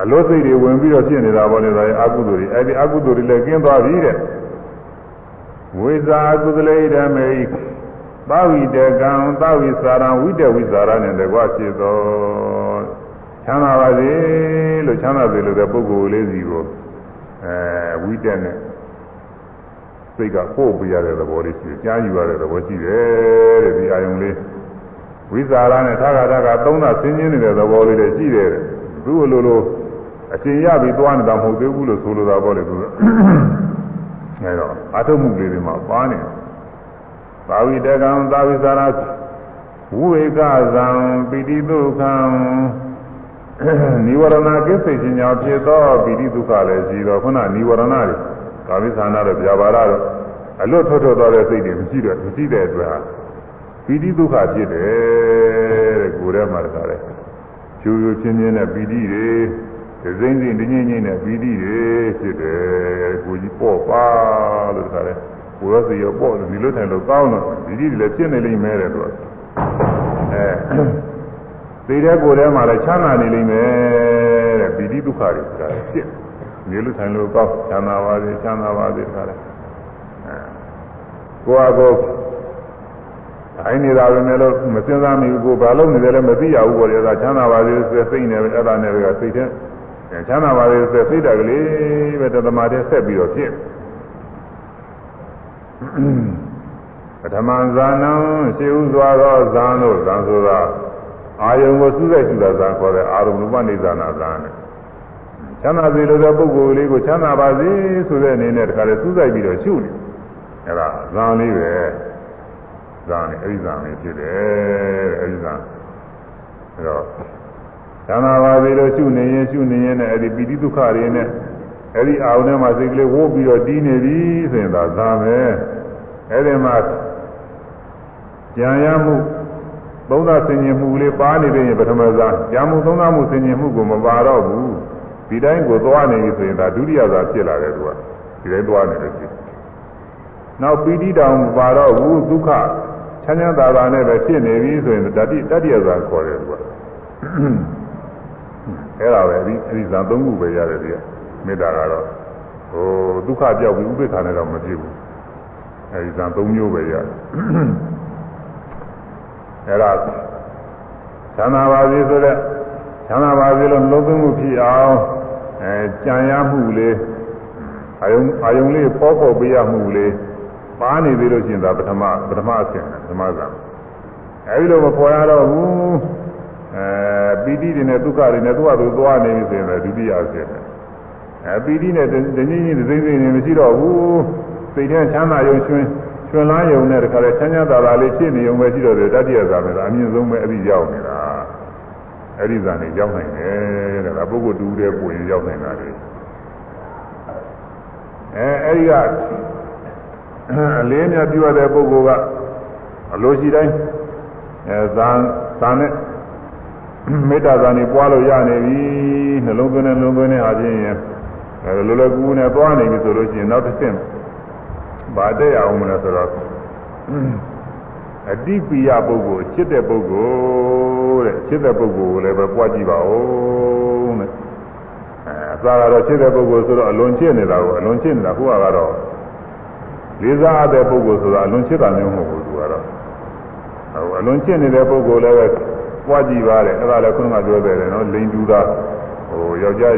အလို့စိတ်တွေဝင်ပြီးတော့ဖြစ်နေတာပေါ့လေဒါရဲ့အကုသိုလ်တွေအဲဒီအကုသိုလ်တွေလည်းကျင်းသွားပြီတဲ့ဝိဇာကုသလေဓမေသာဝိတကံသာဝိစာရံဝိတဝိစာရနဲ့တကွဖြစ်သောချမ်းသာပါစေလို့ချမ်းသာစေလို့တဲ့ပုဂ္ဂိုလ်လေးစီကိုအဲဝိတက်နဲ့စိတ်ကပို့ပြရတဲ့သဘောလေးရှိတယ်ကြားယူရတဲ့သဘောရှိတယ်တဲ့ဒီအာယုံလေးဝိဇာရနဲ့ထာဂထာကသုံးတာဆင်းရဲနေတဲ့သဘောလေးတွေရှိတယ်သူ့လိုလို အရှင်ရပြီးသွားနေတာမဟုတ်သေးဘူးလို့ဆိုလိုတာပေါ့လေသူအဲတော့အထုမှုလေးတွေမှာပါနေသာဝိတကံသာဝိစာရဝိဝေကဇံပိတိဒုက္ခံနိဝရဏကိစ္စခြင်းကြောင့်ဖြစ်သောပိတိဒုက္ခလည်းရှိတော့ခုနနိဝရဏတွေကာမိသနာတော့ဗျာပါရတော့အလွတ်ထွက်ထွက်သွားတဲ့စိတ်တွေမရှိတော့မရှိတဲ့အတွက်ဟာပိတိဒုက္ခဖြစ်တယ်တဲ့ကိုယ်ထဲမှာတခါလဲဖြူဖြူချင်းချင်းနဲ့ပိတိတွေ ဒဇိမ့်စိမ့်တင်းငိမ့်ငိမ့်နဲ့ပိတိတွေဖြစ်တယ်ကိုကြီးပေါ့ပါလို့တခါလဲကိုယ်ရောစိရောပေါ့လို့ဒီလိုထိုင်လို့ကောင်းတော့ပိတိတွေလည်းဖြစ်နေလိမ့်မယ်တဲ့သူကအဲသိတဲ့ကိုယ်ထဲမှာလည်းချမ်းသာနေလိမ့်မယ်တဲ့ပိတိဒုက္ခတွေဆိုတာဖြစ်နေလို့ထိုင်လို့ကောင်းချမ်းသာပါစေချမ်းသာပါစေတခါလဲကိုယ့်အကောအိုင်းနေတာပဲနဲ့လို့မစင်စားမိဘူးကိုဘာလို့နေတယ်လဲမသိရဘူးပေါ့လေဒါချမ်းသာပါစေဆိုစိတ်နဲ့ပဲအဲ့ဒါနဲ့ပဲစိတ်ထဲ ချမ်းသာပါစေဆိုစိတ်တက်ကလေးပဲတသမတဲ့ဆက်ပြီးတော့ဖြစ်ပထမဇာနံရှေးဥစွာသောဇာန်တို့ဇာန်ဆိုတာအာယုံကိုစူးစိုက်စူတာဇာန်ခေါ်တဲ့အာရုံဥပနိဇာနာဇာန်နဲ့ချမ်းသာစေလို့တဲ့ပုဂ္ဂိုလ်လေးကိုချမ်းသာပါစေဆိုတဲ့အနေနဲ့တခါလေစူးစိုက်ပြီးတော့ရှုနေအဲ့ဒါဇာန်လေးပဲဇာန်လေးအဲ့ဒီဇာန်လေးဖြစ်တယ်အဲ့ဒီဇာန်အဲ့တော့ ချမ်းသာပါစေလို့ရှုနေရင်ရှုနေရင်လည်းအဲ့ဒီပိဋိဒုက္ခတွေနဲ့အဲ့ဒီအာရုံထဲမှာစိတ်ကလေးဝိုးပြီးတော့တီးနေပြီဆိုရင်ဒါဇာန်ပဲအဲ့ဒီမှာကြံရမှုသုံးသဆင်ញင်မှုလေးပါနေတဲ့ရင်ပထမဇာကြံမှုသုံးသမှုဆင်ញင်မှုကိုမပါတော့ဘူးဒီတိုင်းကိုသွားနေပြီဆိုရင်ဒါဒုတိယဇာဖြစ်လာတယ်သူကဒီတိုင်းသွားနေလို့ရှိနောက်ပီတိတောင်မပါတော့ဘူးဒုက္ခချမ်းချမ်းသာသာနဲ့ပဲဖြစ်နေပြီဆိုရင်တတိတတိယဇာခေါ်တယ်သူက အဲ့ဒါပဲဒီအဲဒီဇာသုံးခုပဲရတယ်ဒီကမေတ္တာကတော့ဟိုဒုက္ခပြောက်ပြီးဥပိ္ပခာနဲ့တော့မဖြစ်ဘူးအဲဒီဇာသုံးမျိုးပဲရတယ်အဲ့ဒါသံသာပါစေဆိုတဲ့ချမ်းသာပါစေလို့နှလုံးသွင်းမှုဖြစ်အောင်အဲကြံရမှုလေးအာယုံအာယုံလေးပေါ်ပေါ်ပေးရမှုလေးပါနေသေးလို့ရှိရင်ဒါပထမပထမအဆင့်ပထမဇာအဲဒီလိုမပေါ်ရတော့ဘူး အဲပီတိတွေနဲ့ဒုက္ခတွေနဲ့သူ့ဟာသူသွားနေပြီဆိုရင်ဒုတိယအဆင့်အဲပီတိနဲ့တနည်းနည်းသိသိနေမရှိတော့ဘူးစိတ်ထဲချမ်းသာယုံရွှင်ရွှင်လန်းယုံနဲ့တခါလဲချမ်းချမ်းသာသာလေးဖြစ်နေုံပဲရှိတော့တယ်တတိယဇာမယ်အမြင့်ဆုံးပဲအဲ့ဒီရောက်နေတာအဲ့ဒီဇာနေရောက်နိုင်တယ်တဲ့ဒါပုဂ္ဂိုလ်တူတဲ့ကိုရင်ရောက်နိုင်တာလေအဲအဲ့ဒီကအလေးမြတ်ပြုရတဲ့ပုဂ္ဂိုလ်ကအလိုရှိတိုင်းအဲဇာဇာနဲ့ မေတ္တာဇာနေပွားလို့ရနေပြီနှလုံးသွင်းနဲ့နှလုံးသွင်းနဲ့အားဖြင့်အဲလိုလိုကူကူနဲ့သွားနေပြီဆိုလို့ရှိရင်နောက်တစ်ဆင့်ဗာတဲ့အောင်မလဲဆိုတော့အတိပိယပုဂ္ဂိုလ်ချစ်တဲ့ပုဂ္ဂိုလ်တဲ့ချစ်တဲ့ပုဂ္ဂိုလ်ကိုလည်းပဲပွားကြည့်ပါဦးတဲ့အဲအသာကတော့ချစ်တဲ့ပုဂ္ဂိုလ်ဆိုတော့အလွန်ချစ်နေတာကိုအလွန်ချစ်နေတာခုကတော့လေးစားတဲ့ပုဂ္ဂိုလ်ဆိုတော့အလွန်ချစ်တာမျိုးမဟုတ်ဘူးသူကတော့ဟိုအလွန်ချစ်နေတဲ့ပုဂ္ဂိုလ်လည်းပဲ ပွားကြည့်ပါတယ်အဲ့ဒါလည်းခုနကပြောတယ်နော်လိန်တူတာဟိုယောက်ျား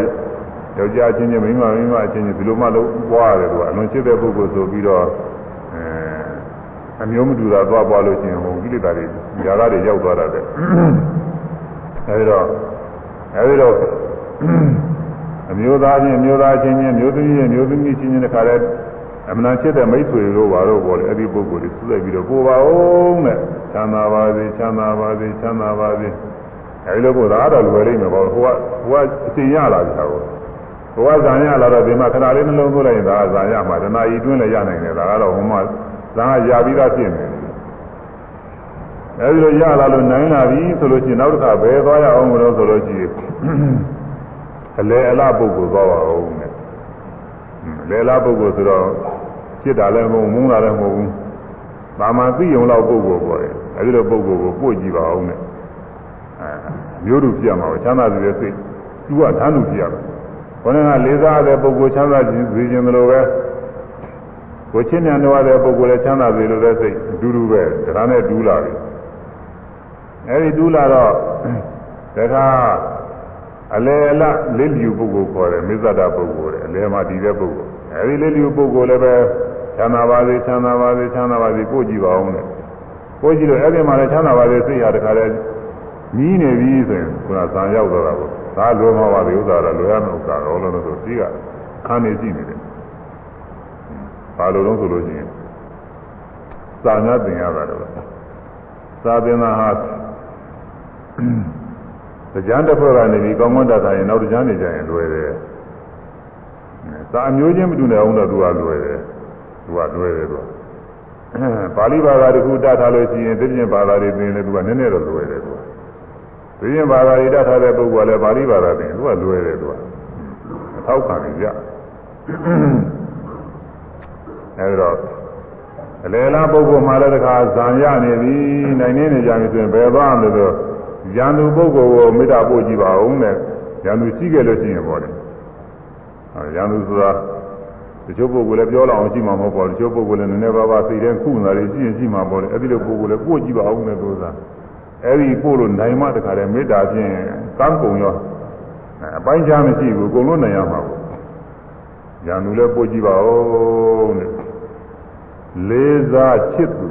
ယောက်ျားချင်းချင်းမိန်းမမိန်းမချင်းချင်းဒီလိုမှလုံးပွားရတယ်သူကအလွန်ချစ်တဲ့ပုဂ္ဂိုလ်ဆိုပြီးတော့အဲအမျိုးမတူတာသွားပွားလို့ရှိရင်ဟိုကိလေသာတွေຢာကတွေရောက်သွားတာတဲ့အဲဒီတော့အဲဒီတော့အမျိုးသားချင်းမျိုးသားချင်းချင်းမျိုးသမီးချင်းမျိုးသမီးချင်းချင်းတခါတည်း အမှန်ချစ်တဲ့မိတ်ဆွေတို့ဘာလို့ပေါ်လဲအဲ့ဒီပုဂ္ဂိုလ်တွေစုလိုက်ပြီးတော့ကိုပါအောင်တဲ့ချမ်းသာပါစေချမ်းသာပါစေချမ်းသာပါစေအဲဒီလိုပို့တာအဲ့တော့လွယ်လိမ့်မယ်ပေါ့ဟိုကဟိုကအစီရလာကြတာကိုဟိုကဇာရလာတော့ဒီမှာခဏလေးနှလုံးသွင်းလိုက်ရင်ဒါကဇာရမှာတဏှာဤတွင်းလည်းရနိုင်တယ်ဒါကတော့ဟိုမှာဇာရပြီးသားဖြစ်နေတယ်အဲဒီလိုရလာလို့နိုင်လာပြီဆိုလို့ရှိရင်နောက်တစ်ခါဘယ်သွားရအောင်မလို့ဆိုလို့ရှိရင်အလေအလပုဂ္ဂိုလ်သွားပါဦးနဲ့လေလားပုဂ္ဂိုလ်ဆိုတော့ จิตတာလည်းမဟုတ်မုန်းတာလည်းမဟုတ်ဘူး။ဒါမှသိုံလောက်ပုဂ္ဂိုလ်ပေါ်တယ်။အဲဒီလိုပုဂ္ဂိုလ်ကိုပို့ကြည့်ပါအောင်နဲ့။အဲမျိုးတို့ပြရမှာပဲချမ်းသာစေတဲ့စိတ်သူကဓာတ်လူပြရမှာ။ခေါင်းကလေးစားတဲ့ပုဂ္ဂိုလ်ချမ်းသာခြင်းစေခြင်းလိုပဲကိုချင်းမြန်တော်တဲ့ပုဂ္ဂိုလ်လည်းချမ်းသာစေလိုတဲ့စိတ်အတူတူပဲဒါနဲ့ဒူးလာပြီ။အဲဒီဒူးလာတော့တခါအလေအလလေးလျူပုဂ္ဂိုလ်ခေါ်တယ်မိစ္ဆဒပုဂ္ဂိုလ်တယ်အလေမှာတည်တဲ့ပုဂ္ဂိုလ် အဲဒီလေးလျူပုဂ္ဂိုလ်လည်းပဲချမ်းသာပါစေချမ်းသာပါစေချမ်းသာပါစေကိုကြည့်ပါအောင်တဲ့ကိုကြည့်လို့အဲ့ဒီမှာလည်းချမ်းသာပါစေစိတ်ရတခါလဲနီးနေပြီဆိုရင်ခုနဇံရောက်တော့တာကိုဒါလိုမှပါဒီဥစ္စာတော့လိုရမယ့်ဥစ္စာတော့လို့ဆိုစီးကခန်းနေကြည့်နေတယ်ဘာလို့လုံးဆိုလို့ရှိရင်စာငါတင်ရတာတော့စာသင်တာဟာတရားတစ်ဖွဲ့ကနေပြီးကောင်းကောင်းတတ်တာရင်နောက်တရားနေကြရင်လွယ်တယ်။ သာအမျိုးချင်းမတူတဲ့အောင်တော့သူကလွယ်တယ်။သူကလွယ်တယ်သူက။ပါဠိဘာသာတခုတတ်ထားလို့ရှိရင်သိချင်းဘာသာတွေသင်လည်းသူကနည်းနည်းတော့လွယ်တယ်သူက။သိချင်းဘာသာတွေတတ်ထားတဲ့ပုဂ္ဂိုလ်ကလည်းပါဠိဘာသာသင်သူကလွယ်တယ်သူက။အထောက်ခံနေကြ။အဲဒီတော့အလေလားပုဂ္ဂိုလ်မှလည်းတခါဇံရနေပြီနိုင်နေနေကြပြီဆိုရင်ဘယ်သွားမလဲဆိုတော့ရန်သူပုဂ္ဂိုလ်ကိုမေတ္တာပို့ကြည့်ပါဦးနဲ့ရန်သူရှိခဲ့လို့ရှိရင်ပေါ့လေ ရန်သူဆိုတာတချို့ပုဂ္ဂိုလ်လည်းပြောလောက်အောင်ရှိမှာမဟုတ်ပါဘူးတချို့ပုဂ္ဂိုလ်လည်းနည်းနည်းပါးပါးသိတဲ့ခုနာတွေရှိရင်ရှိမှာပေါ့လေအဲ့ဒီလိုပုဂ္ဂိုလ်လည်းပို့ကြည့်ပါဦးနဲ့ဆိုတာအဲ့ဒီပို့လို့နိုင်မှတခါတည်းမေတ္တာဖြင့်ကမ်းကုန်ရောအပိုင်းခြားမရှိဘူးအကုန်လုံးနိုင်ရမှာပေါ့ရန်သူလည်းပို့ကြည့်ပါဦးနဲ့လေးစားချစ်သူ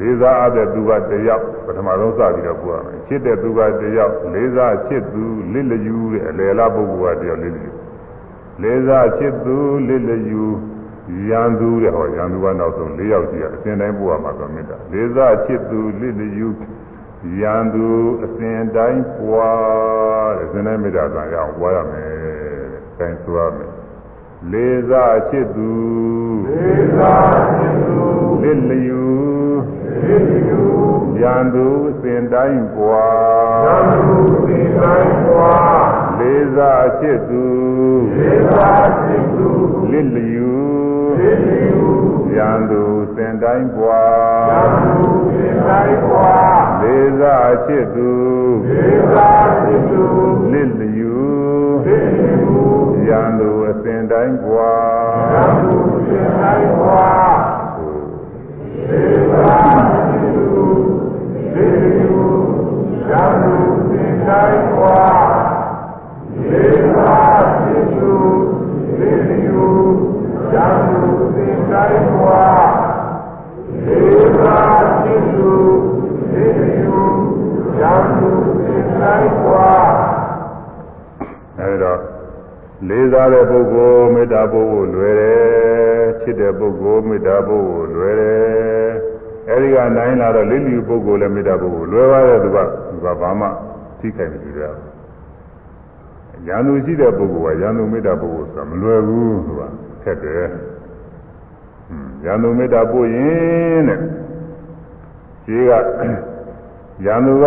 လေးစားအပ်တဲ့သူကတယောက်ပထမဆုံးစပြီးတော့ပြောရမယ်ချစ်တဲ့သူကတယောက်လေးစားချစ်သူလစ်လျူတဲ့အလယ်လားပုဂ္ဂိုလ်ကတယောက်လစ်လျူ လေးစားချစ်သူလစ်လျူရန်သူတဲ့ဟောရန်သူကနောက်ဆုံး၄ယောက်ရှိရအစဉ်တိုင်းပို့ရမှာဆိုမေတ္တာလေးစားချစ်သူလစ်လျူရန်သူအစဉ်တိုင်းပွားတဲ့အစဉ်တိုင်းမေတ္တာဆံရအောင်ပွားရမယ်တဲ့အဲဆိုရမယ်လေးစားချစ်သူလေးစားချစ်သူလစ်လျူရ န်သူစင်တိုင်းပွာရန်သူစင်တိုင်းပွာလေးစားချစ်သူလေးစားချစ်သူလစ်လျူလစ်လျူရန်သူစင်တိုင်းပွာရန်သူစင်တိုင်းပွာလေးစားချစ်သူလေးစားချစ်သူလစ်လျူလစ်လျူရန်သူအစင်တိုင်းပွာရန်သူစင်တိုင်းပွာ လေးစားတဲ့ပုဂ္ဂိုလ်မေတ္တာပို့ဖို့လွယ်တယ်ချစ်တဲ့ပုဂ္ဂိုလ်မေတ္တာပို့ဖို့လွယ်တယ် အဲဒီကနိုင်လာတော့လိလိပုဂ္ဂိုလ်လည်းမေတ္တာပို့ဖို့လွယ်ပါတယ်သူကသူကဘာမှသိခိုင်မရှိကြဘူးရန်သူရှိတဲ့ပုဂ္ဂိုလ်ကရန်သူမေတ္တာပို့ဖို့ဆိုတာမလွယ်ဘူးသူကခက်တယ်ရန်သူမေတ္တာပို့ရင်တဲ့ခြေကရန်သူက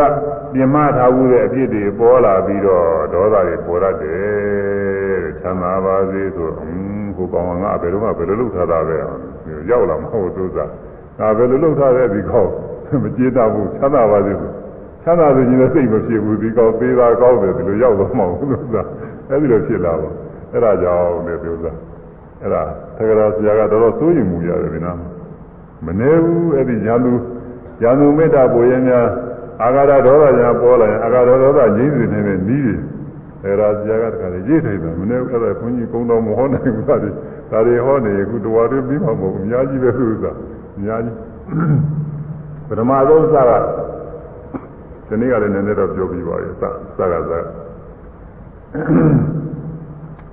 ပြင်မထားမှုတဲ့အဖြစ်တွေပေါ်လာပြီးတော့ဒေါသတွေပေါ်တတ်တယ်တဲ့ချမ်းသာပါစေဆိုအင်းကိုကောင်းငါဘယ်တော့မှဘယ်လိုလုပ်ထားတာပဲရောက်လာမဟုတ်သူစား ငါဘယ်လိုလုပ်ထားတဲ့ဒီကောင်းမကျေတတ်ဘူးချမ်းသာပါစေဆိုချမ်းသာစေခြင်းနဲ့စိတ်မဖြစ်ဘူးဒီကောင်းသေးတာကောင်းတယ်ဒီလိုရောက်တော့မဟုတ်ဘူးသူစားအဲဒီလိုဖြစ်လာပါအဲ့ဒါကြောင့်လေသူစားအဲ့ဒါသက္ကရာဆရာကတော်တော်စိုးရိမ်မှုရတယ်ဒီနာမနေဘူးအဲ့ဒီညာလူညာလူမေတ္တာပိုရင်များအာဃာတဒေါသညာပေါ်လာရင်အာဃာတဒေါသငြိမ့်စေနေတဲ့နီးတယ်အဲဒါဆရာကတခါလေရေးထိုင်တယ်မနေ့အဲ့ဒါခွန်ကြီးကုန်းတော်မဟောနိုင်ဘူးသားတွေဒါတွေဟောနေအခုတော်တွေပြီးမှာမဟုတ်ဘူးအများကြီးပဲသူကအ များကြီးပထမဆုံးစကဒီနေ့ကလည်းနည်းနည်းတော့ပြောပြီးပါရဲ့စစကစ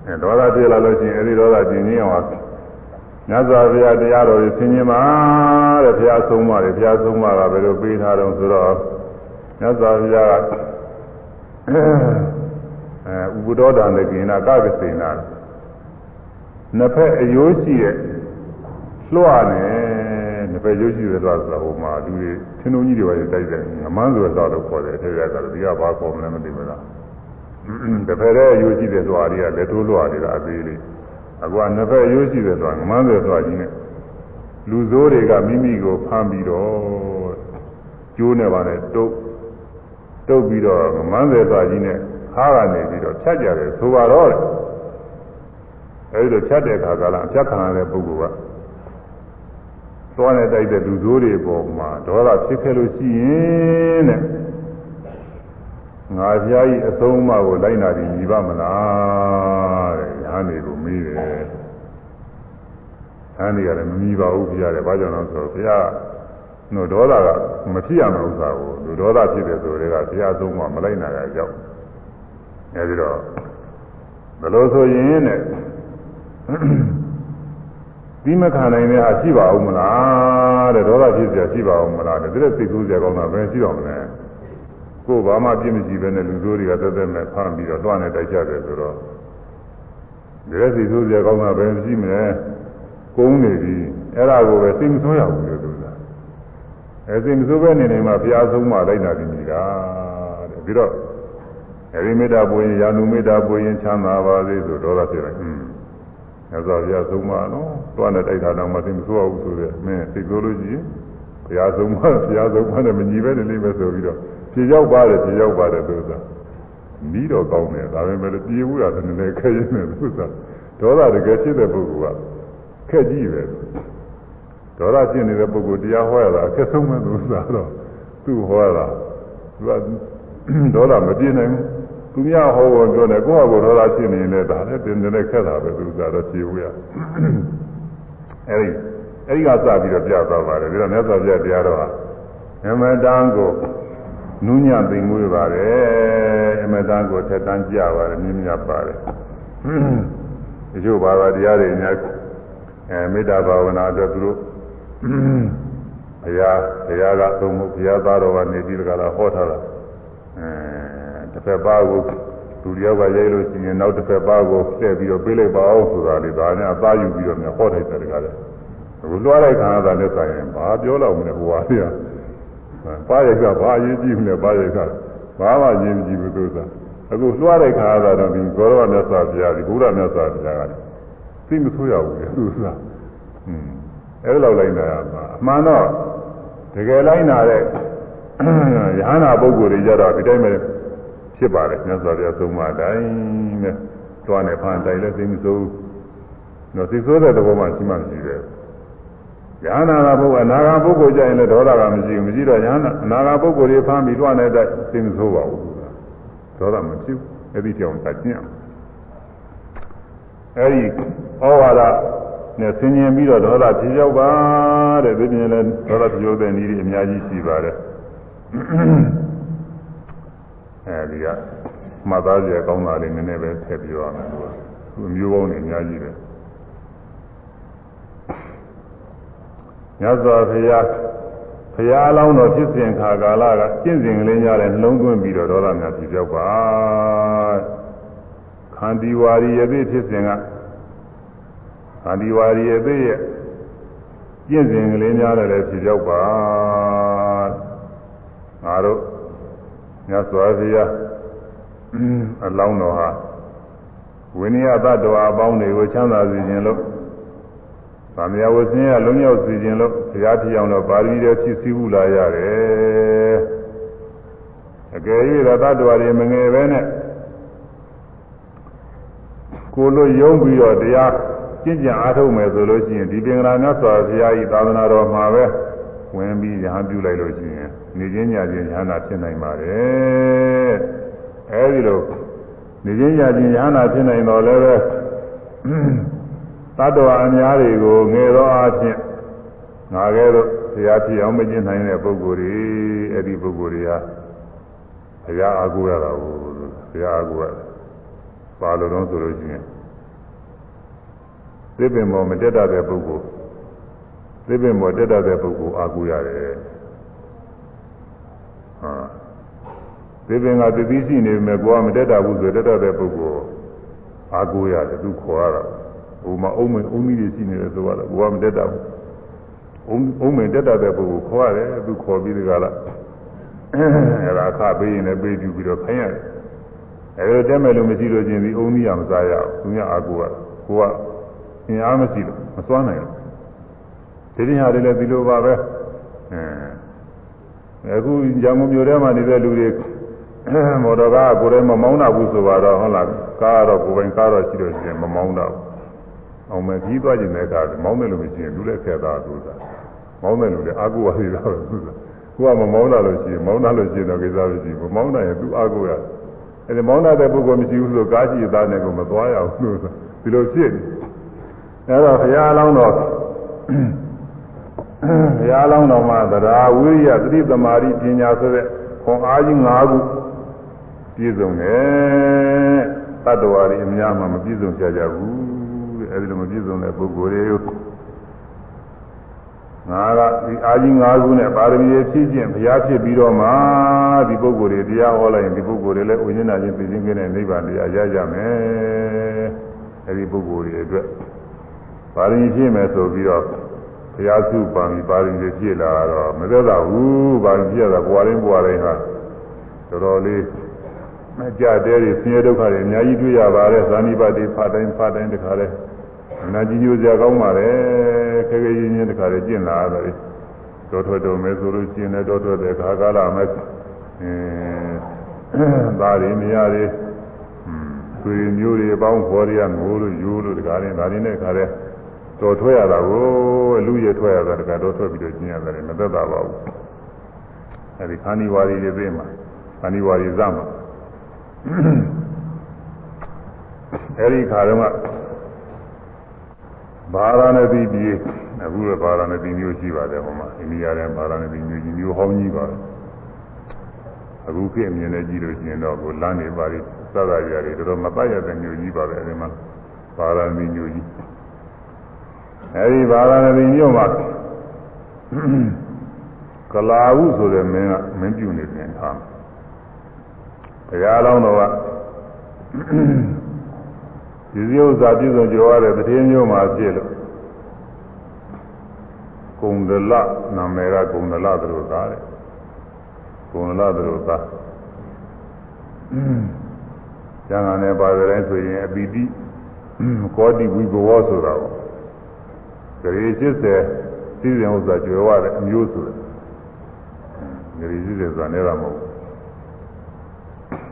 အဲဒေါသပြေလာလို့ရှိရင်အဲဒီဒေါသကျင်ကြီးအောင်မြတ်စွာဘုရားတရားတော်ကိုဆင်ញင်ပါတဲ့ဘုရားဆုံးမတယ်ဘုရားဆုံးမကဘယ်လိုပေးထားတော့ဆိုတော့မြတ်စွာဘုရားကအဲဥပဒောဒံကိနာကကစိနာနှစ်ဖက်အယိုးရှိရဲ့လွှတ်နေ နှစ်ဖက်ရိုးရှိတယ်ဆိုတော့ဟိုမှာလူတွေသင်္ုံကြီးတွေပဲတိုက်တယ်ငမန်းဆိုတော့လို့ခေါ်တယ်အဲ့ဒါကတော့ဒီကဘာခေါ်မလဲမသိဘူးလားတစ်ဖက်ရဲ့အယိုးရှိတယ်ဆိုတာတွေကလက်ထိုးလွှတ်နေတာအသေးလေးအခုကနှစ်ဖက်ရိုးရှိတယ်ဆိုတာငမန်းဆိုဆိုတာကြီးနဲ့လူဆိုးတွေကမိမိကိုဖမ်းပြီးတော့ကျိုးနေပါနဲ့တုတ်တုတ်ပြီးတော့ငမန်းစေသွားကြီးနဲ့ခါကနေပြီးတော့ဖြတ်ကြတယ်ဆိုပါတော့အဲဒီလိုဖြတ်တဲ့အခါကလည်းအဖြတ်ခံရတဲ့ပုဂ္ဂိုလ်က သွားနေတိုက်တဲ့လူဆိုးတွေပေါ်မှာဒေါသဖြစ်ခဲ့လို့ရှိရင်တဲ့ငါဖျားကြီးအဆုံးအမကိုလိုက်နာပြီးညီပါမလားတဲ့ညာနေကိုမေးတယ်ဟန်နေရတယ်မမြည်ပါဘူးဖျားတယ်ဘာကြောင့်လဲဆိုတော့ဖျားတို့ဒေါသကမဖြစ်ရမယ့်ဥစ္စာကိုလူဒေါသဖြစ်တယ်ဆိုတဲ့ကဖျားဆုံးမမလိုက်နာရကြောက်အဲဒီတော့ဘယ်လိုဆိုရင်တဲ့ ဒီမခံနိုင်တဲ့ဟာရှိပါဦးမလားတဲ့ဒေါသဖြစ်เสียရှိပါဦးမလားတဲ့ဒါစိတ်ဆိုးเสียကောင်းတာပဲရှိတော့မလဲကိုယ်ဘာမှပြစ်မရှိပဲနဲ့လူဆိုးတွေကတက်တက်နဲ့ဖမ်းပြီးတော့တွားနေတိုက်ကြတယ်ဆိုတော့ဒါစိတ်ဆိုးเสียကောင်းတာပဲရှိမလဲကုန်းနေပြီအဲ့ဒါကိုပဲစိတ်မဆိုးရဘူးလို့သူကအဲစိတ်မဆိုးပဲနေနေမှာဘုရားဆုံးမလိုက်တာဒီနေတာတဲ့ပြီးတော့အဲဒီမေတ္တာပွင့်ရာနုမေတ္တာပွင့်ချမ်းသာပါစေဆိုဒေါသဖြစ်တယ်ဟွန်း မြတ်စွာဘုရားဆုံးမနော်တွားနဲ့တိုက်တာတော့မသိမဆိုးအောင်ဆိုတဲ့မင်းသိဆိုးလို့ရှိရင်ဘုရားဆုံးမဘုရားဆုံးမနဲ့မညီပဲနေလိမ့်မယ်ဆိုပြီးတော့ပြေရောက်ပါတယ်ပြေရောက်ပါတယ်သူကနီးတော့ကောင်းတယ်ဒါပေမဲ့ပြေဘူးတာလည်းနည်းနည်းခဲရင်းတယ်သူကဒေါသတကယ်ဖြစ်တဲ့ပုဂ္ဂိုလ်ကခက်ကြီးပဲဒေါသဖြစ်နေတဲ့ပုဂ္ဂိုလ်တရားဟောရတာအခက်ဆုံးပဲသူကတော့သူ့ဟောရတာသူကဒေါသမပြေနိုင်ဘူး သူများဟောဖို့ပြောတယ်ကိုယ့်ဟာကိုယ်ဒေါသဖြစ်နေရင်လည်းဒါလည်းတင်တယ်ခက်တာပဲသူကတော့ဖြေဘူးရအဲဒီအဲဒီကစပြီးတော့ပြသွားပါတယ်ပြီးတော့မြတ်စွာဘုရားတရားတော်ဟာအမတန်ကိုနူးညံ့သိမ်မွေးပါတယ်အမတန်ကိုထက်တန်းကြပါတယ်မြင်းမြတ်ပါတယ်ဒီလိုဘာသာတရားတွေများအဲမေတ္တာဘာဝနာအတွက်သူတို့ဘုရားဘုရားကသုံးမှုဘုရားသားတော်ကနေပြီးကြလားဟောထားတာအဲ တစ်ဖက်ပါးကိုသူတယောက်ကရိုက်လို့ရှိရင်နောက်တစ်ဖက်ပါးကိုလှည့်ပြီးတော့ပေးလိုက်ပါအောင်ဆိုတာလေဒါနဲ့အသားယူပြီးတော့များဟောထိုက်တယ်ကြလားအခုလွှားလိုက်ခါတာနဲ့ဆိုင်ရင်ဘာပြောတော့မလဲဟိုဟာပြပါရိုက်ကဘာအရေးကြီးမလဲပါရိုက်ကဘာမှအရေးမကြီးဘူးသူကအခုလွှားလိုက်ခါတာတော့ဒီဂေါရဝမြတ်စွာဘုရားဒီဘုရားမြတ်စွာဘုရားကသိမဆိုးရဘူးလေသူကอืมအဲ့လိုလိုက်တာအမှန်တော့တကယ်လိုက်နာတဲ့ယဟနာပုဂ္ဂိုလ်တွေကြတော့ဒီတိုင်းပဲ ဖြစ်ပါတယ်မြတ်စွာဘုရားသုံးပါတိုင်းပဲတွားနေဖန်တိုင်လဲသိမစိုးတော့သိဆိုးတဲ့သဘောမှရှိမှမရှိတယ်ယဟနာကပုဂ္ဂိုလ်အနာဂါပုဂ္ဂိုလ်ကြရင်လည်းဒေါသကမရှိဘူးမရှိတော့ယဟနာအနာဂါပုဂ္ဂိုလ်တွေဖမ်းပြီးတွားနေတဲ့အသိမစိုးပါဘူးဒေါသမရှိဘူးအဲ့ဒီကြောင့်တတ်ကျင့်အဲ့ဒီဩဝါဒနဲ့ဆင်ញင်ပြီးတော့ဒေါသဖြေရောက်ပါတဲ့ဒီပြင်လည်းဒေါသဖြေရောက်တဲ့နည်းတွေအများကြီးရှိပါတယ် အဲဒီကမှတ်သားကြကောင်းတာလေးနည်းနည်းပဲထည့်ပြောရမယ်လို့သူအမျိုးပေါင်းနေအများကြီးပဲမြတ်စွာဘုရားဘုရားအလောင်းတော်ဖြစ်စဉ်ခါကာလကကျင့်စဉ်ကလေးများနဲ့နှလုံးသွင်းပြီးတော့ဒေါသများပြပြောက်ပါခန္တီဝါရီယသိဖြစ်စဉ်ကခန္တီဝါရီယသိရဲ့ကျင့်စဉ်ကလေးများနဲ့လည်းပြပြောက်ပါငါတို့ မြတ်စွာဘုရားအလောင်းတော်ဟာဝိနည်းသတ္တဝါအပေါင်းတွေကိုချမ်းသာစေခြင်းလို့ဗာမယဝဆင်းရလုံးရောက်စေခြင်းလို့ဘုရားဖြစ်အောင်တော့ပါရမီတွေဖြစ်စည်းဘူးလာရတယ်အကယ်၍သတ္တဝါတွေမငယ်ပဲနဲ့ကိုလိုယုံပြီးတော့တရားကျင့်ကြံအားထုတ်မယ်ဆိုလို့ရှိရင်ဒီပင်္ဂလာမြတ်စွာဘုရားဤသာသနာတော်မှာပဲဝင်ပြီးရဟန်းပြုလိုက်လို့ရှိရင် နေချင်းညချင်းရဟန္တာဖြစ်နိုင်ပါတယ်အဲဒီလိုနေချင်းညချင်းရဟန္တာဖြစ်နိုင်တော့လည်းပဲတတ္တဝါအများတွေကိုငယ်သောအားဖြင့်ငါကဲတော့ဘုရားဖြစ်အောင်မကျင့်နိုင်တဲ့ပုဂ္ဂိုလ်တွေအဲ့ဒီပုဂ္ဂိုလ်တွေကဘုရားအားကိုးရတာကိုဘုရားအားကိုးရပါလို့တော့ဆိုလို့ရှိရင်သစ်ပင်ပေါ်မတက်တတ်တဲ့ပုဂ္ဂိုလ်သစ်ပင်ပေါ်တက်တတ်တဲ့ပုဂ္ဂိုလ်အားကိုးရတယ်ဟာ သစ်ပင်ကတတိရှိနေပေမဲ့ကိုယ်ကမတက်တတ်ဘူးဆိုတက်တတ်တဲ့ပုဂ္ဂိုလ်အားကိုးရတယ်သူခေါ်ရတာဟိုမှာအုံးမအုံးကြီးတွေရှိနေတယ်ဆိုတော့ကိုယ်ကမတက်တတ်ဘူးအုံးအုံးမတက်တတ်တဲ့ပုဂ္ဂိုလ်ခေါ်ရတယ်သူခေါ်ပြီးဒီကလာအဲ့ဒါအခပေးရင်လည်းပေးကြည့်ပြီးတော့ခိုင်းရတယ်အဲ့ဒါတက်မဲ့လို့မရှိလို့ချင်းဒီအုံးကြီးကမစားရဘူးသူကအားကိုးရကိုကအင်အားမရှိလို့မစွမ်းနိုင်ဘူးဒီတင်ဟာတွေလည်းဒီလိုပါပဲအဲ အခုရန်ကုန်မြို့ထဲမှာနေတဲ့လူတွေမော်တော်ကားကိုယ်လည်းမမောင်းတာဘူးဆိုတော့ဟုတ်လားကားတော့ကိုယ်ပိုင်ကားတော့ရှိလို့ရှိရင်မမောင်းတော့အောင်မယ်ကြီးသွားခြင်းတဲ့ကားမောင်းတယ်လို့မရှိရင်လူလည်းခက်သားသူသာမောင်းတယ်လို့လည်းအာကိုရသေးတာပဲသူသာကိုကမမောင်းတာလို့ရှိရင်မောင်းတာလို့ရှိရင်တော့ကိစ္စမရှိဘူးမမောင်းတာရင်သူအာကိုရအဲဒီမောင်းတာတဲ့ပုဂ္ဂိုလ်မရှိဘူးဆိုကားရှိသားနဲ့ကိုမသွားရဘူးလို့ဒီလိုဖြစ်နေအဲတော့ဘုရားအလောင်းတော် ဘုရားအလောင်းတော်မှာသရာဝိရိယသတိသမารိပညာဆိုတဲ့ခွန်အားကြီး၅ခုပြည့်စုံတယ်တတ္တဝါတွေအများမှမပြည့်စုံကြကြဘူးတဲ့အဲဒီလိုမပြည့်စုံတဲ့ပုဂ္ဂိုလ်တွေကိုငါကဒီအာကြီး၅ခုနဲ့ပါရမီဖြည့်ခြင်းဘုရားဖြစ်ပြီးတော့မှဒီပုဂ္ဂိုလ်တွေတရားဟောလိုက်ရင်ဒီပုဂ္ဂိုလ်တွေလည်းဥညနာချင်းသိချင်းကင်းတဲ့နိဗ္ဗာန်တရားရကြမယ်အဲဒီပုဂ္ဂိုလ်တွေအတွက်ပါရမီဖြည့်မယ်ဆိုပြီးတော့ ဘုရားစုပါမီပါရမီဖြည့်လာတော့မသက်သာဘူးပါရမီဖြည့်တာဘွာရင်းဘွာရင်းဟာတော်တော်လေးမကြတဲ့တွေဆင်းရဲဒုက္ခတွေအများကြီးတွေ့ရပါတယ်ဇာနိပတ်တွေဖတ်တိုင်းဖတ်တိုင်းတခါလဲအနာကြီးညိုစရာကောင်းပါတယ်ခဲခဲရင်းရင်းတခါလဲကျင့်လာရတယ်တော်ထွက်တော်မဲဆိုလို့ရှိရင်လည်းတော်ထွက်တဲ့ခါကာလမဲ့အဲဒါတွေမရတွေဆွေမျိုးတွေအပေါင်းခေါ်ရငိုးလို့ယူလို့တခါရင်ဒါတွေနဲ့ခါလဲ တော်ထွက်ရတာကိုလူရထွက်ရတာတခါတော်ထွက်ပြီးတော့ကျင့်ရတယ်မသက်သာပါဘူးအဲဒီခန္ဒီဝါရီတွေသိမှာခန္ဒီဝါရီဇမှာအဲဒီခါတုန်းကဘာရဏသီပြည်အခုလည်းဘာရဏသီမျိုးရှိပါတယ်ဟိုမှာအိန္ဒိယထဲဘာရဏသီမျိုးကြီးမျိုးဟောင်းကြီးပါအခုခေတ်အမြင်နဲ့ကြည့်လို့ရှိရင်တော့ကိုလမ်းနေပါလိစသရတွေတော်တော်မပတ်ရတဲ့မျိုးကြီးပါပဲအဲဒီမှာဘာရဏသီမျိုးကြီး အဲဒီဘာရဏသီမျိုးမှာကလာဟုဆိုတဲ့မင်းကမင်းပြုနေတဲ့အခါဘုရားလောင်းတော်ကဒီစည်းဥစ္စာပြည့်စုံကြော်ရတဲ့တည်င်းမျိုးမှာဖြစ်လို့ကုံဒလနာမည်ကကုံဒလသူတို့သားတဲ့ကုံဒလသူတို့သားကျန်တာနဲ့ပါတဲ့တိုင်းဆိုရင်အပိတိကောတိဝိဘဝဆိုတာပေါ့ ဂရေ80စီစဉ်ဥစ္စာကြော်ရတဲ့အမျိုးဆိုတယ်ဂရေ80ဆိုတာနဲ့တော့မဟုတ်ဘူး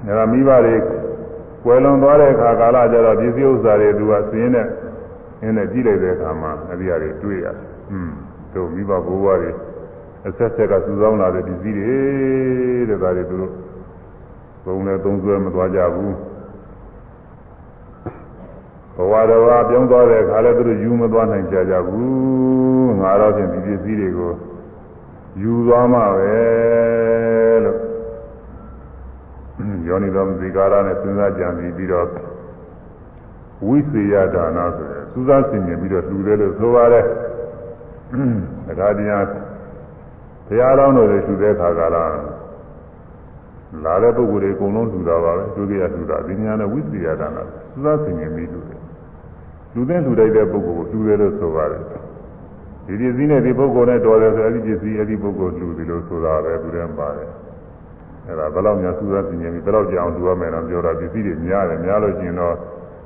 ဒါကမိဘတွေကွယ်လွန်သွားတဲ့အခါကာလကျတော့ပစ္စည်းဥစ္စာတွေသူကစင်းနဲ့အင်းနဲ့ကြည့်လိုက်တဲ့အခါမှာအဒီအရာတွေတွေ့ရတယ်။อืมတို့မိဘဘိုးဘွားတွေအဆက်ဆက်ကစူဆောင်းလာတဲ့ပစ္စည်းတွေတဲ့ဒါတွေသူတို့ဘုံနဲ့သုံးဆွဲမသွားကြဘူး။ ဘဝတော်ကပြောင်းသွားတဲ့အခါလည်းသူတို့ယူမသွားနိုင်ကြကြဘူး။ငါတော့ဖြင့်ဒီပစ္စည်းတွေကိုယူသွားမှပဲလို့ယောနိတော်မဇိကာရနဲ့စဉ်းစားကြံပြီးပြီးတော့ဝိသေယဒါနဆိုရယ်စူးစမ်းဆင်ခြင်ပြီးတော့လှူတယ်လို့ဆိုပါတယ်။ဒါကတရားဘုရားတော်တို့လှူတဲ့ခါကလာလာတဲ့ပုဂ္ဂိုလ်တွေအကုန်လုံးလှူတာပါပဲသူကြီးကလှူတာဒီညာနဲ့ဝိသေယဒါနစူးစမ်းဆင်ခြင်ပြီးလှူတယ်။ လှူတဲ့လှူလိုက်တဲ့ပုဂ္ဂိုလ်ကိုလှူတယ်လို့ဆိုပါတယ်။ဒီပစ္စည်းနဲ့ဒီပုဂ္ဂိုလ်နဲ့တော်တယ်ဆိုအဲ့ဒီပစ္စည်းအဲ့ဒီပုဂ္ဂိုလ်လှူတယ်လို့ဆိုတာပဲသူတည်းပါတယ်။အဲ့ဒါဘယ်တော့မှစူးစမ်းဆင်ခြင်ပြီးဘယ်တော့ကြအောင်လှူရမယ်တော့ပြောတာပစ္စည်းတွေများတယ်များလို့ရှိရင်တော့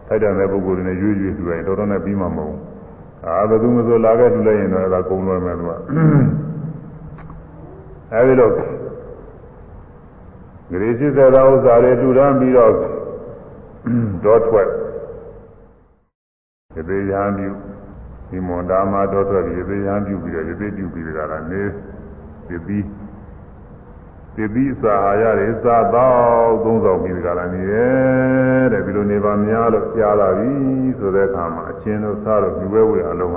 ထိုက်တဲ့ပုဂ္ဂိုလ်တွေနဲ့ရွေ့ရွေ့လှူရင်တော်တော်နဲ့ပြီးမှမဟုတ်ဘူး။အာဘယ်သူမှဆိုလာခဲ့လှူလိုက်ရင်တော့အဲ့ဒါကုံလွယ်မယ်သူက။အဲဒီလိုဂရေရှိစေသောဥစ္စာတွေတူရမ်းပြီးတော့တော့ထွက် ဒီသေးရန်ပြုဒီမွန်တာမှာတော့ထွက်ပြီးဒီသေးရန်ပြုပြီးတော့ဒီသေးပြုပြီးကြတာနေဒီပြီးဒီပြီးစာဟာရတွေစာတော့သုံးဆောင်ပြီးကြတာနေရဲ့တဲ့ဒီလိုနေပါများလို့ကြားလာပြီဆိုတဲ့အခါမှာအချင်းတို့စားတော့ဒီဝဲဝဲအလုံးက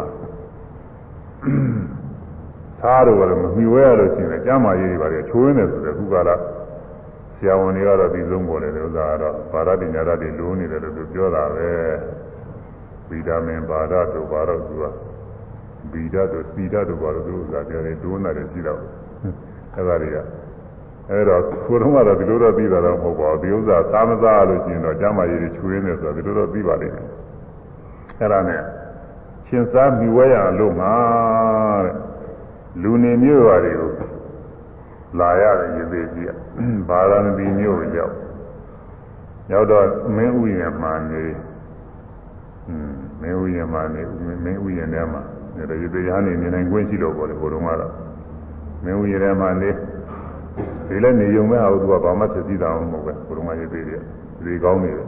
သားတို့ကလည်းမမီဝဲရလို့ရှိရင်ကျမ်းမာရေးတွေပါတယ်ချိုးနေတယ်ဆိုတဲ့ခုကလာဆရာဝန်တွေကတော့ဒီဆုံးပေါ်တယ်ဥစ္စာကတော့ဗာရပညာရတွေလိုးနေတယ်လို့သူပြောတာပဲ ဗီတာမင်ဗာရတို့ဘာတော့သူကဗီဓာတို့စီဓာတို့ဘာလို့သူဥစ္စာပြောတယ်ဒုနာတွေရှိတော့အဲ့ဒါတွေကအဲ့တော့ကိုယ်တော့ကတော့ဒီလိုတော့ပြီးတာတော့မဟုတ်ပါဘူးဒီဥစ္စာသားမသားလို့ရှိရင်တော့ကျမ်းမာရေးတွေချိုးရင်းနေဆိုတော့ဒီလိုတော့ပြီးပါလိမ့်မယ်အဲ့ဒါနဲ့ရှင်စားမိဝဲရလို့မှာတဲ့လူနေမျိုးပါတွေကိုလာရတယ်ရေသေးကြီးဘာသာမီမျိုးကိုရောက်ရောက်တော့မင်းဥယျာဉ်မှာနေอืม မင်းဥယျာဉ်မှာနေမင်းဥယျာဉ်ထဲမှာဒါရေသေးရဟန်းနေနေနိုင်ခွင့်ရှိတော့ပေါ့လေဘုံတော်ကတော့မင်းဥယျာဉ်ထဲမှာနေဒီလည်းနေုံမဲ့ဟာသူကဘာမှဖြစ်စည်းတာမဟုတ်ပဲဘုံတော်ရေသေးတွေဒီကောင်းနေတယ်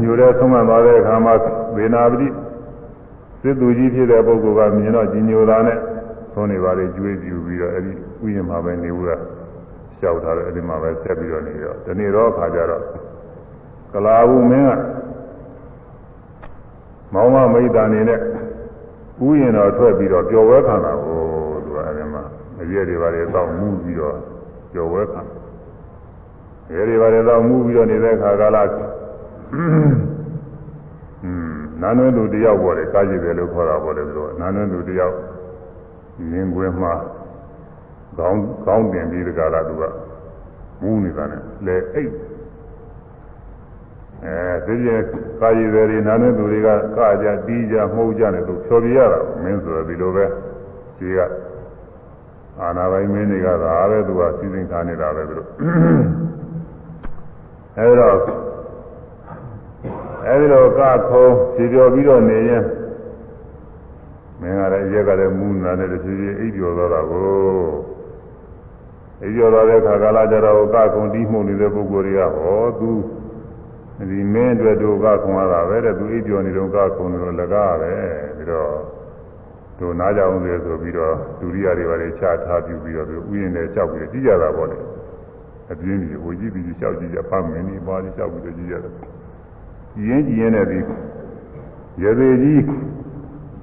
ညိုတဲ့ဆုံးမသွားတဲ့အခါမှာဝေနာပတိစစ်သူကြီးဖြစ်တဲ့ပုဂ္ဂိုလ်ကမြင်တော့ကြီးညိုတာနဲ့သုံးနေပါလေကျွေးပြူပြီးတော့အဲ့ဒီဥယျာဉ်မှာပဲနေဦးတာလျှောက်ထားတယ်အဲ့ဒီမှာပဲဆက်ပြီးတော့နေတော့ဒီနေ့တော့အခါကျတော့ကလာဘူးမင်းက မောင်မမိတ်တာနေနဲ့ဥယျာဉ်တော်ထွက်ပြီးတော့ပျော်ဝဲခံတာကိုသူကအဲ့ဒီမှာအပြည့်တွေပါလေတော့မူးပြီးတော့ပျော်ဝဲခံတယ်တွေပါလေတော့မူးပြီးတော့နေတဲ့အခါကလာอืมနာနွဲသူတယောက်ပေါ်တယ်ကားကြည့်တယ်လို့ခေါ်တာပေါ်တယ်ဆိုတော့နာနွဲသူတယောက်မြင်ကွင်းမှာခေါင်းခေါင်းတင်ပြီးတကားလားသူကမူးနေတာနဲ့လဲအိတ် အဲဒီကျကာယီတွေနာနေသူတွေကကာကြတီးကြမှုတ်ကြနေသူဖြော်ပြရတာမင်းဆိုတော့ဒီလိုပဲဒီကအာနာပိုင်မင်းတွေကဒါပဲသူကစီစဉ်ထားနေတာပဲသူတို့အဲဒါအဲဒီလိုကခုံးဖြေပြောပြီးတော့နေရင်မင်းကလည်းရက်ကလည်းမူးနာနဲ့တဖြည်းဖြည်းအိပ်ကျော်သွားတာကိုအိပ်ကျော်သွားတဲ့ခါကာလကျတော့ကခုံတီးမှုနေတဲ့ပုဂ္ဂိုလ်တွေကဟောသူ ဒီမင်းအတွက်တို့ကခုံရတာပဲတဲ့သူအိပ်ကျော်နေတော့ကခုံနေတော့လကားပဲပြီးတော့တို့နားကြအောင်လေဆိုပြီးတော့ဒုရိယာတွေပါလေချထားပြပြီးတော့ဥယျာဉ်နဲ့လျှောက်ပြီးကြည့်ကြတာပေါ့လေအပြင်းကြီးဟိုကြည့်ပြီးလျှောက်ကြည့်ကြဖမ်းမင်းဒီပါလျှောက်ပြီးကြည့်ရတယ်ကြည်ရင်ကြည်ရင်နဲ့ဒီရေသေးကြီး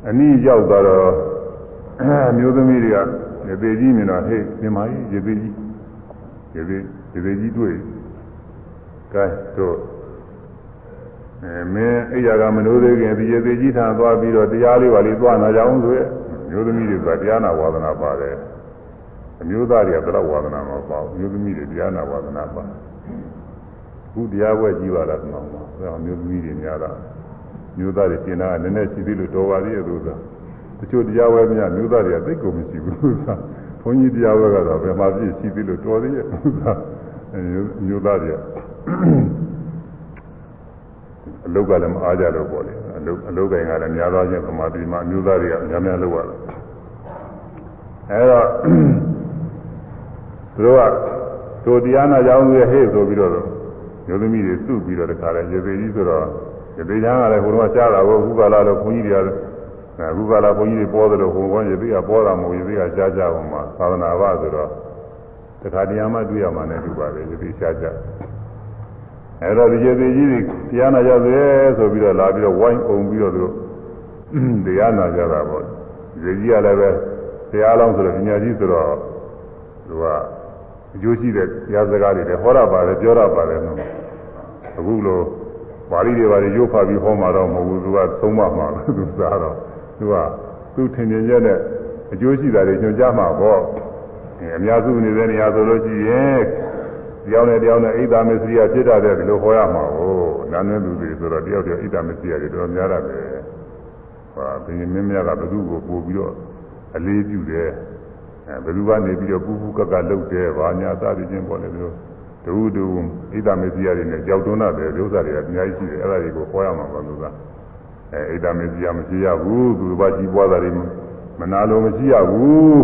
အနည်းရောက်သွားတော့အမျိုးသမီးတွေကရေသေးကြီးမြင်တော့ဟေးမြင်ပါကြီးရေသေးကြီးရေသေးရေသေးကြီးတွေ့ကဲတို့ အဲမင်းအိယာကမလို့သေးခင်ဒီရေသေးကြီးထံသွားပြီးတော့တရားလေးပါလေးသွားနာကြအောင်ဆိုရမျိုးသမီးတွေကတရားနာဝါဒနာပါတယ်အမျိုးသားတွေကတရားဝါဒနာမပါဘူးမျိုးသမီးတွေတရားနာဝါဒနာပါခုတရားပွဲကြီးပါလားဆိုတော့မျိုးသမီးတွေများတာမျိုးသားတွေကျင်တာကနည်းနည်းရှိသေးလို့တော်ပါသေးရဲ့လို့ဆိုတချို့တရားဝဲများမျိုးသားတွေကသိကုန်မရှိဘူးဆိုဘုန်းကြီးတရားဝဲကတော့ဘယ်မှာပြည့်ရှိသေးလို့တော်သေးရဲ့လို့ဆိုမျိုးသားတွေ အလုတ်ကလည်းမအားကြလို့ပေါ့လေအလုတ်အလုတ်ကင်ကလည်းများသောချင်းသမာဓိမှာမျိုးသားတွေကများများလုပ်ရတယ်အဲတော့သူတို့ကတို့တရားနာကြောင်းရဲ့ဟဲ့ဆိုပြီးတော့မျိုးသမီးတွေစုပြီးတော့တခါလဲရေပေကြီးဆိုတော့ရေပေချမ်းကလည်းဘုရားကြားတာကိုခုကလာတော့ဘုန်းကြီးတွေကအခုကလာဘုန်းကြီးတွေပေါ်တယ်လို့ဟိုဘုန်းကြီးတွေကပေါ်တာမဟုတ်ရေပေကကြားကြအောင်မှာသာသနာ့ဘဆိုတော့တခါတရားမှတွေ့ရမှာနဲ့တူပါပဲရေပေရှားကြ အဲ့တော့ဒီရေပေကြီးတွေတရားနာကြသေးဆိုပြီးတော့လာပြီးတော့ဝိုင်းအောင်ပြီးတော့သူတို့တရားနာကြတာပေါ့ရေကြီးကလည်းပဲတရားလောင်းဆိုတော့ပညာကြီးဆိုတော့သူကအကျိုးရှိတဲ့တရားစကားတွေလည်းဟောရပါတယ်ပြောရပါတယ်နော်အခုလိုပါဠိတွေပါလေရုပ်ဖတ်ပြီးဟောမှာတော့မဟုတ်ဘူးသူကသုံးမမှာသူစားတော့သူကသူထင်မြင်ချက်နဲ့အကျိုးရှိတာတွေညွှန်ကြားမှာပေါ့အများစုနေတဲ့နေရာဆိုလို့ရှိရင် တရားနဲ့တရားနဲ့ဣဒ္ဓမစ္စရိယဖြစ်တာတဲ့ဒီလိုဟောရမှာကိုနာမည်သူတွေဆိုတော့တယောက်တယောက်ဣဒ္ဓမစ္စရိယတွေတော်များရတယ်ဟာဘုရင်မင်းများကဘသူ့ကိုပို့ပြီးတော့အလေးပြုတယ်အဲဘယ်သူကနေပြီးတော့ပူပူကကလှုပ်တယ်ဘာညာစသည်ချင်းပေါ့လေသူတို့တူတူဣဒ္ဓမစ္စရိယတွေနဲ့ကြောက်တွန်းတဲ့ဒုစရတွေအများကြီးရှိတယ်အဲ့ဒါတွေကိုဟောရမှာပါသူကအဲဣဒ္ဓမစ္စရိယမရှိရဘူးသူဘာကြီးပွားတာတွေမနာလို့မရှိရဘူး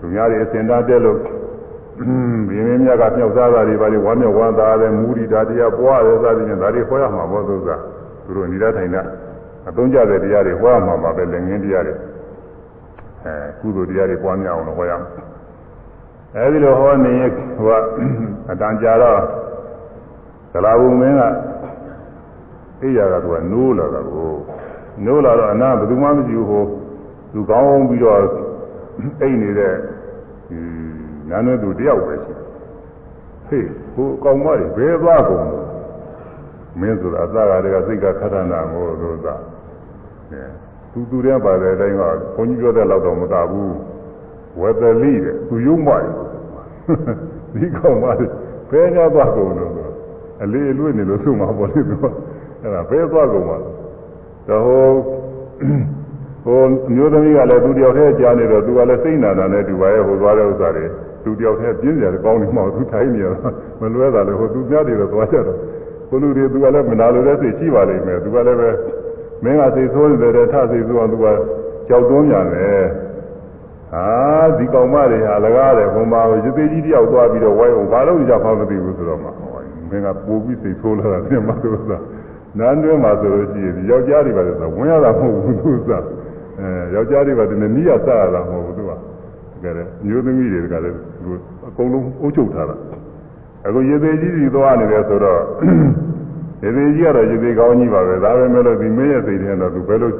သူများတွေအစင်သားတက်လို့ ဘင်းမင်းမြတ်ကမြောက်သားတာတွေဘာတွေဝမ်းမြောက်ဝမ်းသာတယ်မူရီတာတရားပွားတယ်စသည်ဖြင့်ဒါတွေဟောရမှာပေါ့သုသာသူတို့ဏိဒထိုင်တာအသုံးကျတဲ့တရားတွေဟောရမှာပါပဲလက်ငင်းတရားတွေအဲကုသိုလ်တရားတွေပွားများအောင်လို့ဟောရမယ်အဲဒီလိုဟောနေဟိုကအတန်ကြာတော့သလာဘုံမင်းကအိယာကသူကနိုးလာတာကိုနိုးလာတော့အနာဘယ်သူမှမရှိဘူးဟိုသူကောင်းပြီးတော့အိတ်နေတဲ့ နာနဲ့သူတယောက်ပဲရှိဟေးဟိုကောင်မတွေဘယ်သွားကုန်လဲမင်းဆိုတာအစကားတွေကစိတ်ကခထနာကိုလို့သာအဲသူသူတဲ့ပါတဲ့အတိုင်းကဘုန်းကြီးပြောတဲ့လောက်တော့မသာဘူးဝက်သလိတဲ့သူယုံမှတယ်ဒီကောင်မတွေဘယ်ကြသွားကုန်လို့အလေးအလွတ်နေလို့ဆိုမှာပေါ့လေသူအဲ့ဒါဘယ်သွားကုန်မှာတော့ဟိုဟိုအမျိုးသမီးကလည်းသူတယောက်တည်းကြားနေတော့သူကလည်းစိတ်နာတာနဲ့တူပါရဲ့ဟိုသွားတဲ့ဥစ္စာတွေ သူတယောက်တည်းပြင်းစရာကောင်းနေမှသူထိုင်နေရတာမလွဲတာလေဟိုသူများတွေတော့သွားကြတော့ကိုလူတွေသူကလည်းမနာလို့လည်းစိတ်ရှိပါလိမ့်မယ်သူကလည်းပဲမင်းကစိတ်ဆိုးနေတယ်ထစိတ်ဆိုးအောင်သူကကြောက်တွန်းညာတယ်ဟာဒီကောင်မတွေဟာလကားတယ်ဘုံပါရသေးကြီးတယောက်သွားပြီးတော့ဝိုင်းအောင်ဘာလို့ကြမှမသိဘူးဆိုတော့မှမင်းကပိုးပြီးစိတ်ဆိုးလာတာပြင်မှာသူကနန်းတွင်းမှာဆိုလို့ရှိရင်ယောက်ျားတွေပါလေဆိုဝင်ရတာမဟုတ်ဘူးသူကအဲယောက်ျားတွေပါတည်းနီးရစရတာမဟုတ်ဘူးသူက တကယ်မျိုးသမီးတွေကလည်းသူအကုန်လုံးအုပ်ချုပ်ထားတာအခုရေသေးကြီးစီသွားနေတယ်ဆိုတော့ရေသေးကြီးကတော့ရေသေးကောင်းကြီးပါပဲဒါပဲမဲ့လို့ဒီမင်းရဲ့စိတ်ထဲတော့သူဘယ်လို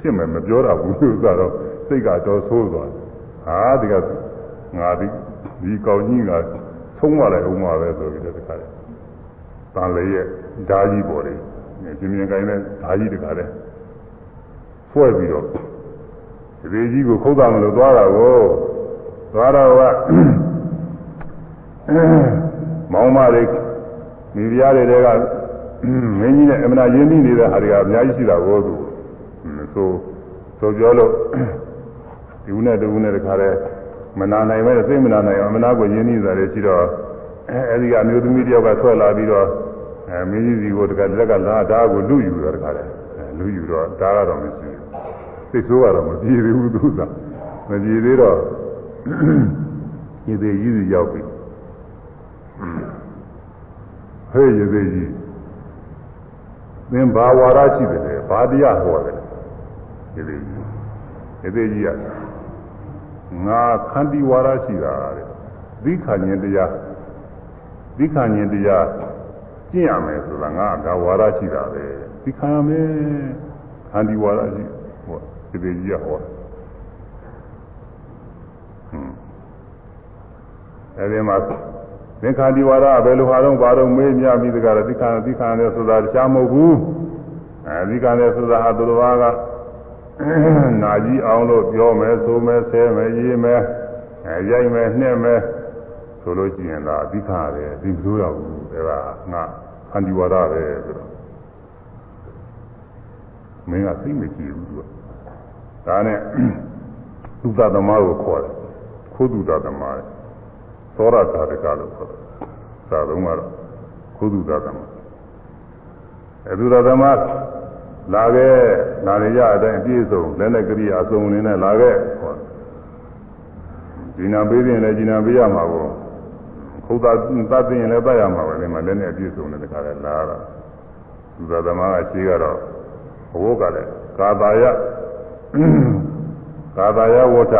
ဖြစ်မယ်မပြောတာဘူးသူကတော့စိတ်ကတော့ဆိုးသွားဟာဒီကငါဒီဒီကောင်းကြီးကသုံးရလိုက်အောင်ပါပဲဆိုပြီးတော့တခါတည်းတန်လေရဲ့ဓာကြီးပေါ်တယ်ရှင်မြင်ကိုင်းတဲ့ဓာကြီးတခါတည်းဖွဲ့ပြီးတော့ဒီကြီးကိုခုတ်တာမလို့သွားတာကို သွားတော့ကမောင်မတွေမိဖုရားတွေကမင်းကြီးနဲ့အမနာရင်းနှီးနေတဲ့ဟာတွေကအများကြီးရှိတာကိုသူဆိုဆိုပြောလို့ဒီဦးနဲ့တူဦးနဲ့တခါတည်းမနာနိုင်ပဲသိမနာနိုင်အောင်အမနာကိုရင်းနှီးတာတွေရှိတော့အဲဒီကအမျိုးသမီးတယောက်ကဆွဲလာပြီးတော့အဲမင်းကြီးစီကိုတခါတက်ကလာဓာတ်ကိုလူယူတော့တခါတည်းလူယူတော့ဓာတ်ကတော့မရှိဘူးစိတ်ဆိုးကတော့မပြေသေးဘူးသူကမပြေသေးတော့ ရေသေးကြီးစီရောက်ပြီဟဲ့ရေသေးကြီးသင်ဘာဝါရရှိတယ်လဲဘာတရားဟောတယ်ရေသေးကြီးရေသေးကြီးကငါခန္တီဝါရရှိတာတဲ့သီခာဉ္တရားသီခာဉ္တရားကျင့်ရမယ်ဆိုတာငါဒါဝါရရှိတာပဲသီခာရမယ်ခန္တီဝါရရှိဟောရေသေးကြီးကဟော အဲဒီမှာသင်္ခါတိဝါဒဘယ်လိုဟာတော့ဘာတော့မေးမြပြီးတကယ်သီခာသီခာနဲ့ဆိုတာတခြားမဟုတ်ဘူးအဲဒီကနဲ့ဆိုတာဟာသူတော်ဘာကနာကြီးအောင်လို့ပြောမယ်ဆိုမယ်ဆဲမယ်ရေးမယ်အဲရိုက်မယ်နှက်မယ်ဆိုလို့ရှိရင်ဒါအဓိကရတယ်ဒီမဆိုးရဘူးအဲဒါငါခန္တီဝါဒပဲဆိုတော့မင်းကသိမကြည့်ဘူးသူကဒါနဲ့သုသသမားကိုခေါ်တယ်ခိုးသူသသမား သောရသာတကလို့ခေါ်တယ်သာသုံးကတော့ခိုးသူသသမားအဲသူသသမားလာခဲ့လာရရအတိုင်းအပြည့်စုံလက်နဲ့ကရိယာအစုံနေနဲ့လာခဲ့ဟောဒီနာပေးရင်လည်းဒီနာပေးရမှာပေါ့ခုတ်တာသတ်သိရင်လည်းတတ်ရမှာပဲဒီမှာလက်နဲ့အပြည့်စုံတဲ့တခါလဲလာတော့သူသသမားကရှိကတော့ဘဝကလည်းကာတာယကာတာယဝဋ္ဌ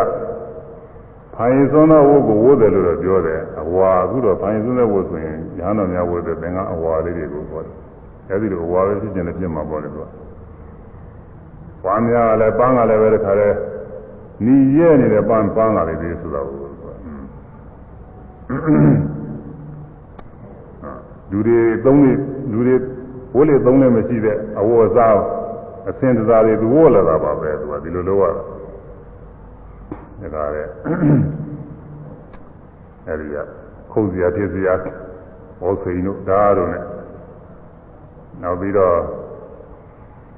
ဖိုင်စွန်းသောဝတ်ကိုဝတ်တယ်လို့တော့ပြောတယ်အဝါအခုတော့ဖိုင်စွန်းတဲ့ဝတ်ဆိုရင်ရဟန်းတော်များဝတ်တဲ့သင်္ကအဝါလေးတွေကိုပြောတယ်အဲဒီလိုအဝါပဲဖြစ်ခြင်းနဲ့ဖြစ်မှာပေါ့လေသူကပန်းများကလည်းပန်းကလည်းပဲတခါတည်းညီရဲနေတဲ့ပန်းပန်းကလေးတွေဆိုတော့လူတွေသုံးနေလူတွေဝိလေသုံးလည်းမရှိတဲ့အဝတ်အစားအစင်တစားတွေသူဝတ်လာတာပါပဲသူကဒီလိုလုပ်ရတာ ဒါကလည်းအဲဒီကခုံစရာတည်စရာဟောစိန်တို့ဒါတို့ ਨੇ နောက်ပြီးတော့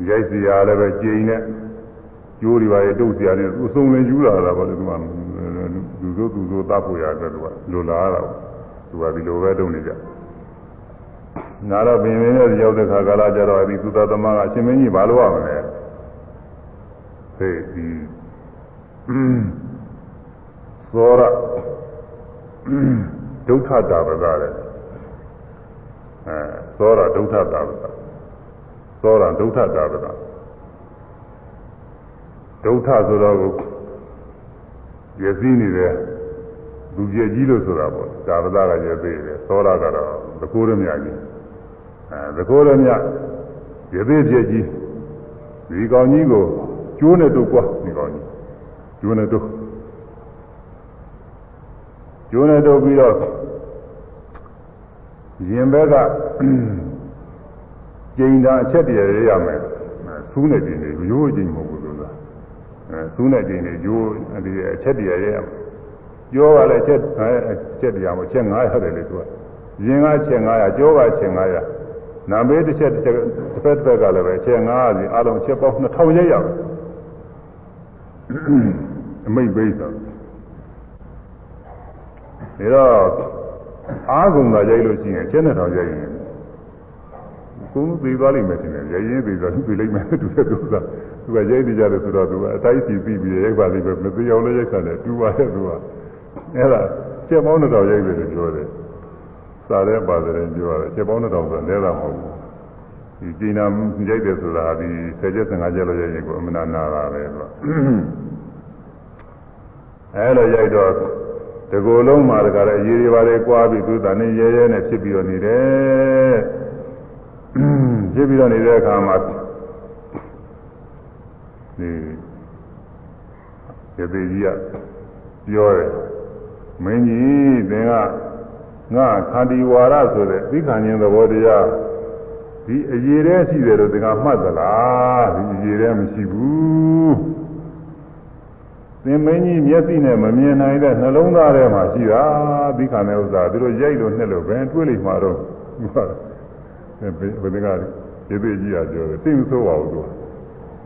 ရိုက်စရာလည်းပဲကြိမ်နဲ့ကျိုးတွေပါရဲ့တုပ်စရာတွေသူစုံလင်ယူလာတာပါလေသူကလူဆိုသူဆိုတတ်ဖို့ရအတွက်သူကလိုလားတာသူကဒီလိုပဲတုံနေကြနာတော့ပင်ပင်နဲ့ရောက်တဲ့ခါကာလကျတော့ဒီသုတသမကအရှင်မင်းကြီးဘာလို့ရမလဲဟေးဒီ သောရဒုက္ခတာပကတဲ့အဲသောရဒုက္ခတာပကသောရဒုက္ခတာပကဒုက္ခဆိုတော့ကိုရည်စည်းနေတဲ့လူကြီးကြီးလို့ဆိုတာပေါ့ကာပဒကရည်သေးတယ်သောရကတော့သကိုးရမြကြီးအဲသကိုးရမြရည်သေးဖြစ်ကြီးဒီကောင်ကြီးကိုကျိုးနဲ့တုတ်ကွာဒီကောင်ကြီးကျိုးနဲ့တုတ် ကျိုးနဲ့တုတ်ပြီးတော့ရင်ဘက်ကကျိန်တာအချက်တည်းရရမယ်ဆူးနဲ့ကျိန်နေရိုးကျိန်မဟုတ်ဘူးလို့ဆိုတာအဲဆူးနဲ့ကျိန်နေရိုးဒီအချက်တည်းရရမယ်ကြောကလည်းချက်အချက်တရားမချက်900တယ်လေသူကရင်ကချက်900ကြောကချက်900နာမေးတစ်ချက်တစ်ချက်တစ်ဖက်တစ်ဖက်ကလည်းပဲချက်900စီအလုံးချက်ပေါင်း2000ရက်ရအောင်အမိတ်ပိတ်ဆို ဒါတော့အားကုန်တာရိုက်လို့ရှိရင်ချက်နဲ့တော့ရိုက်ရင်ကိုယ်သိသွားလိမ့်မယ်ထင်တယ်ရရင်သိသွားသူလိမ့်မယ်သူကသူကသူကရိုက်နေကြတယ်ဆိုတော့သူကအတိုင်းစီပြီးပြီးရိုက်ပါလိမ့်မယ်မသိအောင်လည်းရိုက်ခါတယ်တူပါတယ်သူကအဲ့ဒါချက်ပေါင်းတော့ရိုက်တယ်လို့ပြောတယ်စားတဲ့ပါတယ်ပြောရတယ်ချက်ပေါင်းတော့ဆိုလဲတာမဟုတ်ဘူးဒီကျင်းနာရိုက်တယ်ဆိုတာဒီ10ချက်15ချက်လို့ရိုက်ရင်ကိုအမနာနာတာပဲဆိုအဲ့လိုရိုက်တော့ တကူလုံးမှာတခါလေရေတွေပါလေကွာပြီးသူတန်နေရဲရဲနဲ့ဖြစ်ပြီးတော့နေတယ်ဖြစ်ပြီးတော့နေတဲ့အခါမှာဒီရေသေးကြီးကပြောတယ်မင်းကြီးသင်ကငါခန္တီဝါရဆိုတဲ့သိခံခြင်းသဘောတရားဒီအရေးတည်းရှိတယ်လို့သင်ကမှတ်သလားဒီအရေးတည်းမရှိဘူး သင်မင်းကြီးမျက်စိနဲ့မမြင်နိုင်တဲ့နှလုံးသားထဲမှာရှိတာသိခံတဲ့ဥစ္စာသူတို့ရိုက်လို့နှစ်လို့ပဲတွေးလိမ့်မှာတော့ဘယ်ဘယ်ကရေသေးကြီးကပြောတယ်သိမဆိုးပါဘူးသူ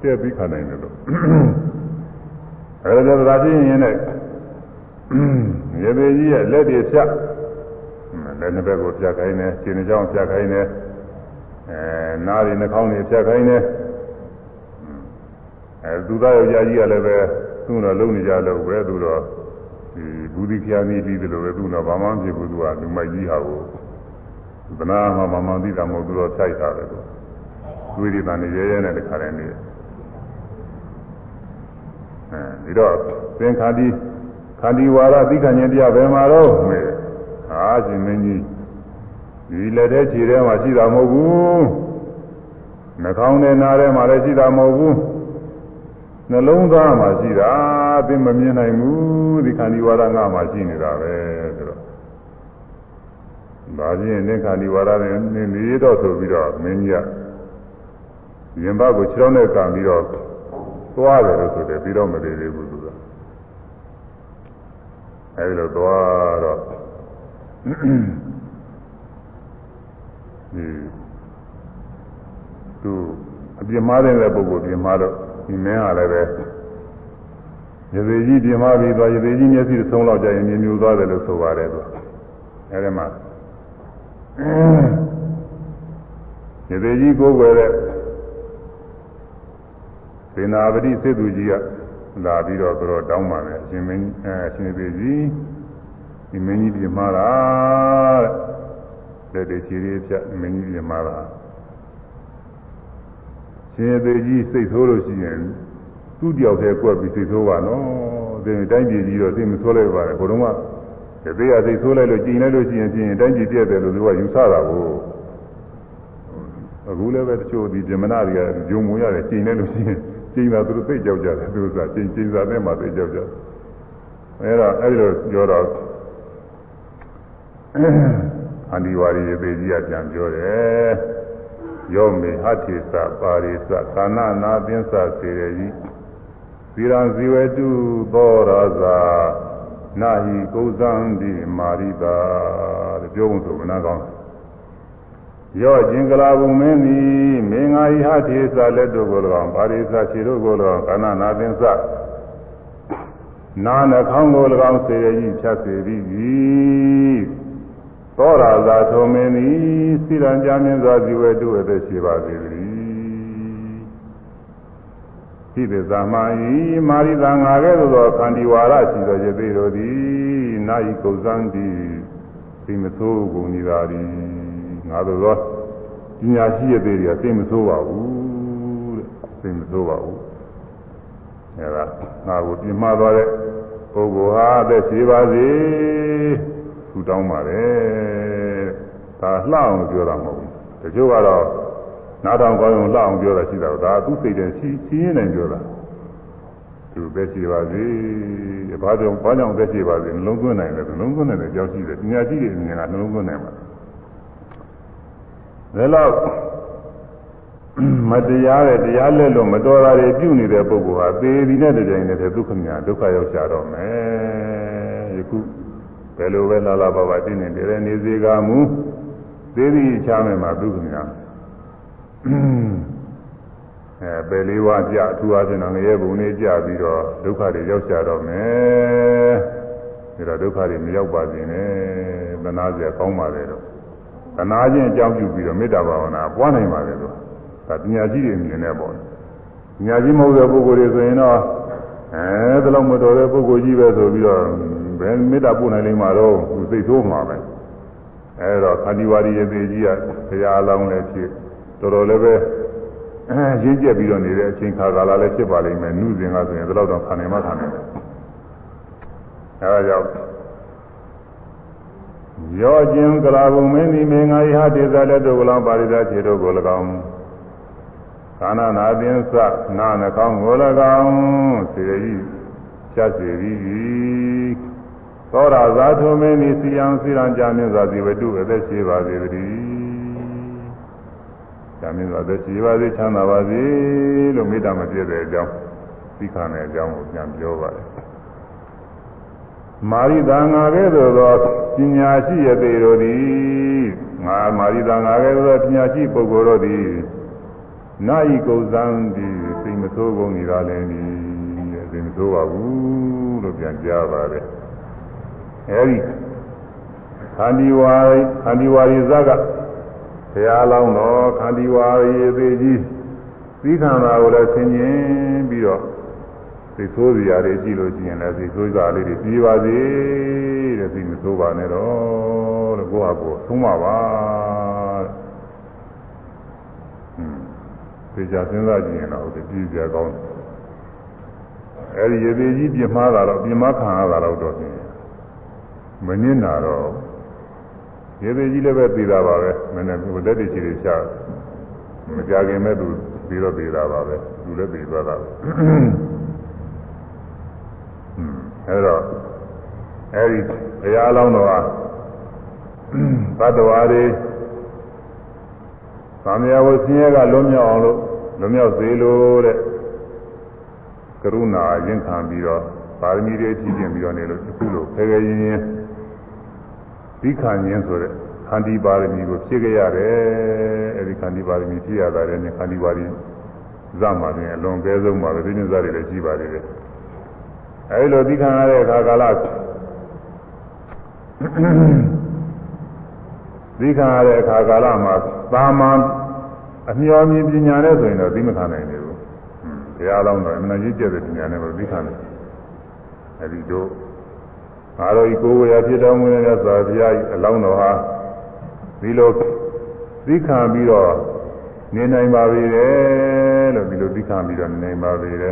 တဲ့သိခံနိုင်တယ်လို့အဲဒါကြတာပြင်းရင်လည်းရေသေးကြီးရဲ့လက်တွေဖြတ်လက်နှစ်ဘက်ကိုဖြတ်ခိုင်းတယ်ခြေနှစ်ချောင်းဖြတ်ခိုင်းတယ်အဲနားတွေနှာခေါင်းတွေဖြတ်ခိုင်းတယ်အဲသူသားယောက်ျားကြီးကလည်းပဲ သူ့တော့လုံနေကြလို့ပဲသူတော့ဒီဘူးဒီခ ्या နေပြီးတယ်လို့ပဲသူတော့ဘာမှမဖြစ်ဘူးသူကလူမိုက်ကြီးဟာကိုသနာမှာဘာမှသိတာမဟုတ်သူတော့စိုက်တာပဲသူသွေးတွေတန်နေရဲရဲနဲ့တခါတည်းနေအဲဒီတော့သင်္ခါတိခန္ဒီဝါရသိခံခြင်းတရားဘယ်မှာတော့မေအာရှင်မင်းကြီးဒီလက်ထဲခြေထဲမှာရှိတာမဟုတ်ဘူးနှာခေါင်းနဲ့နားထဲမှာလည်းရှိတာမဟုတ်ဘူး နှလုံးသားမှာရှိတာသင်မမြင်နိုင်ဘူးဒီခန္ဒီဝါရငါမှာရှိနေတာပဲဆိုတော့ဒါချင်းသင်္ခါဒီဝါရနဲ့နေနေတော့ဆိုပြီးတော့မင်းကြီးကရင်ဘကိုခြေထောက်နဲ့ကံပြီးတော့သွားတယ်လို့ဆိုတယ်ပြီးတော့မသေးသေးဘူးသူကအဲဒီလိုသွားတော့ဒီသူအပြင်းမားတဲ့ပုဂ္ဂိုလ်ပြင်းမားတော့ ဒီမင်းဟာလည်းပဲရေသေးကြီးပြင်းမားပြီးသွားရေသေးကြီးမျက်စိသုံးလောက်ကြရင်မြင်မြူသွားတယ်လို့ဆိုပါတယ်သူအဲဒီမှာရေသေးကြီးကိုယ်ွယ်တဲ့သေနာပတိစေသူကြီးကလာပြီးတော့သူတို့တောင်းပါမယ်အရှင်မင်းအဲအရှင်သေးကြီးဒီမင်းကြီးပြမှားတာတဲ့လက်တွေခြေတွေဖြတ်မင်းကြီးပြမှားတာ ရှင်သေးကြီးစိတ်ဆိုးလို့ရှိရင်သူ့တယောက်တည်းကွက်ပြီးစိတ်ဆိုးပါနော်ဒီတိုင်းပြည်ကြီးတော့စိတ်မဆိုးလိုက်ပါနဲ့ဘုရုံးကသေရစိတ်ဆိုးလိုက်လို့ကြည်လိုက်လို့ရှိရင်ဖြင့်တိုင်းပြည်ပြည့်တယ်လို့သူကယူဆတာကိုအခုလည်းပဲတချို့ဒီဇမနာတွေကဂျုံမွေရတယ်ကြည်လိုက်လို့ရှိရင်ကျင်းတာသူတို့သိကြောက်ကြတယ်သူကကျင်းကျင်းစားတဲ့မှာသိကြောက်ကြတယ်အဲဒါအဲဒီလိုပြောတော့အန္ဒီဝါရီရေသေးကြီးကပြန်ပြောတယ် ယောမေဟတိသပါရိသကာနနာသင်္သစေရယိသီရံဇီဝတုသောရဇာနာဟိကုဇံတိမာရိတာတဲ့ပြောဖို့ဆိုကနာကောင်းရော့ခြင်းကလာဘုံမင်းသည်မင်္ဂာဟိဟတိသလက်တို့ကို၎င်းပါရိသခြေတို့ကို၎င်းကာနနာသင်္သနာနှခေါင်းကို၎င်းစေရယိဖြတ်စေသည် သောရာဇာထုံမင်းသည်စိရံကြမြင့်စွာဇီဝတုအသက်ရှိပါစေတည်းဣတိသမ္မာဤမာရိသံငါကဲ့သို့သောခန္တီဝါရရှိသောယသိတို့သည်နာယီကုဇံတိသိမဆိုးကုန်ဤသာသည်ငါတို့သောပညာရှိယသိတွေကသိမဆိုးပါဘူးတဲ့သိမဆိုးပါဘူးအဲဒါငါကိုပြမသွားတဲ့ပုဂ္ဂိုလ်ဟာအသက်ရှိပါစေထူ တောင်းပါတယ်ဒါလှအောင်ပြောတာမဟုတ်ဘူးတချို့ကတော့နားထောင်ကောင်းအောင်လှအောင်ပြောတာရှိတာဒါသူ့စိတ်ထဲရှိရှိရင်းနဲ့ပြောတာသူပဲရှိပါစေဘာကြောင့်ဘာကြောင့်ပဲရှိပါစေနှလုံးသွင်းနိုင်တယ်နှလုံးသွင်းနိုင်တယ်ကြောက်ရှိတယ်ပညာရှိတဲ့အမြင်ကနှလုံးသွင်းနိုင်မှာဒါတော့မတရားတဲ့တရားလက်လို့မတော်တာတွေပြုနေတဲ့ပုဂ္ဂိုလ်ဟာသေဒီနဲ့တကြိမ်နဲ့ဒုက္ခမြဒုက္ခရောက်ရှာတော့မယ်ယခု ဘယ်လိုပဲလာလာပါပါတင်းနေတယ်နေစေကမူသေဒီချားမယ်မှာဒုက္ခမြအဲပယ်လေးဝါကြအထူးအချင်းတော့ငရဲဘုံလေးကြပြီးတော့ဒုက္ခတွေရောက်ရှာတော့မယ်ဒါတော့ဒုက္ခတွေမရောက်ပါစေနဲ့သနာစရာကောင်းပါလေတော့သနာချင်းအကြောင်းပြုပြီးတော့မေတ္တာဘာဝနာပွားနိုင်ပါလေတော့ဒါပညာရှိတွေမြင်နေပေါ့ပညာရှိမဟုတ်တဲ့ပုဂ္ဂိုလ်တွေဆိုရင်တော့အဲဒီလောက်မတော်တဲ့ပုဂ္ဂိုလ်ကြီးပဲဆိုပြီးတော့ ဘယ်မေတ္တာပို့နိုင်လိမ့်မှာတော့သူစိတ်ဆိုးမှာပဲအဲဒါခန္ဒီဝါဒီရဲ့သေးကြီးကဘုရားအလောင်းလည်းဖြစ်တော်တော်လည်းပဲအဲရင်းကျက်ပြီးတော့နေတဲ့အချိန်ခါကာလလည်းဖြစ်ပါလိမ့်မယ်နှုစဉ်ကဆိုရင်ဒီလောက်တော့ခံနိုင်မှခံနိုင်တယ်အဲဒါကြောင့်ရောခြင်းကလာဘုံမင်းဒီမင်္ဂယဟတေဇလက်တို့ကလောပါရိသခြေတို့ကို၎င်းကာနနာသင်္သနာနှကောင်းကို၎င်းစေရီချက်စေရီ သောရဇာထုမင်းဒီစီယံစီရံကြမြင့်စွာဇီဝတုအသက်ရှိပါစေတည်း။ဇာမင်းစွာသက်ရှိပါစေချမ်းသာပါစေလို့မေတ္တာမပြည့်တဲ့အကြောင်းသိခံတဲ့အကြောင်းကိုပြန်ပြောပါတယ်။မာရိသာငါကဲ့သို့သောပညာရှိရသေးတို့သည်ငါမာရိသာငါကဲ့သို့သောပညာရှိပုဂ္ဂိုလ်တို့သည်နာယီကုဇံသည်စိတ်မဆိုးကုန်နေကြလည်းသည်စိတ်မဆိုးပါဘူးလို့ပြန်ကြားပါတယ်။ အဲဒီခန္ဒီဝါခန္ဒီဝါရိဇကဘုရားလောင်းတော်ခန္တီဝါရေသေးကြီးသီးခံတာကိုလည်းဆင်ခြင်ပြီးတော့သိဆိုးစရာတွေကြည့်လို့ရှိရင်လည်းသိဆိုးစရာလေးတွေပြီးပါစေတဲ့သိမဆိုးပါနဲ့တော့တဲ့ကိုယ့်ဟာကိုယ်သုံးပါပါတဲ့ဟွန်းသိကြစဉ်းစားကြည့်ရင်တော့ဒီပြီးကြကောင်းတယ်အဲဒီရေသေးကြီးပြင်းမှားတာတော့ပြင်းမှားခံရတာတော့တော့ မနစ်နာတော့ရေသေးကြီးလည်းပဲသိတာပါပဲမင်းနဲ့ကိုလက်တွေချီတွေချမကြခင်မဲ့သူပြီးတော့သိတာပါပဲသူလည်းသိသွားတာပဲအဲတော့အဲဒီဘုရားအလောင်းတော်ဟာသတ္တဝါတွေသံဃာဝဆင်းရဲကလွတ်မြောက်အောင်လို့လွတ်မြောက်စေလို့တဲ့ကရုဏာရင်ခံပြီးတော့ပါရမီတွေဖြည့်ကျင်ပြီးတော့နေလို့အခုလိုခဲခဲရင်းရင်း သိခံခြင်းဆိုတဲ့ခန္တီပါရမီကိုဖြည့်ခဲ့ရတယ်အဲဒီခန္တီပါရမီဖြည့်ရတာလည်းခန္တီပါရမီဇမှာရင်အလွန်ကဲဆုံးပါပဲဒီနေ့ဇာတွေလည်းရှိပါသေးတယ်အဲဒီလိုသိခံရတဲ့အခါကာလသိခံရတဲ့အခါကာလမှာသာမန်အမျော်မြင်ပညာနဲ့ဆိုရင်တော့သိမခံနိုင်ဘူးဘုရားလောင်းတော့အမှန်ကြီးကျက်တဲ့ပညာနဲ့ပဲသိခံတယ်အဲဒီတို့ ငါတို့ဤကိုယ်ဝေယဖြစ်တော်မူတဲ့သာဘုရားအလောင်းတော်ဟာဒီလိုသိခံပြီးတော့နေနိုင်ပါပြီလေလို့ဒီလိုသိခံပြီးတော့နေနိုင်ပါပြီလေ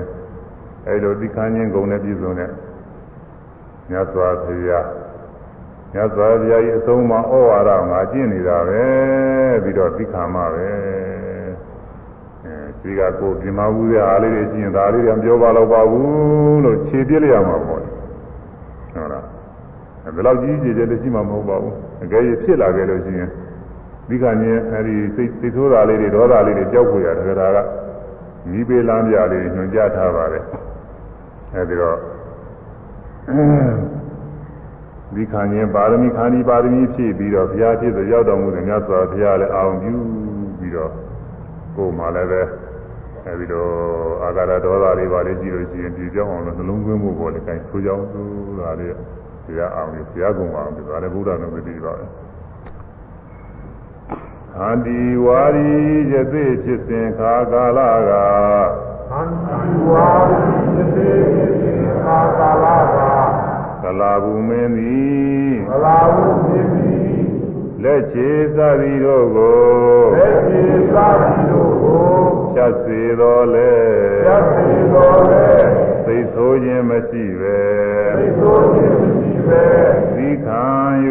အဲလိုသိခံခြင်းဂုဏ်နဲ့ပြည့်စုံတဲ့မြတ်စွာဘုရားမြတ်စွာဘုရားရဲ့အဆုံးအမဩဝါဒငါကျင့်နေတာပဲပြီးတော့သိခံမှာပဲအဲဒီကကိုပြင်မဘူးတဲ့အားလေးတွေကျင့်ဒါလေးတွေပြောပါတော့ပါဘူးလို့ခြေပြစ်လိုက်ရမှာပေါ့ဟုတ်လား ဘယ်လောက်ကြီးကြီးကျယ်ကျယ်ရှိမှမဟုတ်ပါဘူးအကယ်၍ဖြစ်လာခဲ့လို့ရှိရင်ဒီကနေ့အဲဒီစိတ်စိတ်ဆိုးတာလေးတွေဒေါသလေးတွေကြောက်ခွေရတယ်ဒါကမိပေးလမ်းပြလေးညွှန်ကြားထားပါတယ်အဲဒီတော့ဒီခါညင်ပါရမီခန္ဒီပါရမီဖြည့်ပြီးတော့ဘုရားဖြစ်ဆိုရောက်တော်မူတဲ့မြတ်စွာဘုရားလည်းအောင်ပြုပြီးတော့ကိုယ်မှလည်းပဲအဲဒီတော့အာဂရဒေါသလေးပါလေးကြည့်လို့ရှိရင်ဒီကြောင်းအောင်လို့နှလုံးသွင်းဖို့ပေါ်လေအဲဆိုကြောင်းသူဒါလေး တရားအောင်ပြီးဘုရားကုံအောင်ပြီးဒါလည်းဘုရားတော်တည်ပါပဲအန္တိဝါရီယသိဖြစ်စဉ်ခါကာလကအန္တိဝါရီယသိဖြစ်စဉ်ခါကာလကကလာဘူးမင်းသည်ကလာဘူးမင်းသည်လက်ချေသသည်တို့ကိုလက်ချေသသည်တို့ကိုဖြတ်စေတော်လဲဖြတ်စေတော်လဲသိဆိုးခြင်းမရှိပဲသိဆိုးခြင်းမရှိပဲ သီခံ၍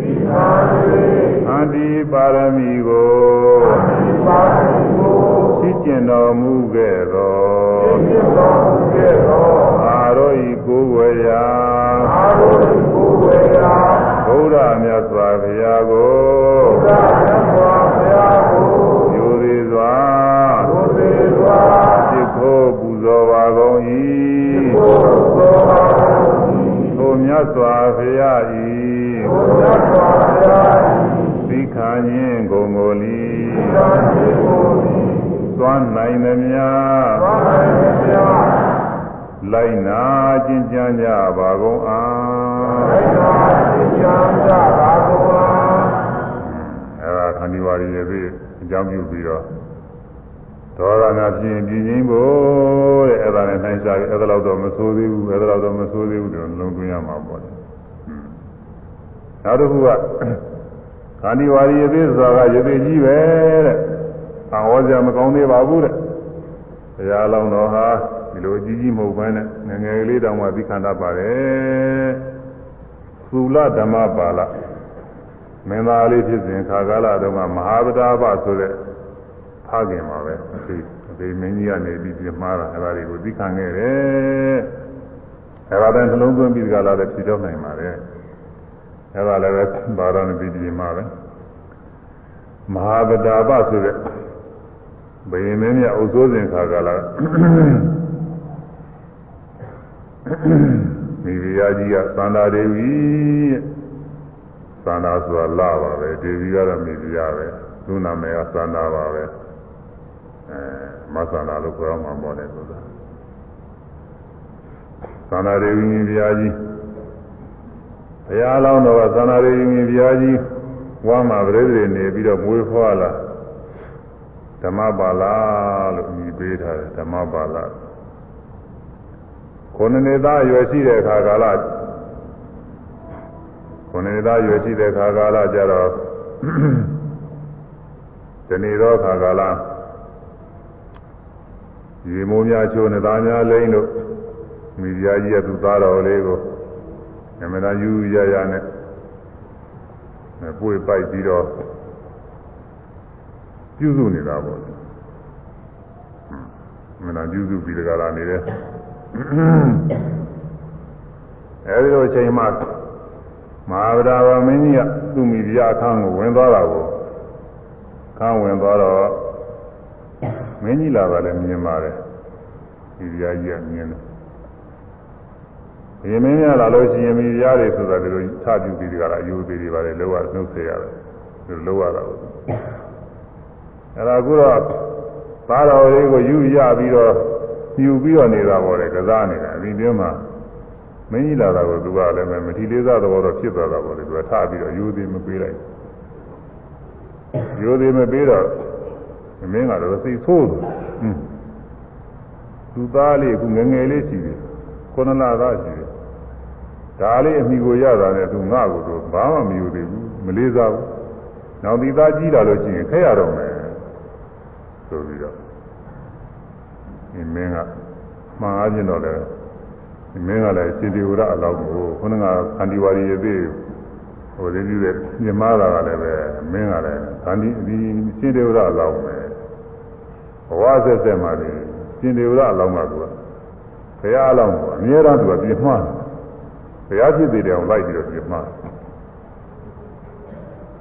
သီခံ၍အန္တိပါရမီကိုအန္တိပါရမီကိုရှိကျင်တော်မူခဲ့သောရှိကျင်တော်မူခဲ့သောအာရောဤကိုယ်ဝေယအာရောဤကိုယ်ဝေယဘုရားမြတ်စွာဘုရားကို တ်စွာဘုရား၏ထိုမြတ်စွာဘုရား၏သီခာခြင်းဂုံကိုလီသီခာခြင်းကိုလီသွားနိုင်သည်များသွားနိုင်သည်များလိုက်နာကျင့်ကြံကြပါကုန်အားလိုက်နာကျင့်ကြံကြပါကုန်အားအဲဒါခန္ဒီဝါရီရဲ့ပြီးအကြောင်းပြုပြီးတော့ ဒေါသနာဖြင့်ပြင်းချင်းဖို့တဲ့အဲ့ဒါနဲ့နိုင်စားပြီးအဲ့ဒါတော့တော့မဆိုးသေးဘူးအဲ့ဒါတော့မဆိုးသေးဘူးတော့လုံးသွင်းရမှာပေါ့လေနောက်တစ်ခုကခန္ဒီဝါရီရဲ့ပြီးဆိုတာကရေသေးကြီးပဲတဲ့အဟောစရာမကောင်းသေးပါဘူးတဲ့ဘုရားလောင်းတော်ဟာဒီလိုအကြီးကြီးမဟုတ်ဘဲနဲ့ငယ်ငယ်လေးတောင်မှသိခန္ဓာပါတယ်သုလဓမ္မပါဠမင်းသားလေးဖြစ်စဉ်ခါကာလတုန်းကမဟာဗဒဘဆိုတဲ့ ဖခင်ပါပဲအဖေအဖေမင်းကြီးကနေပြီးပြမှားတာအဲ့ဒါတွေကိုသိခံခဲ့တယ်အဲ့ဒါတိုင်းနှလုံးသွင်းပြီးကြလာတဲ့ဖြစ်တော့နိုင်ပါတယ်အဲ့ဒါလည်းပဲဘာသာနဲ့ပြီးပြမှာပဲမဟာဗဒဘဆိုတဲ့ဘယင်းမင်းမြတ်အုပ်စိုးစဉ်ခါကာလမိဖုရားကြီးကသန္တာဒေဝီသန္တာဆိုတာလာပါပဲဒေဝီကတော့မိဖုရားပဲသူ့နာမည်ကသန္တာပါပဲ အဲမသန္တာလို့ပြောမှပေါ့လေဆိုတာသန္တာဒေဝီမိဖုရားကြီးဘုရားလောင်းတော်ကသန္တာဒေဝီမိဖုရားကြီးဝမ်းမှာပြိတ္တိနေပြီးတော့မွေးဖွားလာဓမ္မပါဠလို့မြည်ပေးထားတယ်ဓမ္မပါဠခုနှစ်နှစ်သားရွယ်ရှိတဲ့အခါကာလခုနှစ်နှစ်သားရွယ်ရှိတဲ့အခါကာလကျတော့ဒီနေ့တော့အခါကာလ ရေမိုးများချိုးနေသားများလိမ့်လို့မိဖုရားကြီးကသူ့သားတော်လေးကိုအမှန်တယူရရနဲ့ပွေပိုက်ပြီးတော့ပြုစုနေတာပေါ့မနာပြုစုပြီးတကလာနေတယ်အဲဒီလိုအချိန်မှမဟာဗဒဝမင်းကြီးကသူ့မိဖုရားအခန်းကိုဝင်သွားတာကိုခန်းဝင်သွားတော့ မင်းကြီးလာတာလည်းမြင်ပါတယ်မိဖုရားကြီးကမြင်တယ်ဒီမင်းများလာလို့ရှိရင်မိဖုရားတွေဆိုတာဒီလိုထပြုပြီးတကလာအယူသေးတွေပါတယ်လောကနှုတ်ဆက်ရတယ်ဒီလိုလောရတာကိုအဲ့ဒါကူတော့သားတော်လေးကိုယူရပြီးတော့ယူပြီးတော့နေတာပေါ့လေကစားနေတာဒီပြင်းမှာမင်းကြီးလာတာကိုသူကလည်းမထီလေးစားသဘောတော့ဖြစ်သွားတာပေါ့လေသူကထားပြီးတော့ယူသေးမပေးလိုက်ယူသေးမပေးတော့ မင်းကတော့စိတ်ဆိုးတယ်ဟွန်းသူသားလေးကငငယ်လေးရှိတယ်ခုနလသားရှိတယ်ဒါလေးအမိကိုရတာနဲ့သူငါ့ကိုတော့ဘာမှမယူသေးဘူးမလေးစားဘူးနောက်ဒီသားကြီးလာလို့ရှိရင်ခဲရတော့မယ်ဆိုပြီးတော့ဒီမင်းကမှားအားဖြင့်တော့လည်းဒီမင်းကလည်းရှင်ဒီဝရအလောက်ကိုခုနကခန္ဒီဝါရီရဲ့သေးဟိုဒီလိုရဲ့မြမတာကလည်းပဲမင်းကလည်းခန္ဒီဒီရှင်ဒီဝရအလောက်ပဲ ဘဝဆက်ဆက်မှလည်းရှင်ဒေဝရအလောင်းကသူကဘုရားအလောင်းကအများအားသူကပြင်မှားဘုရားဖြစ်သေးတယ်အောင်လိုက်ပြီးတော့ပြင်မှား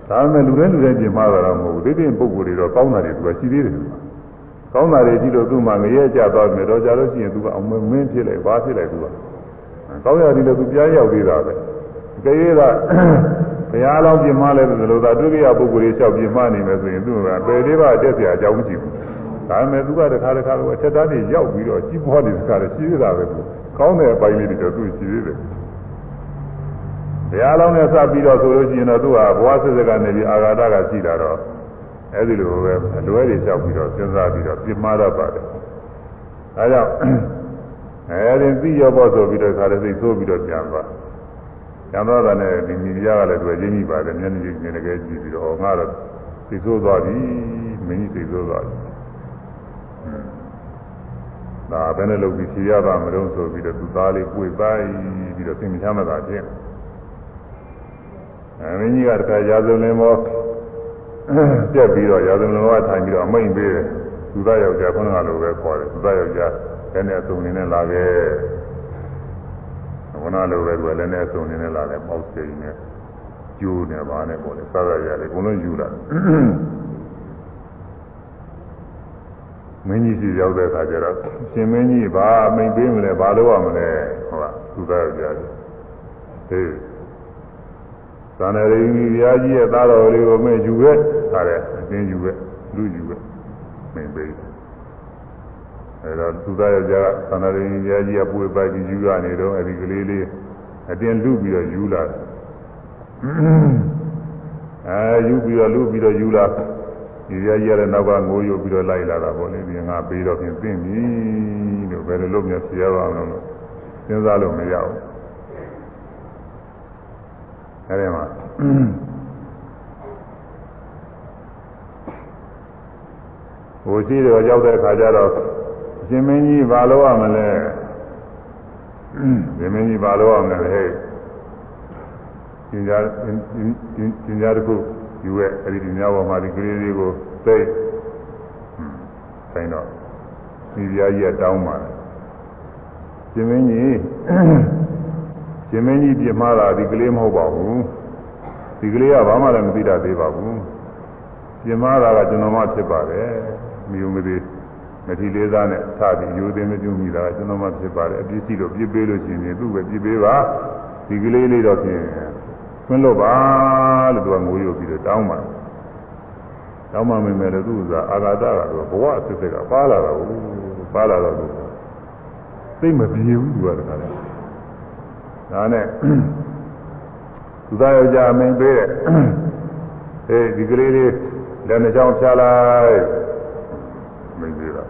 ဒါပေမဲ့လူတိုင်းလူတိုင်းပြင်မှားတာတော့မဟုတ်ဘူးတိတိပုဂ္ဂိုလ်တွေတော့ကောင်းတာတွေသူကရှိသေးတယ်ကောင်းတာတွေကြည့်လို့သူ့မှာငရဲကြသွားတယ်တော့ကြလို့ရှိရင်သူကအမင်းဖြစ်လိုက်ဘာဖြစ်လိုက်သူကကောင်းရတယ်လို့သူပြားရောက်သေးတာပဲအကယ်၍ကဘုရားအလောင်းပြင်မှားလဲဆိုလို့သာတွေ့ကြရပုဂ္ဂိုလ်တွေလျှောက်ပြင်မှားနေမယ်ဆိုရင်သူကပယ်သေးပါတက်ပြာအကြောင်းမရှိဘူး ဒါပေမဲ့သူကတခါတခါတော့အချက်သားတွေရောက်ပြီးတော့ကြီးပွားနေတဲ့ခါတွေရှိသေးတာပဲကောင်းတဲ့အပိုင်းလေးတွေတော့သူရှိသေးတယ်ဘုရားလောင်းနဲ့စပြီးတော့ဆိုလို့ရှိရင်တော့သူကဘဝစစ်စကနေပြီးအာဃာတကရှိတာတော့အဲဒီလိုပဲအလွဲတွေလျှောက်ပြီးတော့စဉ်းစားပြီးတော့ပြမှားတတ်ပါတယ်ဒါကြောင့်အဲဒီသိရဖို့ဆိုပြီးတော့ခါလေးစိတ်ဆိုးပြီးတော့ပြန်သွားပြန်သွားတာနဲ့ဒီမိဖုရားကလည်းတွေ့ချင်းကြီးပါတယ်မျက်နှာကြီးနေတကယ်ကြည့်ပြီးတော့ငါတော့စိတ်ဆိုးသွားပြီမင်းကြီးစိတ်ဆိုးသွားပြီ ဒါဘယ်နဲ့လုပ်ပြီးဖြေရပါမလို့ဆိုပြီးတော့သူသားလေးကိုယ်ပိုက်ပြီးတော့သင်္ချမ်းမသာဖြစ်အဲမင်းကြီးကတခါရာဇုံလင်းမောပြက်ပြီးတော့ရာဇုံလင်းမောထိုင်ပြီးတော့အမိန်ပေးတယ်သူသားယောက်ျားခုနကလိုပဲခေါ်တယ်သူသားယောက်ျားလည်းနဲ့အစုံနေနဲ့လာခဲ့ခုနလိုပဲကွယ်လည်းနဲ့အစုံနေနဲ့လာတယ်ပေါက်စိန်နဲ့ကျိုးနဲ့ဘာနဲ့ပေါ့လေစားရရလေဘုံလုံးယူလာ မင်းကြီးစီရောက်တဲ့အခါကျတော့ရှင်မင်းကြီးဘာအမိန်ပေးမလဲဘာလုပ်ရမလဲဟုတ်လားသူသားယောက်ျားဟေးသန္တရိဘုရားကြီးရဲ့သားတော်လေးကိုမင်းယူခဲ့ထားတယ်အတင်းယူခဲ့လူယူခဲ့မင်းပေးအဲတော့သူသားရဲ့ကြာသန္တရိဘုရားကြီးကပွေပိုက်ပြီးယူရနေတော့အဲဒီကလေးလေးအတင်းလူပြီးတော့ယူလာတယ်အဲယူပြီးတော့လူပြီးတော့ယူလာ ဒီရကြီးရတဲ့နောက်ကငိုးယုတ်ပြီးတော့လိုက်လာတာပေါ့လေဒီငါပေးတော့ပြင်သိပြီလို့ဘယ်လိုလုပ်မြဖြေရပါမလို့စဉ်းစားလို့မရဘူးအဲဒီမှာဟိုရှိတော့ရောက်တဲ့အခါကျတော့ရှင်မင်းကြီးဘာလို့ရမလဲရှင်မင်းကြီးဘာလို့ရမလဲဟဲ့ကျင်ကြားကျင်ကြားတစ်ခု ယူရဲ့အဲဒီဒီများပေါ်မှာဒီကလေးလေးကိုသိဆိုင်တော့ဒီပြားကြီးကတောင်းပါတယ်ရှင်မင်းကြီးရှင်မင်းကြီးပြမှားတာဒီကလေးမဟုတ်ပါဘူးဒီကလေးကဘာမှလည်းမသိတတ်သေးပါဘူးပြမှားတာကကျွန်တော်မှဖြစ်ပါတယ်မိုံမသေးမထီလေးသားနဲ့ထပြီးယူသိမပြုမိတာကကျွန်တော်မှဖြစ်ပါတယ်အပြစ်ရှိလို့ပြစ်ပေးလို့ရှိရင်သူ့ပဲပြစ်ပေးပါဒီကလေးလေးတော့ဖြင့် ခွင့်လို့ပါလို့သူကငိုရုပ်ပြီးတော့တောင်းပါတောင်းမှမိမယ်လို့သူကအာဃာတကတော့ဘဝအစစ်စစ်ကပါလာတာဘူးပါလာတော့သိမပြေဘူးသူကတခါလဲဒါနဲ့သူသားယောက်ျားမင်းပေးတဲ့အေးဒီကလေးလေးလက်နှချောင်းဖြာလိုက်မင်းသေးတာ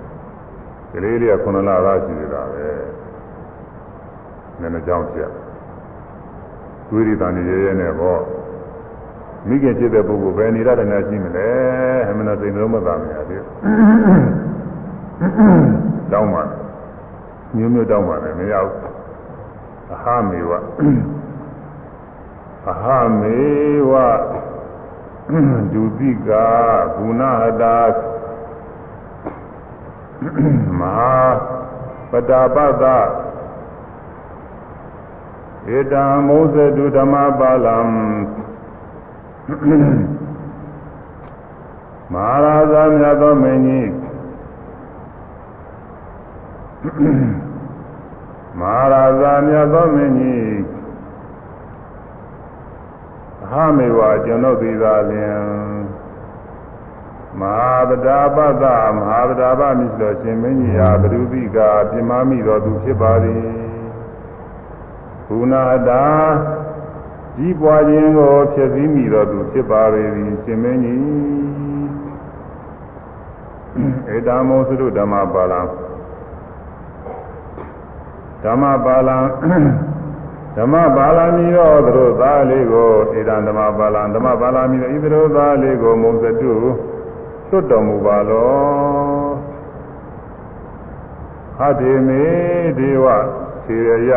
ကလေးလေးကခုနလသားရှိနေတာပဲလက်နှချောင်းဖြာ သွေးရည်တန်ရဲရဲနဲ့ပေါ့မိခင်ဖြစ်တဲ့ပုဂ္ဂိုလ်ပဲနေရတယ်များရှိမလဲအမှန်တော့သိလို့မသာမရသေးတောင်းပါမျိုးမျိုးတောင်းပါတယ်မရဘူးအဟမေဝအဟမေဝဒုတိကဂုဏဟတာမဟာပတာပတ ဧတံမောဇတုဓမ္မပါလံမဟာရာဇာမြတ်သောမင်းကြီးမဟာရာဇာမြတ်သောမင်းကြီးအဟမေဝကျွန်ုပ်သည်သာလျင်မဟာဗဒါပတမဟာဗဒါပမြစ်တော်ရှင်မင်းကြီးဟာဘုရုပိကပြမမိတော်သူဖြစ်ပါသည် ကုဏတာကြီးပွားခြင်းကိုဖြစ်စည်းမိတော်သူဖြစ်ပါပေသည်ရှင်မင်းကြီးဧတမောသုဓမ္မပါဠံဓမ္မပါဠံဓမ္မပါဠမီရောသူတို့သားလေးကိုဧတံဓမ္မပါဠံဓမ္မပါဠမီရောဤသူတို့သားလေးကိုမုံစတုသွတ်တော်မူပါလောဟတေမေဒေဝသေရယ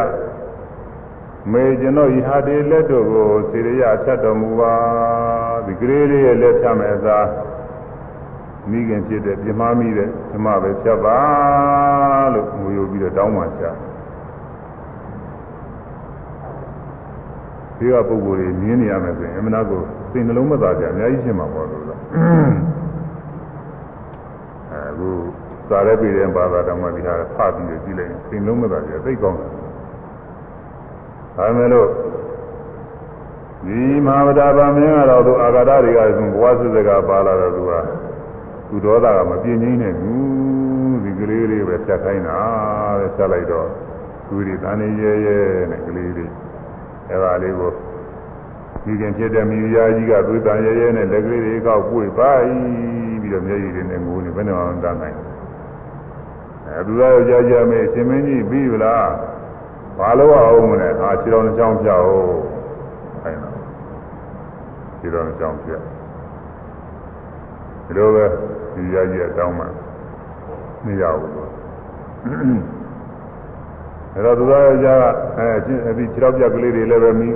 မေကျွန်တော်ဤဟာတေလက်တို့ကိုသေရယဖြတ်တော်မူပါဒီကလေးလေးရဲ့လက်ဖြတ်မဲ့သာမိခင်ဖြစ်တဲ့ပြမမိတဲ့ဓမ္မပဲဖြတ်ပါလို့ငိုယိုပြီးတော့တောင်းပန်ချဒီကပုဂ္ဂိုလ်တွေမြင်နေရမယ်ဆိုရင်အမှန်တော့စိတ်နှလုံးမသာကြအများကြီးရှင်းမှာပေါ့လို့လားအခုစာရဲပြည်တဲ့ဘာသာတော်မှဒီဟာဖတ်ပြီးကြည့်လိုက်ရင်စိတ်နှလုံးမသာကြသိကောင်းတယ် ဒါမဲ့လို့ဒီမဟာဗဒဗမင်းကတော့သူအာဂါဒတွေကဆိုဘဝစစ်စကပါလာတော့သူကသူဒေါသကမပြင်းငိမ့်နဲ့ဘူးဒီကလေးလေးပဲဆက်ခိုင်းတာတဲ့ဆက်လိုက်တော့သူဒီတန်နေရဲရဲနဲ့ကလေးလေးအဲပါလေးကိုဒီခင်ဖြစ်တဲ့မိဖုရားကြီးကသွေးတန်ရဲရဲနဲ့လက်ကလေးတွေကောက်ပွေပါပြီးတော့မျက်ရည်တွေနဲ့ငိုနေဘယ်နဲ့မှမတတ်နိုင်အဲသူသားယောက်ျားကြီးအမေရှင်မင်းကြီးပြီးပြီလား ဘာလို့အောင်မလဲအာခြေတော်နှချောင်းပြအောင်အဲဒါခြေတော်နှချောင်းပြဒီလိုပဲဒီယာကြီးအတောင်းမှမရဘူးလို့အဲတော့သူသားယောက်ျားကအဲဒီခြေတော်ပြကလေးတွေလည်းပဲမိ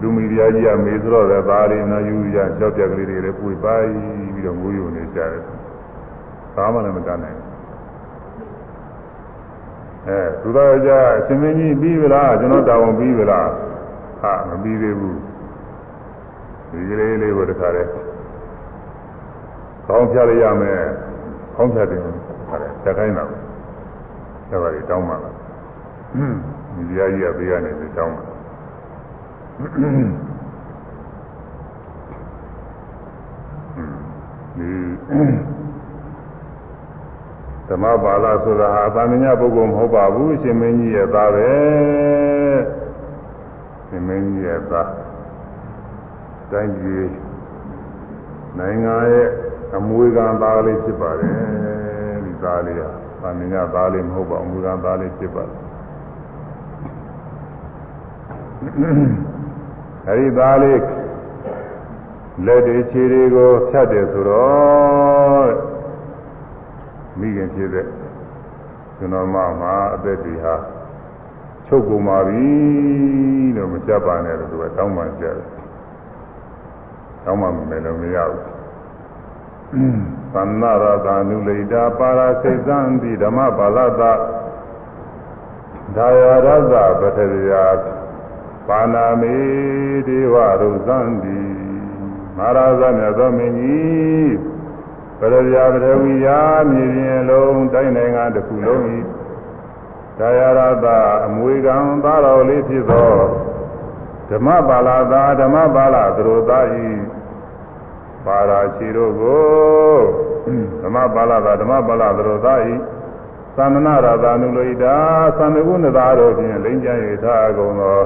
လူမီဒီယာကြီးကမေးဆိုတော့လည်းသားလေးနော်ယူရခြေတော်ပြကလေးတွေလည်းပွေပါပြီးတော့ငိုးယုံနေကြတယ်ဘာမှလည်းမတတ်နိုင် အဲသူတော်ကြအရှင်မင်းကြီးပြီးပြီလားကျွန်တော်တာဝန်ပြီးပြီလားဟာမပြီးသေးဘူးဒီကလေးလေးကိုတခါတည်းကောင်းပြရရမယ်ကောင်းပြတယ်ဟာတယ်တက်ခိုင်းတာပဲဒါပါလေတောင်းပါလားဒီတရားကြီးကဘေးကနေပြီးတောင်းပါဒီ ဓမ္မပါဠဆိုတာဟာသာမညပုဂ္ဂိုလ်မဟုတ်ပါဘူးရှင်မင်းကြီးရဲ့သားပဲရှင်မင်းကြီးရဲ့သားတိုင်းပြည်နိုင်ငံရဲ့အမွေခံသားလေးဖြစ်ပါတယ်ဒီသားလေးဟာသာမညသားလေးမဟုတ်ပါဘူးအမွေခံသားလေးဖြစ်ပါတယ်အဲဒီသားလေးလက်တွေခြေတွေကိုဖြတ်တယ်ဆိုတော့ မိခင်ဖြစ်တဲ့ကျွန်တော်မမှာအသက်တွေဟာချုပ်ကုန်ပါပြီလို့မကြပ်ပါနဲ့လို့သူကတောင်းပန်ကြတယ်။တောင်းပန်မယ်လို့မရဘူး။သန္နာရတာနုလိတာပါရာစိတ်သံတိဓမ္မပါဠတာဒါယရသပထရိယပါဏာမေဒေဝရုဇံတိမဟာရာဇမြတ်သောမင်းကြီးပ ရဇာပရဝိယာမြေပြင်လုံးတိုင်းနိုင်ငံတစ်ခုလုံးဤဒါယရတအမွေကံသားတော်လေးဖြစ်သောဓမ္မပါဠသာဓမ္မပါဠသရိုသားဤပါရာရှိတို့ကိုဓမ္မပါဠသာဓမ္မပါဠသရိုသားဤသန္နနာရတာနုလိတာသံဃုဏသာတို့ဖြင့်လိမ့်ကြ၍ထားကုန်သော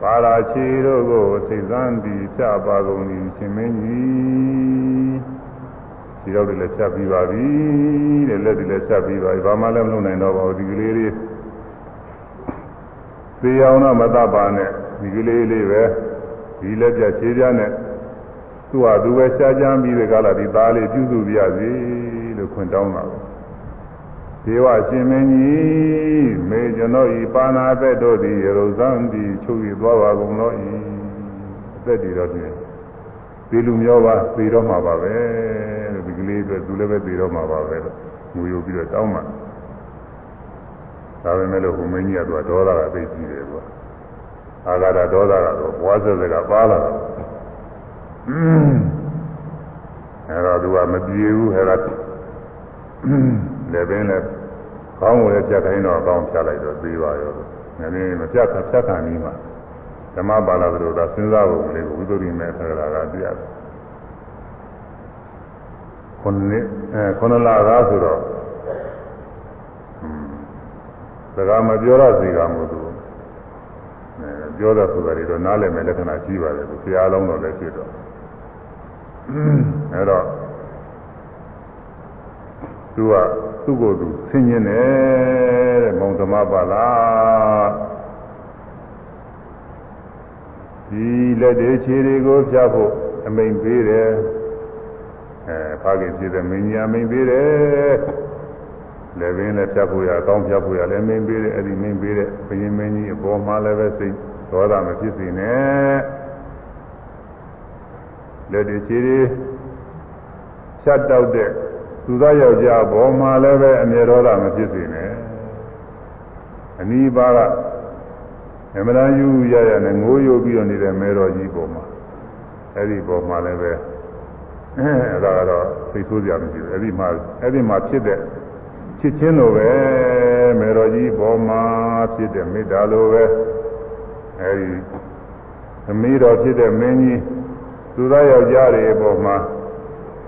ပါရာရှိတို့ကိုသိသံသည်ပြပါကုန်၏ရှင်မင်းကြီး ဒီတော့လည်းဖြတ်ပြီးပါပြီတဲ့လက်တွေလည်းဖြတ်ပြီးပါပြီဘာမှလည်းမလုပ်နိုင်တော့ပါဘူးဒီကလေးလေးသေအောင်တော့မတတ်ပါနဲ့ဒီကလေးလေးပဲဒီလက်ပြခြေပြနဲ့သူ့ဟာသူပဲရှားကြမ်းပြီးတဲ့ကလာဒီသားလေးပြုစုပြရစီလို့ခွင့်တောင်းတာပဲဒေဝရှင်မင်းကြီးမေကျွန်တော်ဤပါဏာသက်တို့သည်ရေရုဇံသည်ချုပ်ရသွားပါကုန်တော့ဤအသက်တွေတော့ပြင် သေလူမျိုးပါသေတော့မှာပါပဲဒီကလေးပဲသူလည်းပဲသေတော့မှာပါပဲလို့ငူယူပြီးတော့တောင်းမှဒါပဲမဲ့လို့ဘုမင်းကြီးကတော့ဒေါသကသိကြည့်တယ်ကွာအာဃာတဒေါသကတော့ဘွားစစကပါလာတာအဲတော့သူကမပြေဘူးအဲဒါလည်းပင်လည်းကောင်းကိုလည်းပြတ်ခိုင်းတော့ကောင်းဖြတ်လိုက်တော့သေးပါရောနည်းနည်းမပြတ်ဖြတ်ခံပြီးမှ ဓမ္မပါဠိတော်သာစဉ်းစားဖို့လေးကိုဝိသုရိမေသက္ကရာကပြရတယ်ခုနှစ်အဲခုနှစ်လသားဆိုတော့စကားမပြောရစီကမို့သူအဲပြောတာဆိုတာတွေတော့နားလည်မဲ့လက္ခဏာရှိပါတယ်သူဆရာလုံးတော်လည်းဖြစ်တော့အဲတော့သူကသူ့ကိုယ်သူဆင်းရဲတယ်တဲ့မောင်ဓမ္မပါလား ဒီလက်တွေခြေတွေကိုဖြတ်ဖို့အမိန်ပေးတယ်အဲဖခင်ဖြစ်တဲ့မင်းကြီးအမိန်ပေးတယ်လည်းပင်လည်းဖြတ်ဖို့ရအကောင်းဖြတ်ဖို့ရလည်းမင်းပေးတယ်အဲ့ဒီမင်းပေးတဲ့ဘုရင်မင်းကြီးအပေါ်မှာလည်းပဲစိတ်ဒေါသမဖြစ်စေနဲ့လက်တွေခြေတွေဖြတ်တောက်တဲ့သူသားယောက်ျားဘောမှာလည်းပဲအမြဲဒေါသမဖြစ်စေနဲ့အနိပါက အမှန်တန်ယူရရနဲ့ငိုးယိုပြီးတော့နေတဲ့မဲတော်ကြီးပေါ်မှာအဲ့ဒီပေါ်မှာလည်းပဲအဲ့ဒါကတော့သိဆိုးကြမရှိဘူးအဲ့ဒီမှာအဲ့ဒီမှာဖြစ်တဲ့ချစ်ချင်းလိုပဲမဲတော်ကြီးပေါ်မှာဖြစ်တဲ့မေတ္တာလိုပဲအဲ့ဒီအမေတော်ဖြစ်တဲ့မင်းကြီးသူသားယောက်ျားတွေပေါ်မှာ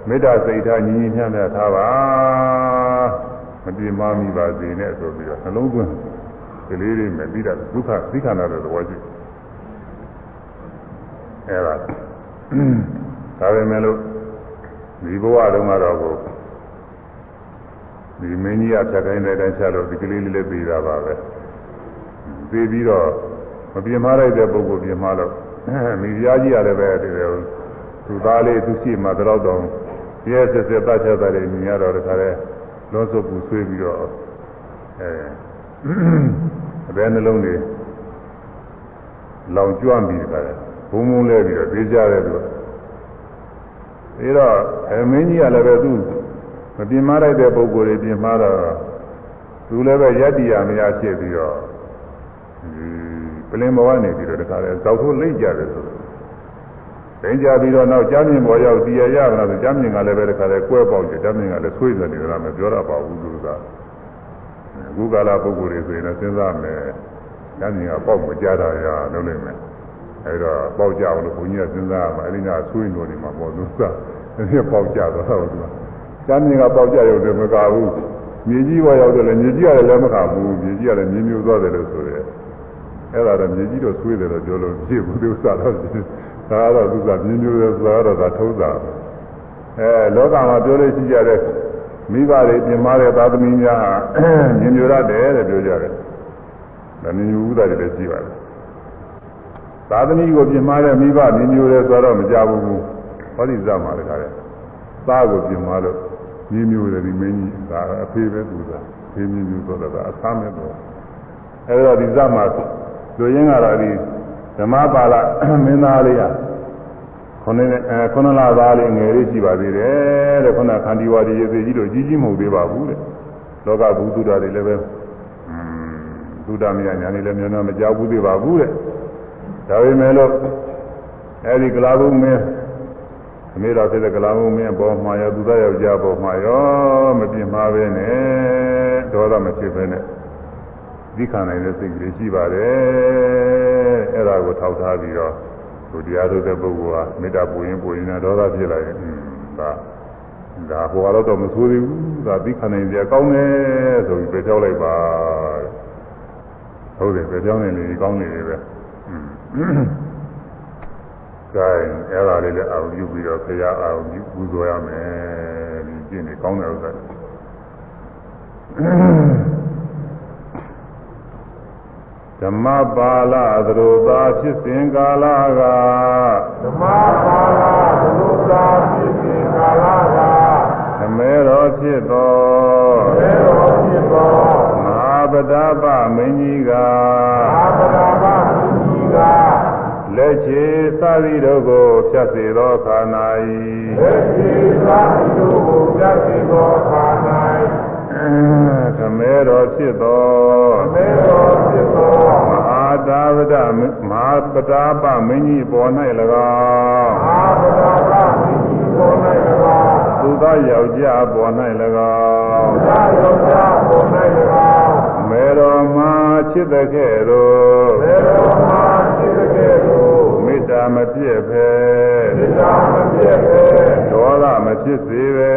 မေတ္တာစိတ်ထားညီညီမျှမျှထားပါမပြေမမိပါစေနဲ့ဆိုပြီးတော့နှလုံးသွင်း ကလေးလေးနဲ့ပြီးတာဒုက္ခသိခန္ဓာတဲ့သဘောရှိအဲဒါဒါပဲမဲ့လို့ဒီဘဝတုန်းကတော့ကိုဒီမင်းကြီးအဖြတ်တိုင်းတဲ့အတိုင်းချက်လို့ဒီကလေးလေးလေးပြီးတာပါပဲပြီးပြီးတော့မပြင်းမလိုက်တဲ့ပုဂ္ဂိုလ်ပြင်းမလို့မိဖုရားကြီးရတယ်ပဲဒီလိုသူသားလေးသူရှိမှတော့တော့ရဲဆက်ဆက်တတ်ချက်တယ်မြင်ရတော့တခါလဲလောစုပ်ပူဆွေးပြီးတော့အဲ အဘယ်နှလုံးတွေလောင်ကျွမ်းပြီးတခါလဲဘုံဘုံလဲပြီးတော့ပြေးကြတယ်သူကအဲတော့အမင်းကြီးကလည်းပဲသူမပြင်းမလိုက်တဲ့ပုံကိုယ်တွေပြင်းမတော့သူလည်းပဲယတ္တိယမရဖြစ်ပြီးတော့ပလင်ဘဝနေပြီးတော့တခါလဲဇောက်ထိုးလိမ့်ကြတယ်ဆိုတော့လိမ့်ကြပြီးတော့နောက်ကြားမြင်ပေါ်ရောက်တရားရမလားဆိုကြားမြင်ကလည်းပဲတခါလဲကွဲပေါက်တယ်ကြားမြင်ကလည်းဆွေးနေတယ်လားမပြောရပါဘူးသူက အခုကာလပုဂ္ဂိုလ်တွေဆိုရင်လည်းစဉ်းစားမယ်ကြားမြင်ကပေါက်မကြတာရလုပ်နိုင်မယ်အဲဒါပေါက်ကြအောင်လို့ဘုန်းကြီးကစဉ်းစားရမှာအဲဒီကဆွေးနေနေမှာပေါ့သူကဒီပေါက်ကြတော့ဟုတ်သူကကြားမြင်ကပေါက်ကြရုံနဲ့မကဘူးမြေကြီးပေါ်ရောက်တယ်လေမြေကြီးကလည်းလက်မခဘူးမြေကြီးကလည်းမြင်းမျိုးသွားတယ်လို့ဆိုရဲအဲ့ဒါတော့မြေကြီးတော့ဆွေးတယ်လို့ပြောလို့ဖြစ်ဘူးသူစားတော့ဒါကတော့သူကမြင်းမျိုးသွားတော့ဒါထုံးတာအဲလောကမှာပြောလို့ရှိကြတဲ့ မိဘတွေပြင်မာတဲ့သာသမီများဟာမြင်မျိုးရတယ်တဲ့ပြောကြတယ်ဒါမြင်မျိုးဥဒ္ဒါတွေလည်းရှိပါတယ်သာသမီကိုပြင်မာတဲ့မိဘမြင်မျိုးတယ်ဆိုတော့မကြဘူးဟောဒီဇာမှာလည်းခါတယ်သားကိုပြင်မာလို့မြင်းမျိုးတယ်ဒီမင်းကြီးဒါအဖေပဲသူသာဖေးမြင်းမျိုးဆိုတော့အဆမ်းမဲ့တော့အဲဒါဒီဇမှာလူရင်းကတော့ဒီဓမ္မပါဠမင်းသားလေးက ခုနှစ်အဲခုနှစ်လသားလေးငယ်လေးရှိပါသေးတယ်တဲ့ခုနခန္တီဝါဒီရေသေးကြီးတို့ကြီးကြီးမဟုတ်သေးပါဘူးတဲ့လောကဘူးသူတော်တွေလည်းပဲอืมသုဒ္ဓမယညာနေလည်းမျိုးတော့မကြောက်ဘူးသေးပါဘူးတဲ့ဒါပေမဲ့လို့အဲဒီကလာဘုံမင်းအမေတော်ဖြစ်တဲ့ကလာမုံမင်းပေါ်မှာရောသူသားယောက်ျားပေါ်မှာရောမပြင်းမှာပဲနဲ့ဒေါသမဖြစ်ပဲနဲ့ဒီခံနိုင်တဲ့စိတ်ကလေးရှိပါတယ်အဲ့ဒါကိုထောက်ထားပြီးတော့ သူတရားထုတ်တဲ့ပုဂ္ဂိုလ်ဟာမေတ္တာပူရင်ပူရင်နဲ့ဒေါသဖြစ်လာရင်ဒါဒါဟိုကတော့မဆိုးသေးဘူးဒါဒီခံနိုင်ကြကောင်းတယ်ဆိုပြီးပြောလိုက်ပါဟုတ်တယ်ပြောနေလေကောင်းနေတယ်ပဲကဲအဲ့ဒါလေးလည်းအာရုံပြုပြီးတော့ခရအာရုံပြုပူဇော်ရမယ်ဒီကျင့်နေကောင်းတဲ့ဥစ္စာ ဓမ္မပါဠသရူပါဖြစ်စဉ်ကာလကဓမ္မပါဠသရူပါဖြစ်စဉ်ကာလကသမဲတော်ဖြစ်သောသမဲတော်ဖြစ်သောမဟာပဒပမင်းကြီးကမဟာပဒပမင်းကြီးကလက်ချေသသည်တို့ကိုဖြတ်စေသောခါ၌လက်ချေသသည်တို့ကိုဖြတ်စေသောခါ၌ သမဲတော်ဖြစ်သောသမဲတော်ဖြစ်သောမဟာတာဝဒမဟာပတာပမင်းကြီးပေါ်၌၎င်းမဟာပတာပမင်းကြီးပေါ်၌၎င်းသူသောယောက်ျားပေါ်၌၎င်းသူသောယောက်ျားပေါ်၌၎င်းမေတော်မှာချစ်တဲ့ကဲ့သို့မေတော်မှာချစ်တဲ့ကဲ့သို့မေတ္တာမပြည့်ပဲမေတ္တာမပြည့်ပဲဒေါသမဖြစ်စေပဲ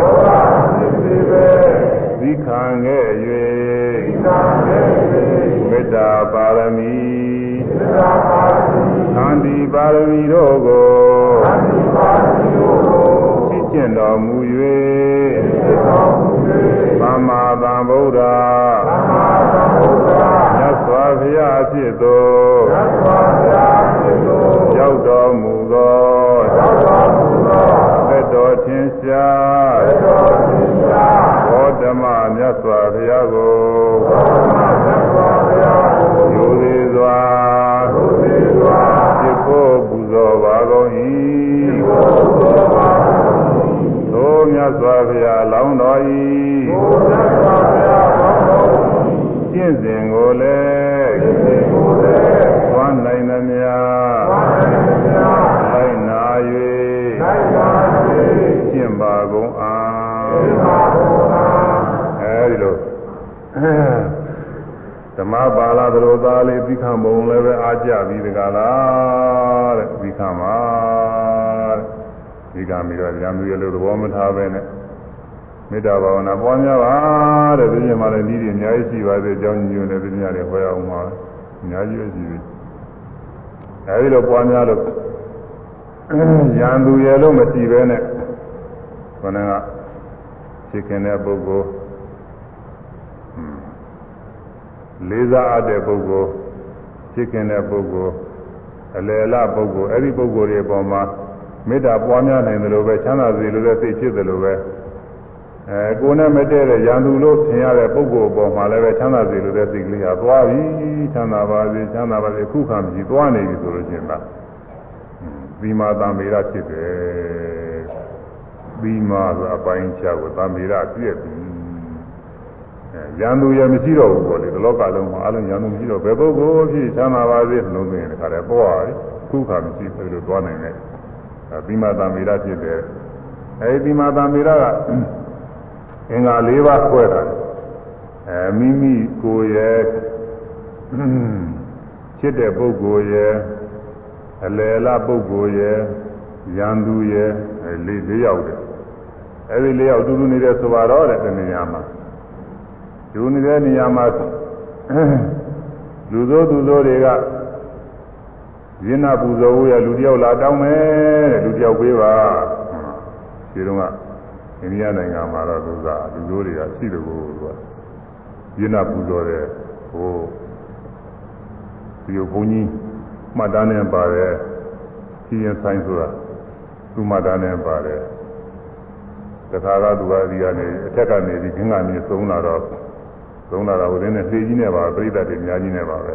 ဒေါသမဖြစ်စေပဲ သီခံခဲ့၍သီခံခဲ့၍မေတ္တာပါရမီမေတ္တာပါရမီသန္တိပါရမီတို့ကိုသန္တိပါရမီတို့ကိုသိကျင့်တော်မူ၍သိကျင့်တော်မူ၍သမ္မာသမ္ဗုဒ္ဓသမ္မာသမ္ဗုဒ္ဓမြတ်စွာဘုရားဖြစ်သောမြတ်စွာဘုရားဖြစ်သောရောက်တော်မူသောရောက်တော်မူသောသက်တော်ထင်ရှားသက်တော်ထင်ရှားဘောဓမမြ တ်စွာဘုရားကိုဘောဓမမြတ်စွာဘုရားကိုယူသေးစွာယူသေးစွာဖြစ်ဖို့ပူဇော်ပါကုန်၏ဖြစ်ဖို့ပူဇော်ပါကုန်၏သို့မြတ်စွာဘုရားလောင်းတော်၏သို့မြတ်စွာဘုရားလောင်းတော်၏ကျင့်စဉ်ကိုလည်းကျင့်စဉ်ကိုလည်း လေးသီခံပုံလည်းပဲအားကြပြီးတကလားတဲ့သီခံပါတဲ့သီခံပြီးတော့ဉာဏ်မျိုးရလို့သဘောမထားပဲနဲ့မေတ္တာဘာဝနာပွားများပါတဲ့ဒီနေ့မှလည်းဤဒီအများကြီးရှိပါသေးအကြောင်းညွှန်တယ်ဒီနေ့လည်းဟောရအောင်ပါအများကြီးရှိပြီအဲဒီလိုပွားများလို့ရန်သူရလို့မရှိပဲနဲ့ခொနကသိခင်တဲ့ပုဂ္ဂိုလ် လေးစားအပ်တဲ့ပုဂ္ဂိုလ်သိခင်တဲ့ပုဂ္ဂိုလ်အလယ်လပုဂ္ဂိုလ်အဲ့ဒီပုဂ္ဂိုလ်တွေအပေါ်မှာမေတ္တာပွားများနိုင်တယ်လို့ပဲချမ်းသာစေလို့လည်းသိဖြစ်တယ်လို့ပဲအဲကိုယ်နဲ့မတည့်တဲ့ရန်သူလို့ထင်ရတဲ့ပုဂ္ဂိုလ်အပေါ်မှာလည်းပဲချမ်းသာစေလို့လည်းသိကလေးဟာသွားပြီချမ်းသာပါစေချမ်းသာပါစေခုခံပြီးသွားနေပြီဆိုလို့ရှိရင်လားသီမာတံမေရဖြစ်တယ်သီမာဆိုအပိုင်းခြားကိုတံမေရပြည့်ပြီ ရန်သူရမရှိတော့ဘူးပေါ့လေဒီလောကလုံးမှာအလုံးရန်သူမရှိတော့ဘယ်ပုဂ္ဂိုလ်ဖြစ်ချမ်းသာပါစေလုံးသွင်းတဲ့ခါတည်းပေါ်ပါပြီခုခံမရှိဘူးလို့သွားနိုင်တယ်သီမာတံမေရဖြစ်တယ်အဲဒီသီမာတံမေရကအင်္ဂါ၄ပါးခွဲတာအဲမိမိကိုယ်ရဲ့ချစ်တဲ့ပုဂ္ဂိုလ်ရဲ့အလယ်လားပုဂ္ဂိုလ်ရဲ့ရန်သူရဲ့လေး၄ယောက်တယ်အဲဒီ၄ယောက်တူတူနေတဲ့ဆိုပါတော့တဲ့တနေရာမှာ တူနေတဲ့နေရာမှာလူသောသူသောတွေကရင်းနာပူဇော်ဝရလူတယောက်လာတောင်းမယ်တဲ့လူတယောက်ပေးပါဒီတော့ကအိန္ဒိယနိုင်ငံမှာတော့သူကလူမျိုးတွေကရှိတယ်ကိုသူကရင်းနာပူဇော်တယ်ဟိုဒီဘုန်းကြီးမှတ်တမ်းနဲ့ပါတယ်စီရင်ဆိုင်ဆိုတာသူမှတ်တမ်းနဲ့ပါတယ်တခါကသူကဒီကနေအထက်ကနေဒီခင်းကနေသုံးလာတော့ သုံးလာတော့ဟိုတင်းနဲ့လေကြီးနဲ့ပါပြိဿတွေအများကြီးနဲ့ပါပဲ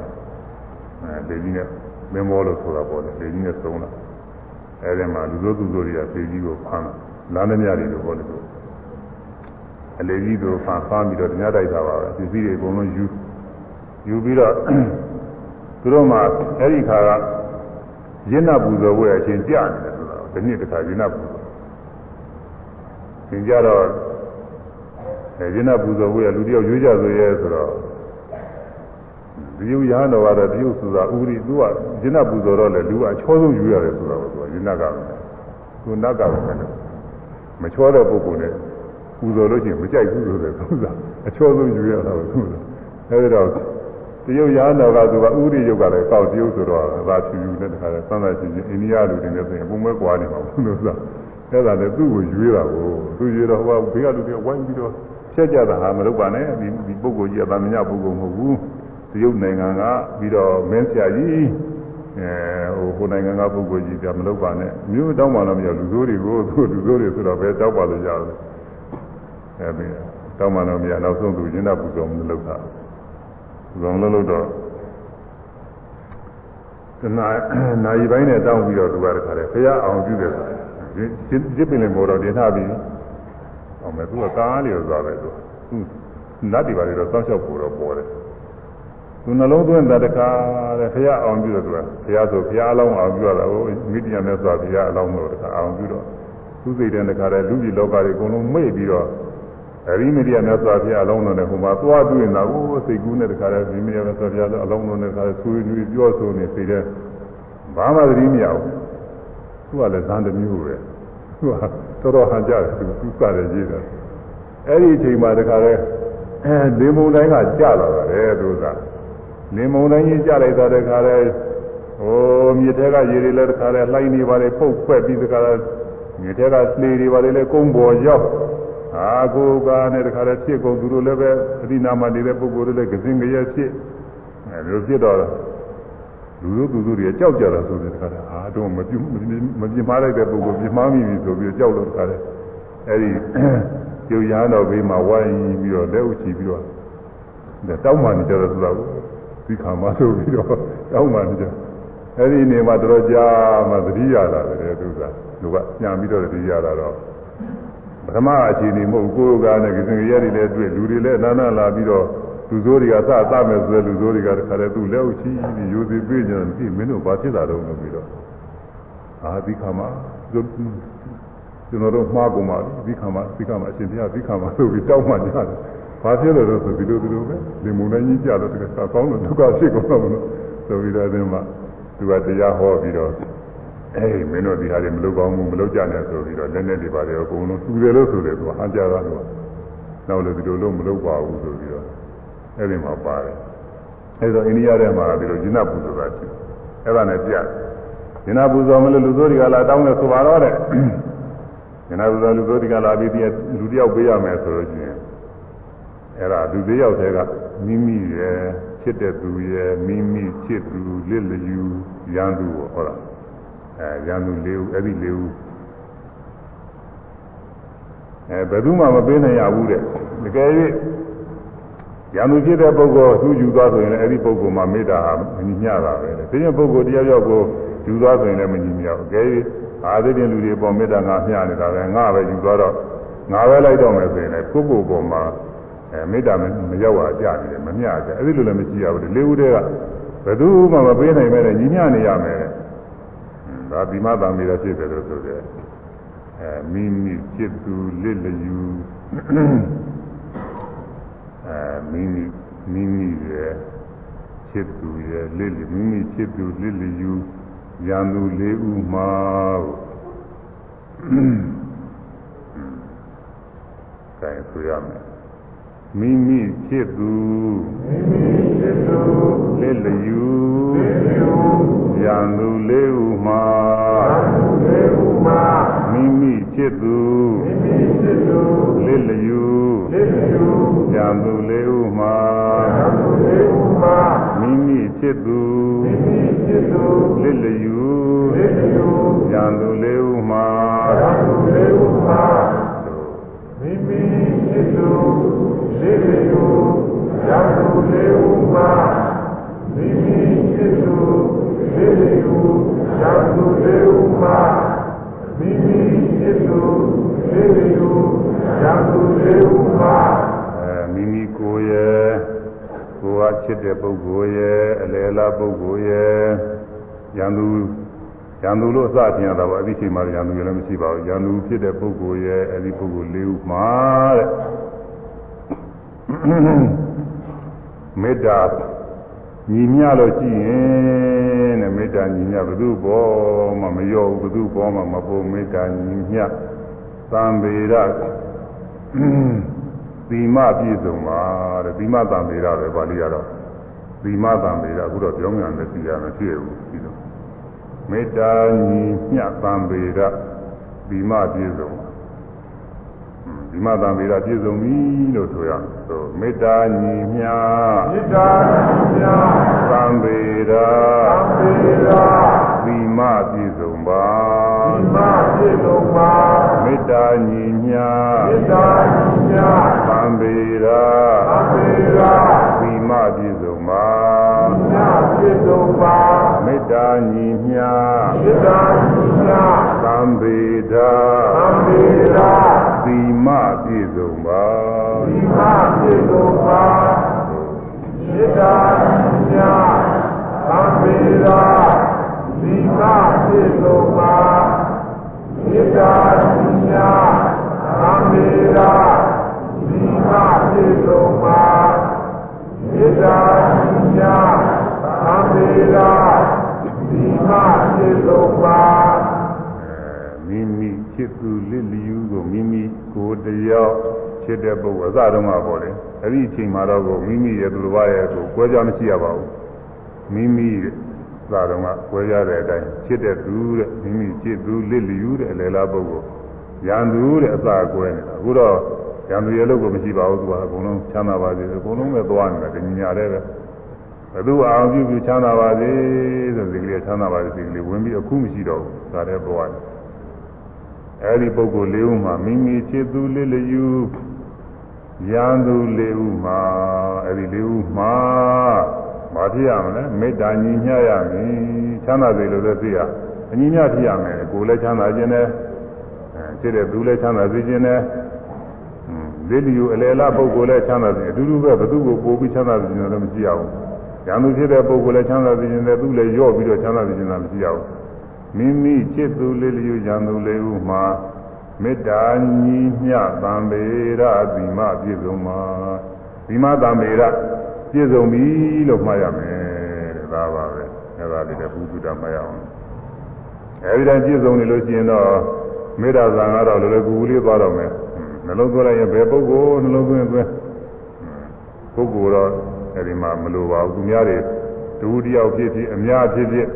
အဲလေကြီးနဲ့မင်းမောလို့ဆိုတာပေါ့လေလေကြီးနဲ့သုံးလာအဲဒီမှာလူတို့သူတို့တွေကလေကြီးကိုဖမ်းလာလမ်းမြတွေလို့ဟောတယ်သူအလေကြီးတို့ဖန်ဖမ်းပြီးတော့ညတိုက်တာပါပဲပစ္စည်းတွေအကုန်လုံးယူယူပြီးတော့သူတို့မှအဲ့ဒီခါကရင်းနာပူဇော်ဝဲအချင်းကြနေတယ်ဆိုတော့ဒီနေ့တခါရင်းနာပူဇော်သင်ကြတော့ ရင်းနာပူဇော်ဝဲလူတယောက်ရွေးကြဆိုရဲဆိုတော့ဒီယူရဟန်းတော်ကတော့တရုတ်ဆိုတာဥရိသူကရင်းနာပူဇော်တော့လေလူကအချောဆုံးယူရတယ်ဆိုတော့သူကရင်းနာကသူနတ်ကလည်းမချောတဲ့ပုဂ္ဂိုလ်နဲ့ပူဇော်လို့ရှိရင်မကြိုက်ဘူးဆိုတဲ့သုသာအချောဆုံးယူရတာကိုသုသာအဲဒီတော့တရုတ်ရာတော်ကသူကဥရိယုတ်ကလည်းကောက်တရုတ်ဆိုတော့သာဖြူဖြူနဲ့တခါလဲသံသာချင်းချင်းအိန္ဒိယလူတွေနဲ့ဆိုရင်ပုံမဲ့ကွာနေမှာဘူးလို့သာအဲဒါလည်းသူ့ကိုရွေးတာကိုသူရွေးတော့ဟိုကဘေးကလူတွေဝိုင်းပြီးတော့ ချက်ကြတာဟာမလုပ်ပါနဲ့ဒီဒီပုဂ္ဂိုလ်ကြီးကသာမညပုဂ္ဂိုလ်မဟုတ်ဘူးတရုတ်နိုင်ငံကပြီးတော့မင်းဆရာကြီးအဲဟိုဟိုနိုင်ငံကပုဂ္ဂိုလ်ကြီးကမလုပ်ပါနဲ့မြို့တောင်းပါလို့မရလူစိုးတွေကိုသူလူစိုးတွေဆိုတော့ပဲတောက်ပါလို့ရတယ်အဲဒီတောင်းပါလို့မရနောက်ဆုံးသူရင်းနှပူဇော်မလုပ်တာပူဇော်မလုပ်တော့တနာနိုင်ပိုင်းနဲ့တောင်းပြီးတော့သူကတခါတည်းဖရာအောင်ပြုတယ်ဆိုတာဒီဒီပင်လည်းမောတော့တင်ထားပြီး အောင်မယ်သူကကားလေးရောသွားပဲသူသူနတ်တွေပါလေတော့စောင့်ရှောက်ဖို့တော့ပေါ်တယ်သူနှလုံးသွင်းတာတခါတဲ့ဖရာအောင်ပြုတယ်သူကဖရာဆိုဖရာအလောင်းအောင်ပြုရတာဟိုမိတ္တရာမြတ်စွာဘုရားအလောင်းတော့တခါအောင်ပြုတော့သူစိတ်တဲ့တခါတည်းလူကြီးလောကတွေအကုန်လုံးမေ့ပြီးတော့အရိမိတ္တရာမြတ်စွာဘုရားအလောင်းတော်နဲ့ဟိုမှာသွားတွေ့နေတာကိုစိတ်ကူးနဲ့တခါတည်းမိမိရမြတ်စွာဘုရားအလောင်းတော်နဲ့တခါတည်းဆွေးနွေးပြောဆိုနေစိတ်တဲ့ဘာမှသတိမရဘူးသူကလည်းဇန်တမျိုးပဲ သူကတော်တော်ဟန်ကြတယ်သူသူစတယ်ရေးတယ်အဲ့ဒီအချိန်မှာတခါတည်းအဲဒီမုံတိုင်းကကြလာတယ်သူကနေမုံတိုင်းကြီးကြလိုက်တာတခါတည်းဟိုမြေထဲကရေတွေလည်းတခါတည်းလှိုင်းနေပါလေပုတ်ဖွက်ပြီးတခါတည်းမြေထဲကလှေတွေပါလေလည်းကုန်းပေါ်ရောက်အာကိုကနဲ့တခါတည်းဖြစ်ကုန်သူတို့လည်းပဲအဒီနာမနေတဲ့ပုဂ္ဂိုလ်တွေလည်းကစင်ကြရဲ့ဖြစ်အဲလိုဖြစ်တော့ လူတို့သူတို့တွေကြောက်ကြတာဆိုတဲ့တခါတည်းအာတော့မပြမပြမလိုက်တဲ့ပုဂ္ဂိုလ်ပြမမိပြီဆိုပြီးကြောက်လို့တခါတည်းအဲဒီကျုပ်ရဟန်းတော်ဘေးမှာဝိုင်းပြီးတော့လက်ဥချီပြီးတော့တောင်းမှနေကြတယ်ဆိုတာကိုသိခါမဆိုပြီးတော့တောင်းမှနေကြအဲ့ဒီနေမှာတော်ကြာမှသတိရတာလေသူကလူကညံပြီးတော့သတိရတာတော့ပထမအခြေအနေမဟုတ်ကိုယ်ကလည်းကိစ္စရည်တွေလည်းတွေ့လူတွေလည်းနာနာလာပြီးတော့ လူစိုးတွေကစသမယ်ဆိုတဲ့လူစိုးတွေကတခါတည်းသူ့လက်ဥချီပြီးရိုသေပြေးကြတယ်ဒီမင်းတို့ဘာဖြစ်တာတော့လို့ပြီးတော့အာဒီခါမှာကျွန်တော်တို့မှားကုန်ပါပြီဒီခါမှာဒီခါမှာအရှင်ဘုရားဒီခါမှာဆိုပြီးတောင်းမှကြတယ်ဘာဖြစ်လို့လဲဆိုဒီလိုဒီလိုပဲလေမုန်တိုင်းကြီးကြတော့တကယ်ဆောင်းလို့ဒုက္ခဖြစ်ကုန်တော့လို့ဆိုပြီးတော့အဲဒီမှာသူကတရားဟောပြီးတော့အေးမင်းတို့ဒီဟာတွေမလုပ်ကောင်းဘူးမလုပ်ကြနဲ့ဆိုပြီးတော့လက်နဲ့တွေပါတယ်အကုန်လုံးသူတယ်လို့ဆိုတယ်သူဟန်ကြတာလို့နောက်လည်းဒီလိုလုံးမလုပ်ပါဘူးဆိုပြီးတော့ အဲဒီမှာပါတယ်အဲဒါအိန္ဒိယထဲမှာဒီလိုဂျင်းနာပူဇော်တာရှိအဲ့ဒါနဲ့ပြဂျင်းနာပူဇော်မလို့လူစိုးတွေကလာတောင်းတယ်ဆိုပါတော့တဲ့ဂျင်းနာပူဇော်လူစိုးတွေကလာပြီးပြီးလူတယောက်ပေးရမယ်ဆိုလို့ရှိရင်အဲ့ဒါလူသေးယောက်တည်းကမိမိရဲ့ချစ်တဲ့သူရဲ့မိမိချစ်သူလစ်လျူရန်သူကိုဟောတာအဲရန်သူလေးဦးအဲ့ဒီလေးဦးအဲဘယ်သူမှမပေးနိုင်ရဘူးတဲ့တကယ်၍ ရန်သူဖြစ်တဲ့ပုဂ္ဂိုလ်သူယူသွားဆိုရင်လည်းအဲ့ဒီပုဂ္ဂိုလ်မှာမေတ္တာဟာမညီမျှတာပဲတဲ့ဒီရင်ပုဂ္ဂိုလ်တရားရောက်ကိုယူသွားဆိုရင်လည်းမညီမျှဘူးတကယ်၍အာသိတဲ့လူတွေပေါ်မေတ္တာငါမျှနေတာပဲငါပဲယူသွားတော့ငါပဲလိုက်တော့မယ်ဆိုရင်လည်းကိုယ့်ကိုယ်ပေါ်မှာအဲမေတ္တာမရောက်ပါကြနေတယ်မမျှကြအဲ့ဒီလိုလည်းမကြည့်ရဘူးလေဦးတည်းကဘယ်သူမှမပေးနိုင်မဲ့ညီမျှနေရမယ်တဲ့ဒါဒီမသာမေတ္တာဖြစ်တယ်လို့ဆိုတယ်အဲမိမိจิตသူလစ်လျူ အဲမိမိမိမိရဲ့ချစ်သူရဲ့လစ်လမိမိချစ်သူလစ်လယူရန်သူ၄ဦးမှာကိုအဲဆိုရမယ် မိမိဖြစ်သူမိမိဖြစ်သူလက်လျူလက်လျူရံသူလေးဟုမှာလေးဟုမှာမိမိဖြစ်သူမိမိဖြစ်သူလက်လျူလက်လျူရံသူလေးဟုမှာရံသူလေးဟုမှာမိမိဖြစ်သူမိမိဖြစ်သူလက်လျူလက်လျူရံသူလေးဟုမှာရံသူလေးဟုမှာ ဖြစ်တဲ့ပုဂ္ဂိုလ်ရဲ့အလေလားပုဂ္ဂိုလ်ရဲ့ရန်သူရန်သူလို့အစပြင်ရတာပေါ့အဲ့ဒီချိန်မှာရန်သူလည်းမရှိပါဘူးရန်သူဖြစ်တဲ့ပုဂ္ဂိုလ်ရဲ့အဲ့ဒီပုဂ္ဂိုလ်၄ဦးမှာတဲ့ မေတ္တာညီမျှလို့ရှိရင်တဲ့မေတ္တာညီမျှဘု து ဘောမှမရောဘူးဘု து ဘောမှမပုံမေတ္တာညီမျှသံဗေရသီမပြည့်စုံပါတဲ့သီမသံဗေရပဲပါဠိကတော့သီမသံဗေရအခုတော့ပြောင်းပြန်တယ်သိရမယ်ဖြစ်ဘူးဒီလိုမေတ္တာညီမျှသံဗေရသီမပြည့်စုံပါ ဒီမသံဗေဒပြည့်စုံပြီလို့ဆိုရဆိုမေတ္တာညီမြမေတ္တာမြတ်သံဗေဒသံဃာသီမပြည့်စုံပါဒီမဖြစ်လုံးပါမေတ္တာညီမြမေတ္တာမြတ်သံဗေဒသံဃာသီမပြည့်စုံပါမြတ်ဖြစ်လုံးပါမေတ္တာညီမြမေတ္တာမြတ်သံဗေဒသံဃာ သီမပြည့်စုံပါဒီမဖြစ်လုံးပါမေတ္တာမြတ်သံဃာဒီမဖြစ်လုံးပါ ချိန်မှာတော့ကိုမိမိရဲ့သူတစ်ပါးရဲ့ကိုကွဲကြမရှိရပါဘူးမိမိရဲ့အစတုန်းကကွဲကြတဲ့အတိုင်းချစ်တဲ့သူတဲ့မိမိချစ်သူလစ်လျူတဲ့အလယ်လားပုဂ္ဂိုလ်ရန်သူတဲ့အစကွဲနေတာအခုတော့ရန်သူရဲ့လို့ကိုမရှိပါဘူးသူကအကုန်လုံးချမ်းသာပါစေအကုန်လုံးပဲသွားနေတာဒီညာတဲ့ပဲဘယ်သူအောင်ပြုပြုချမ်းသာပါစေဆိုဒီကလေးချမ်းသာပါစေဒီကလေးဝင်ပြီးအခုမရှိတော့ဘူးဒါလည်းပေါ်ရတယ်အဲဒီပုဂ္ဂိုလ်လေးဦးမှာမိမိချစ်သူလေးလျူ ရန်သူလေးဦးမှာအဲဒီလေးဦးမှာမဖြစ်ရမလဲမေတ္တာညီမျှရမည်ချမ်းသာစေလို့လည်းသိရအညီမျှဖြစ်ရမယ်ကိုယ်လည်းချမ်းသာခြင်းနဲ့အဲချစ်တဲ့သူလည်းချမ်းသာစေခြင်းနဲ့လေးလျူအလယ်လားပုဂ္ဂိုလ်လည်းချမ်းသာစေအတူတူပဲဘသူကိုပို့ပြီးချမ်းသာစေခြင်းလည်းမရှိရဘူးရန်သူဖြစ်တဲ့ပုဂ္ဂိုလ်လည်းချမ်းသာစေခြင်းနဲ့သူလည်းရော့ပြီးတော့ချမ်းသာစေခြင်းလည်းမရှိရဘူးမိမိချစ်သူလေးလျူရန်သူလေးဦးမှာ မေတ္တာညီမျှသံဗေရသီမပြည့်စုံမှာဒီမသမေရပြည့်စုံပြီလို့မှတ်ရမယ်တဲ့ဒါပါပဲအဲဒါလေးလည်းဘုသူတမှတ်ရအောင်အဲဒီတိုင်းပြည့်စုံနေလို့ရှိရင်တော့မေတ္တာဇံကတော့လည်းလည်းကူကူလေးသွားတော့မယ်နှလုံးသွင်းလိုက်ရင်ဘယ်ပုဂ္ဂိုလ်နှလုံးသွင်းသွင်းပုဂ္ဂိုလ်တော့အဲဒီမှာမလိုပါဘူးသူများတွေတူတယောက်ဖြစ်ဖြစ်အများဖြစ်ဖြစ်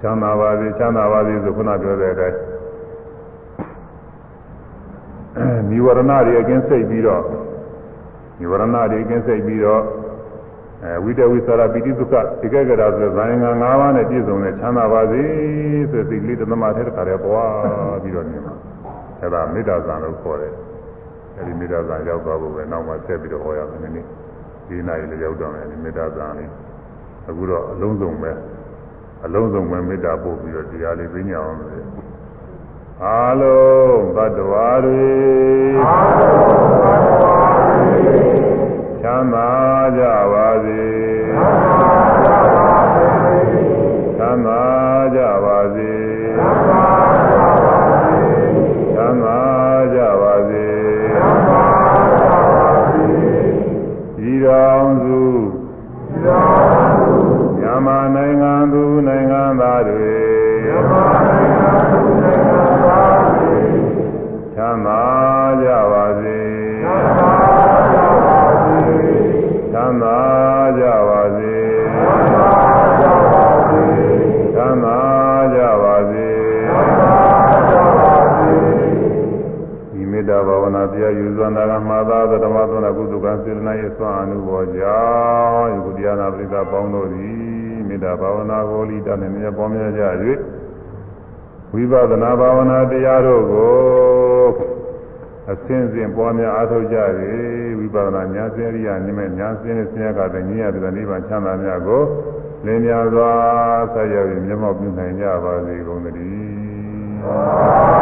ချမ်းသာပါစေချမ်းသာပါစေဆိုခုနပြောတဲ့အတိုင်း နိဝရဏတွေအကင်းစိတ်ပြီးတော့နိဝရဏတွေအကင်းစိတ်ပြီးတော့အဲဝိတဝိသရာပိတိသုခဧကဂရဆိုဇာယင်္ဂ၅ပါးနဲ့ပြည့်စုံတဲ့ချမ်းသာပါစေဆိုစိတ်ကလေးတသမထဲတစ်ခါတည်းပွားပြီးတော့နေမှာအဲဒါမေတ္တာဇာလို့ခေါ်တယ်အဲဒီမေတ္တာဇာရောက်သွားဖို့ပဲနောက်မှဆက်ပြီးတော့ဟောရမယ်နည်းဒီနိုင်လည်းရောက်တော့မယ်ဒီမေတ္တာဇာလေးအခုတော့အလုံးစုံပဲအလုံးစုံပဲမေတ္တာပို့ပြီးတော့တရားလေးသိညာအောင်လို့ အာလုံးသတ္တဝါတွေအာလုံးသတ္တဝါတွေချမ်းသာကြပါစေချ စေတနာရဲ့ဆွမ်းအမှုပေါ်ကြောင့်ယခုတရားနာပရိသတ်ပေါင်းတို့သည်မေတ္တာဘာဝနာကိုလိတနဲ့မြတ်ပေါ်များကြ၍ဝိပဿနာဘာဝနာတရားတို့ကိုအစင်းစင်ပွားများအားထုတ်ကြ၍ဝိပဿနာဉာဏ်စင်ရိယာနိမဲ့ဉာဏ်စင်နဲ့ဆင်းရဲကတဲ့ဉာဏ်ရတဲ့နိဗ္ဗာန်ချမ်းသာများကိုလင်းများစွာဆက်ရောက်ပြီးမျက်မှောက်ပြုနိုင်ကြပါစေကုန်သတည်း